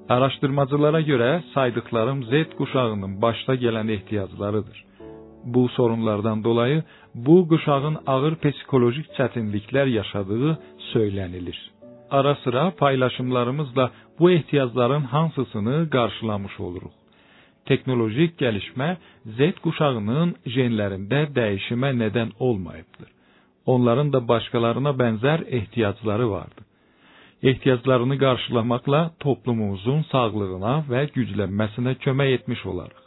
Araşdırmacılara görə saydıqlarım Z quşağının başda gələn ehtiyaclarıdır. Bu sorunlardan dolayı bu quşağın ağır psixolojik çətinliklər yaşadığı söylənilir. Ara sıra paylaşımlarımızla bu ehtiyacların hansısını qarşılamış oluruq. Teknolojik gəlişmə Z quşağının genlərində dəyişimə nədən olmayıbdır. Onların da başqalarına bənzər ehtiyacları vardı. Ehtiyaclarını qarşılamaqla toplumumuzun sağlığına və güclənməsinə kömək etmiş olarıq.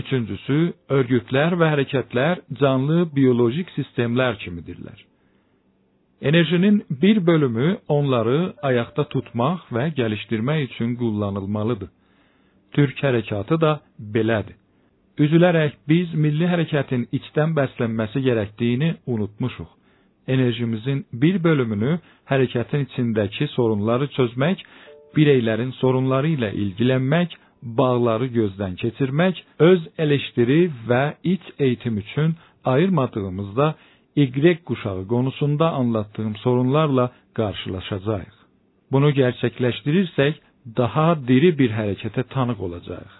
Üçüncüsü, örgütlər və hərəkətlər canlı biolojik sistemlər kimidirlər. Enerjinin bir bölümü onları ayaqda tutmaq və gəlişdirmək üçün kullanılmalıdır. Türk hərəkatı da belədir. Üzülərək biz milli hərəkətin içdən bəslənməsi gərəkdiyini unutmuşuq. Enerjimizin bir bölümünü hərəkətin içindəki sorunları çözmək, bireylərin sorunları ilə ilgilənmək, bağları gözdən keçirmək, öz eleştiri və iç eğitim üçün ayırmadığımızda Y kuşağı konusunda anlattığım sorunlarla karşılaşacağız. Bunu gerçekleştirirsek daha diri bir harekete tanık olacağız.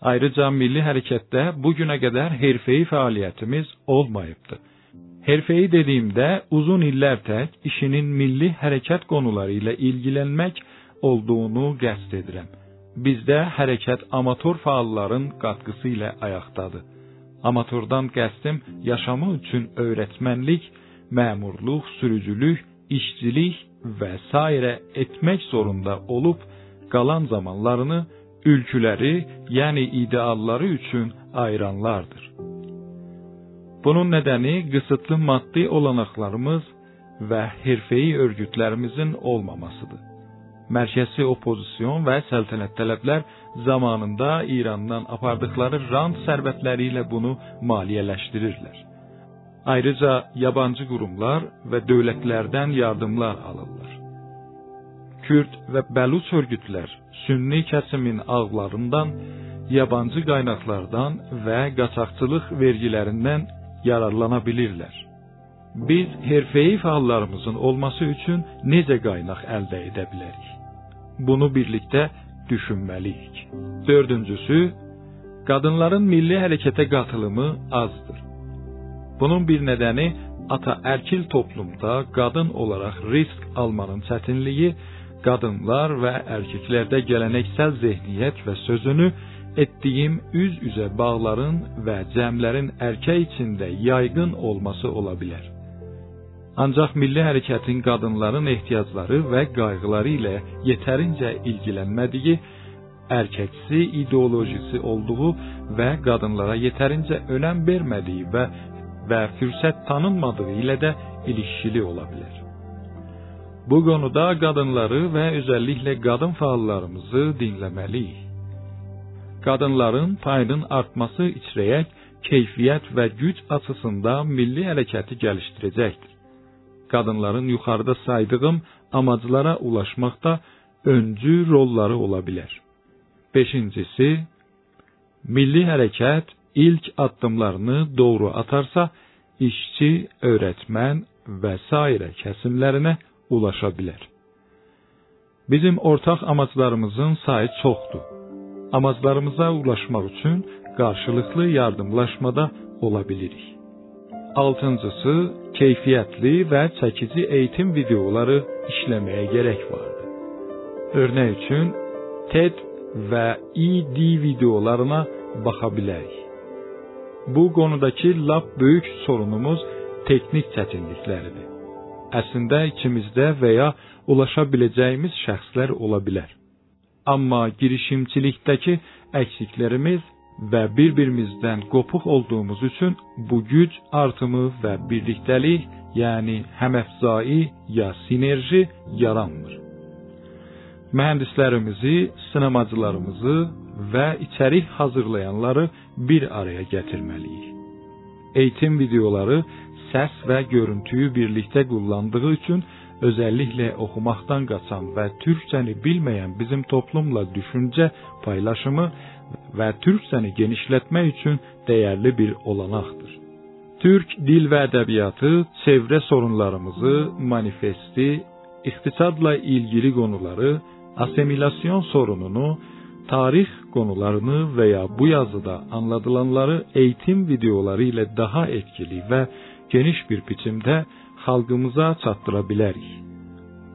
Ayrıca milli harekette bugüne kadar herfeyi faaliyetimiz olmayıptı. Herfeyi dediğimde uzun iller tek işinin milli hareket konularıyla ilgilenmek olduğunu qəsd edirəm. Bizdə hərəkət amator fəalların qatkısı ilə ayaqdadır. Amatördən qəsdim yaşamı üçün öyrətmənlik, məmurluq, sürücülük, işçilik və s. etmək zorunda olub qalan zamanlarını ülküləri, yəni idealları üçün ayıranlardır. Bunun nədəni qısıtlı maddi olanaqlarımız və hirfeyi örgütlərimizin olmamasıdır. Mərkəzi opozisyon və səltənət tələblər zamanında İrandan apardıqları rant sərvətləri ilə bunu maliyyələşdirirlər. Ayrıca yabancı qurumlar və dövlətlərdən yardımlar alırlar. Kürd və Bəluç örgütlər sünni kəsimin ağlarından, yabancı qaynaqlardan və qaçaqçılıq vergilərindən yararlana bilirlər. Biz herfeyi fəallarımızın olması üçün necə qaynaq əldə edə bilərik? Bunu birlikte düşünmeliyik. Dördüncüsü, kadınların milli harekete katılımı azdır. Bunun bir nedeni ataerkil toplumda kadın olarak risk almanın çətinliyi, kadınlar ve erkeklerde geleneksel zihniyet ve sözünü ettiğim üz-üzə bağların ve cəmlərin erkək içində yaygın olması olabilir. Ancaq milli hərəkətin qadınların ehtiyacları və qayğıları ilə yetərincə ilgilənmədiyi, erkəksi ideolojisi olduğu və qadınlara yetərincə önəm vermədiyi və və fürsət tanınmadığı ilə də ilişkili ola bilər. Bu konuda qadınları və özəlliklə qadın fəallarımızı dinləməliyik. Qadınların payının artması içrəyək keyfiyyət və güc açısında milli hərəkəti gəlişdirəcəkdir qadınların yuxarıda saydığım amaclara ulaşmaqda öncü rolları ola bilər. Beşincisi, milli hərəkət ilk addımlarını doğru atarsa, işçi, öğretmen və s. kəsimlərinə ulaşa bilər. Bizim ortaq amaclarımızın sayı çoxdur. Amaclarımıza ulaşmaq üçün qarşılıqlı yardımlaşmada ola bilirik. Altıncısı, keyfiyyətli və çəkici eğitim videoları işləməyə gərək vardı. Üçün, TED və ED videolarına baxa bilərik. Bu konudaki lap böyük sorunumuz teknik çətinlikləridir. Əslində içimizdə və ya ulaşa biləcəyimiz şəxslər ola bilər. Amma girişimçilikdəki əksiklərimiz və bir-birimizdən qopuq olduğumuz üçün bu güc artımı və birlikdəlik, yəni həməfzai ya sinerji yaranmır. Mühəndislərimizi, sinemacılarımızı və içərik hazırlayanları bir araya gətirməliyik. Eğitim videoları səs və görüntüyü birlikdə kullandığı üçün özəlliklə oxumaqdan qaçan və türkçəni bilməyən bizim toplumla düşüncə paylaşımı və türkçəni genişlətmək üçün dəyərli bir olanaqdır. Türk dil və ədəbiyyatı çevrə sorunlarımızı, manifesti, iqtisadla ilgili konuları, asimilasyon sorununu, tarix konularını və ya bu yazıda anlatılanları eğitim videoları ilə daha etkili və geniş bir biçimdə xalqımıza çatdıra bilərik.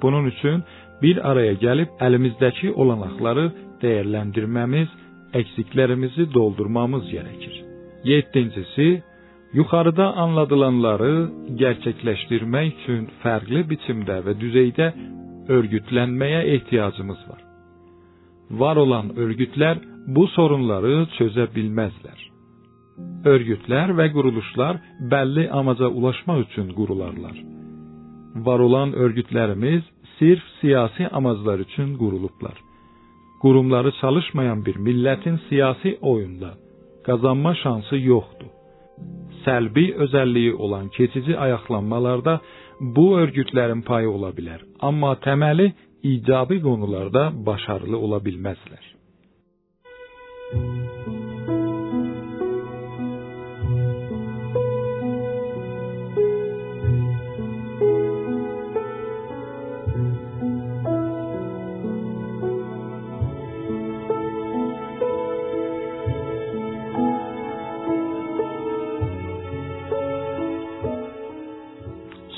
Bunun üçün bir araya gəlib əlimizdəki olanaqları dəyərləndirməmiz, eksiklərimizi doldurmamız gerekir. Yeddincisi, yuxarıda anlatılanları gerçekleştirmək üçün fərqli biçimdə və düzeydə örgütlənməyə ehtiyacımız var. Var olan örgütlər bu sorunları çözə bilməzlər. Örgütlər və quruluşlar bəlli amaca ulaşmaq üçün qurularlar. Var olan örgütlərimiz sirf siyasi amaclar üçün qurulublar. Qurumları çalışmayan bir millətin siyasi oyunda qazanma şansı yoxdur. Səlbi özəlliyi olan keçici ayaqlanmalarda bu örgütlərin payı ola bilər, amma təməli icabi konularda başarılı ola bilməzlər.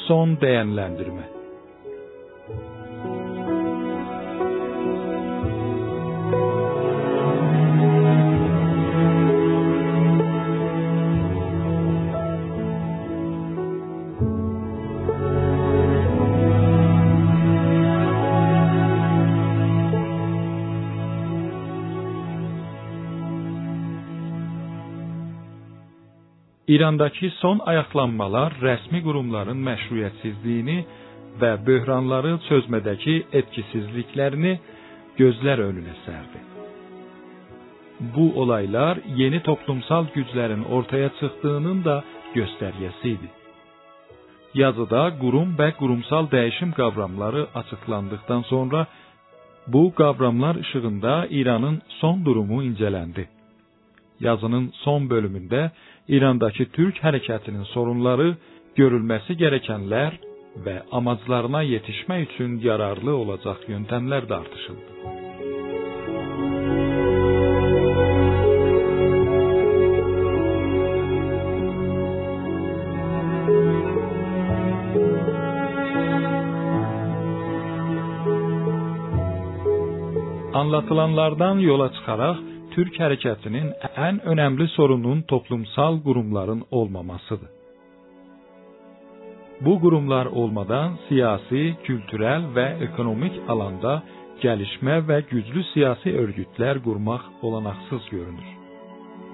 son değerlendirme. İrandakı son ayaqlanmalar rəsmi qurumların məşruiyyətsizliyini və böhranları çözmədəki etkisizliklərini gözlər önünə sərdi. Bu olaylar yeni toplumsal güclərin ortaya çıxdığının da göstərgəsi idi. Yazıda qurum və qurumsal dəyişim qavramları açıqlandıqdan sonra bu qavramlar işığında İranın son durumu incələndi. Yazının son bölümünde İrandaki Türk hareketinin sorunları, görülmesi gerekenler ve amaçlarına yetişme için yararlı olacak yöntemler tartışıldı. Anlatılanlardan yola çıkarak Türk hareketinin en önemli sorunun toplumsal kurumların olmamasıdır. Bu kurumlar olmadan siyasi, kültürel ve ekonomik alanda gelişme ve güçlü siyasi örgütler kurmak olanaksız görünür.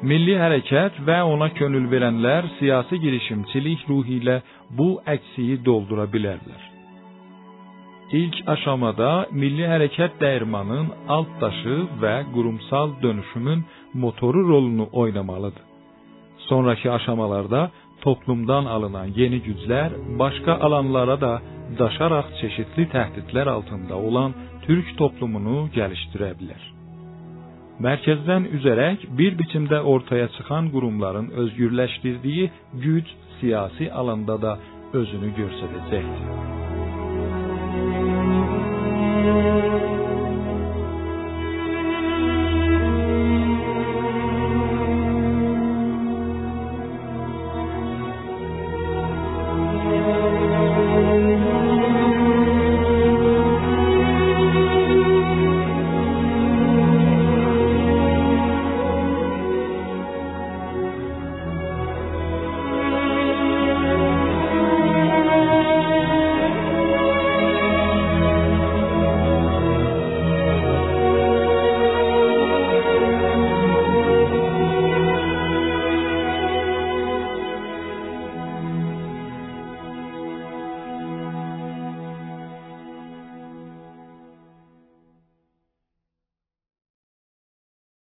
Milli hərəkət və ona könül verənlər siyasi girişimçilik ruhu ilə bu əksiyi doldura bilərlər. İlk aşamada milli hərəkət dəyirmanın alt daşı və qurumsal dönüşümün motoru rolunu oynamalıdır. Sonraki aşamalarda toplumdan alınan yeni güclər başqa alanlara da daşaraq çeşitli təhdidlər altında olan Türk toplumunu gəlişdirə bilər. Mərkəzdən üzərək bir biçimdə ortaya çıxan qurumların özgürləşdirdiyi güc siyasi alanda da özünü göstərəcəkdir.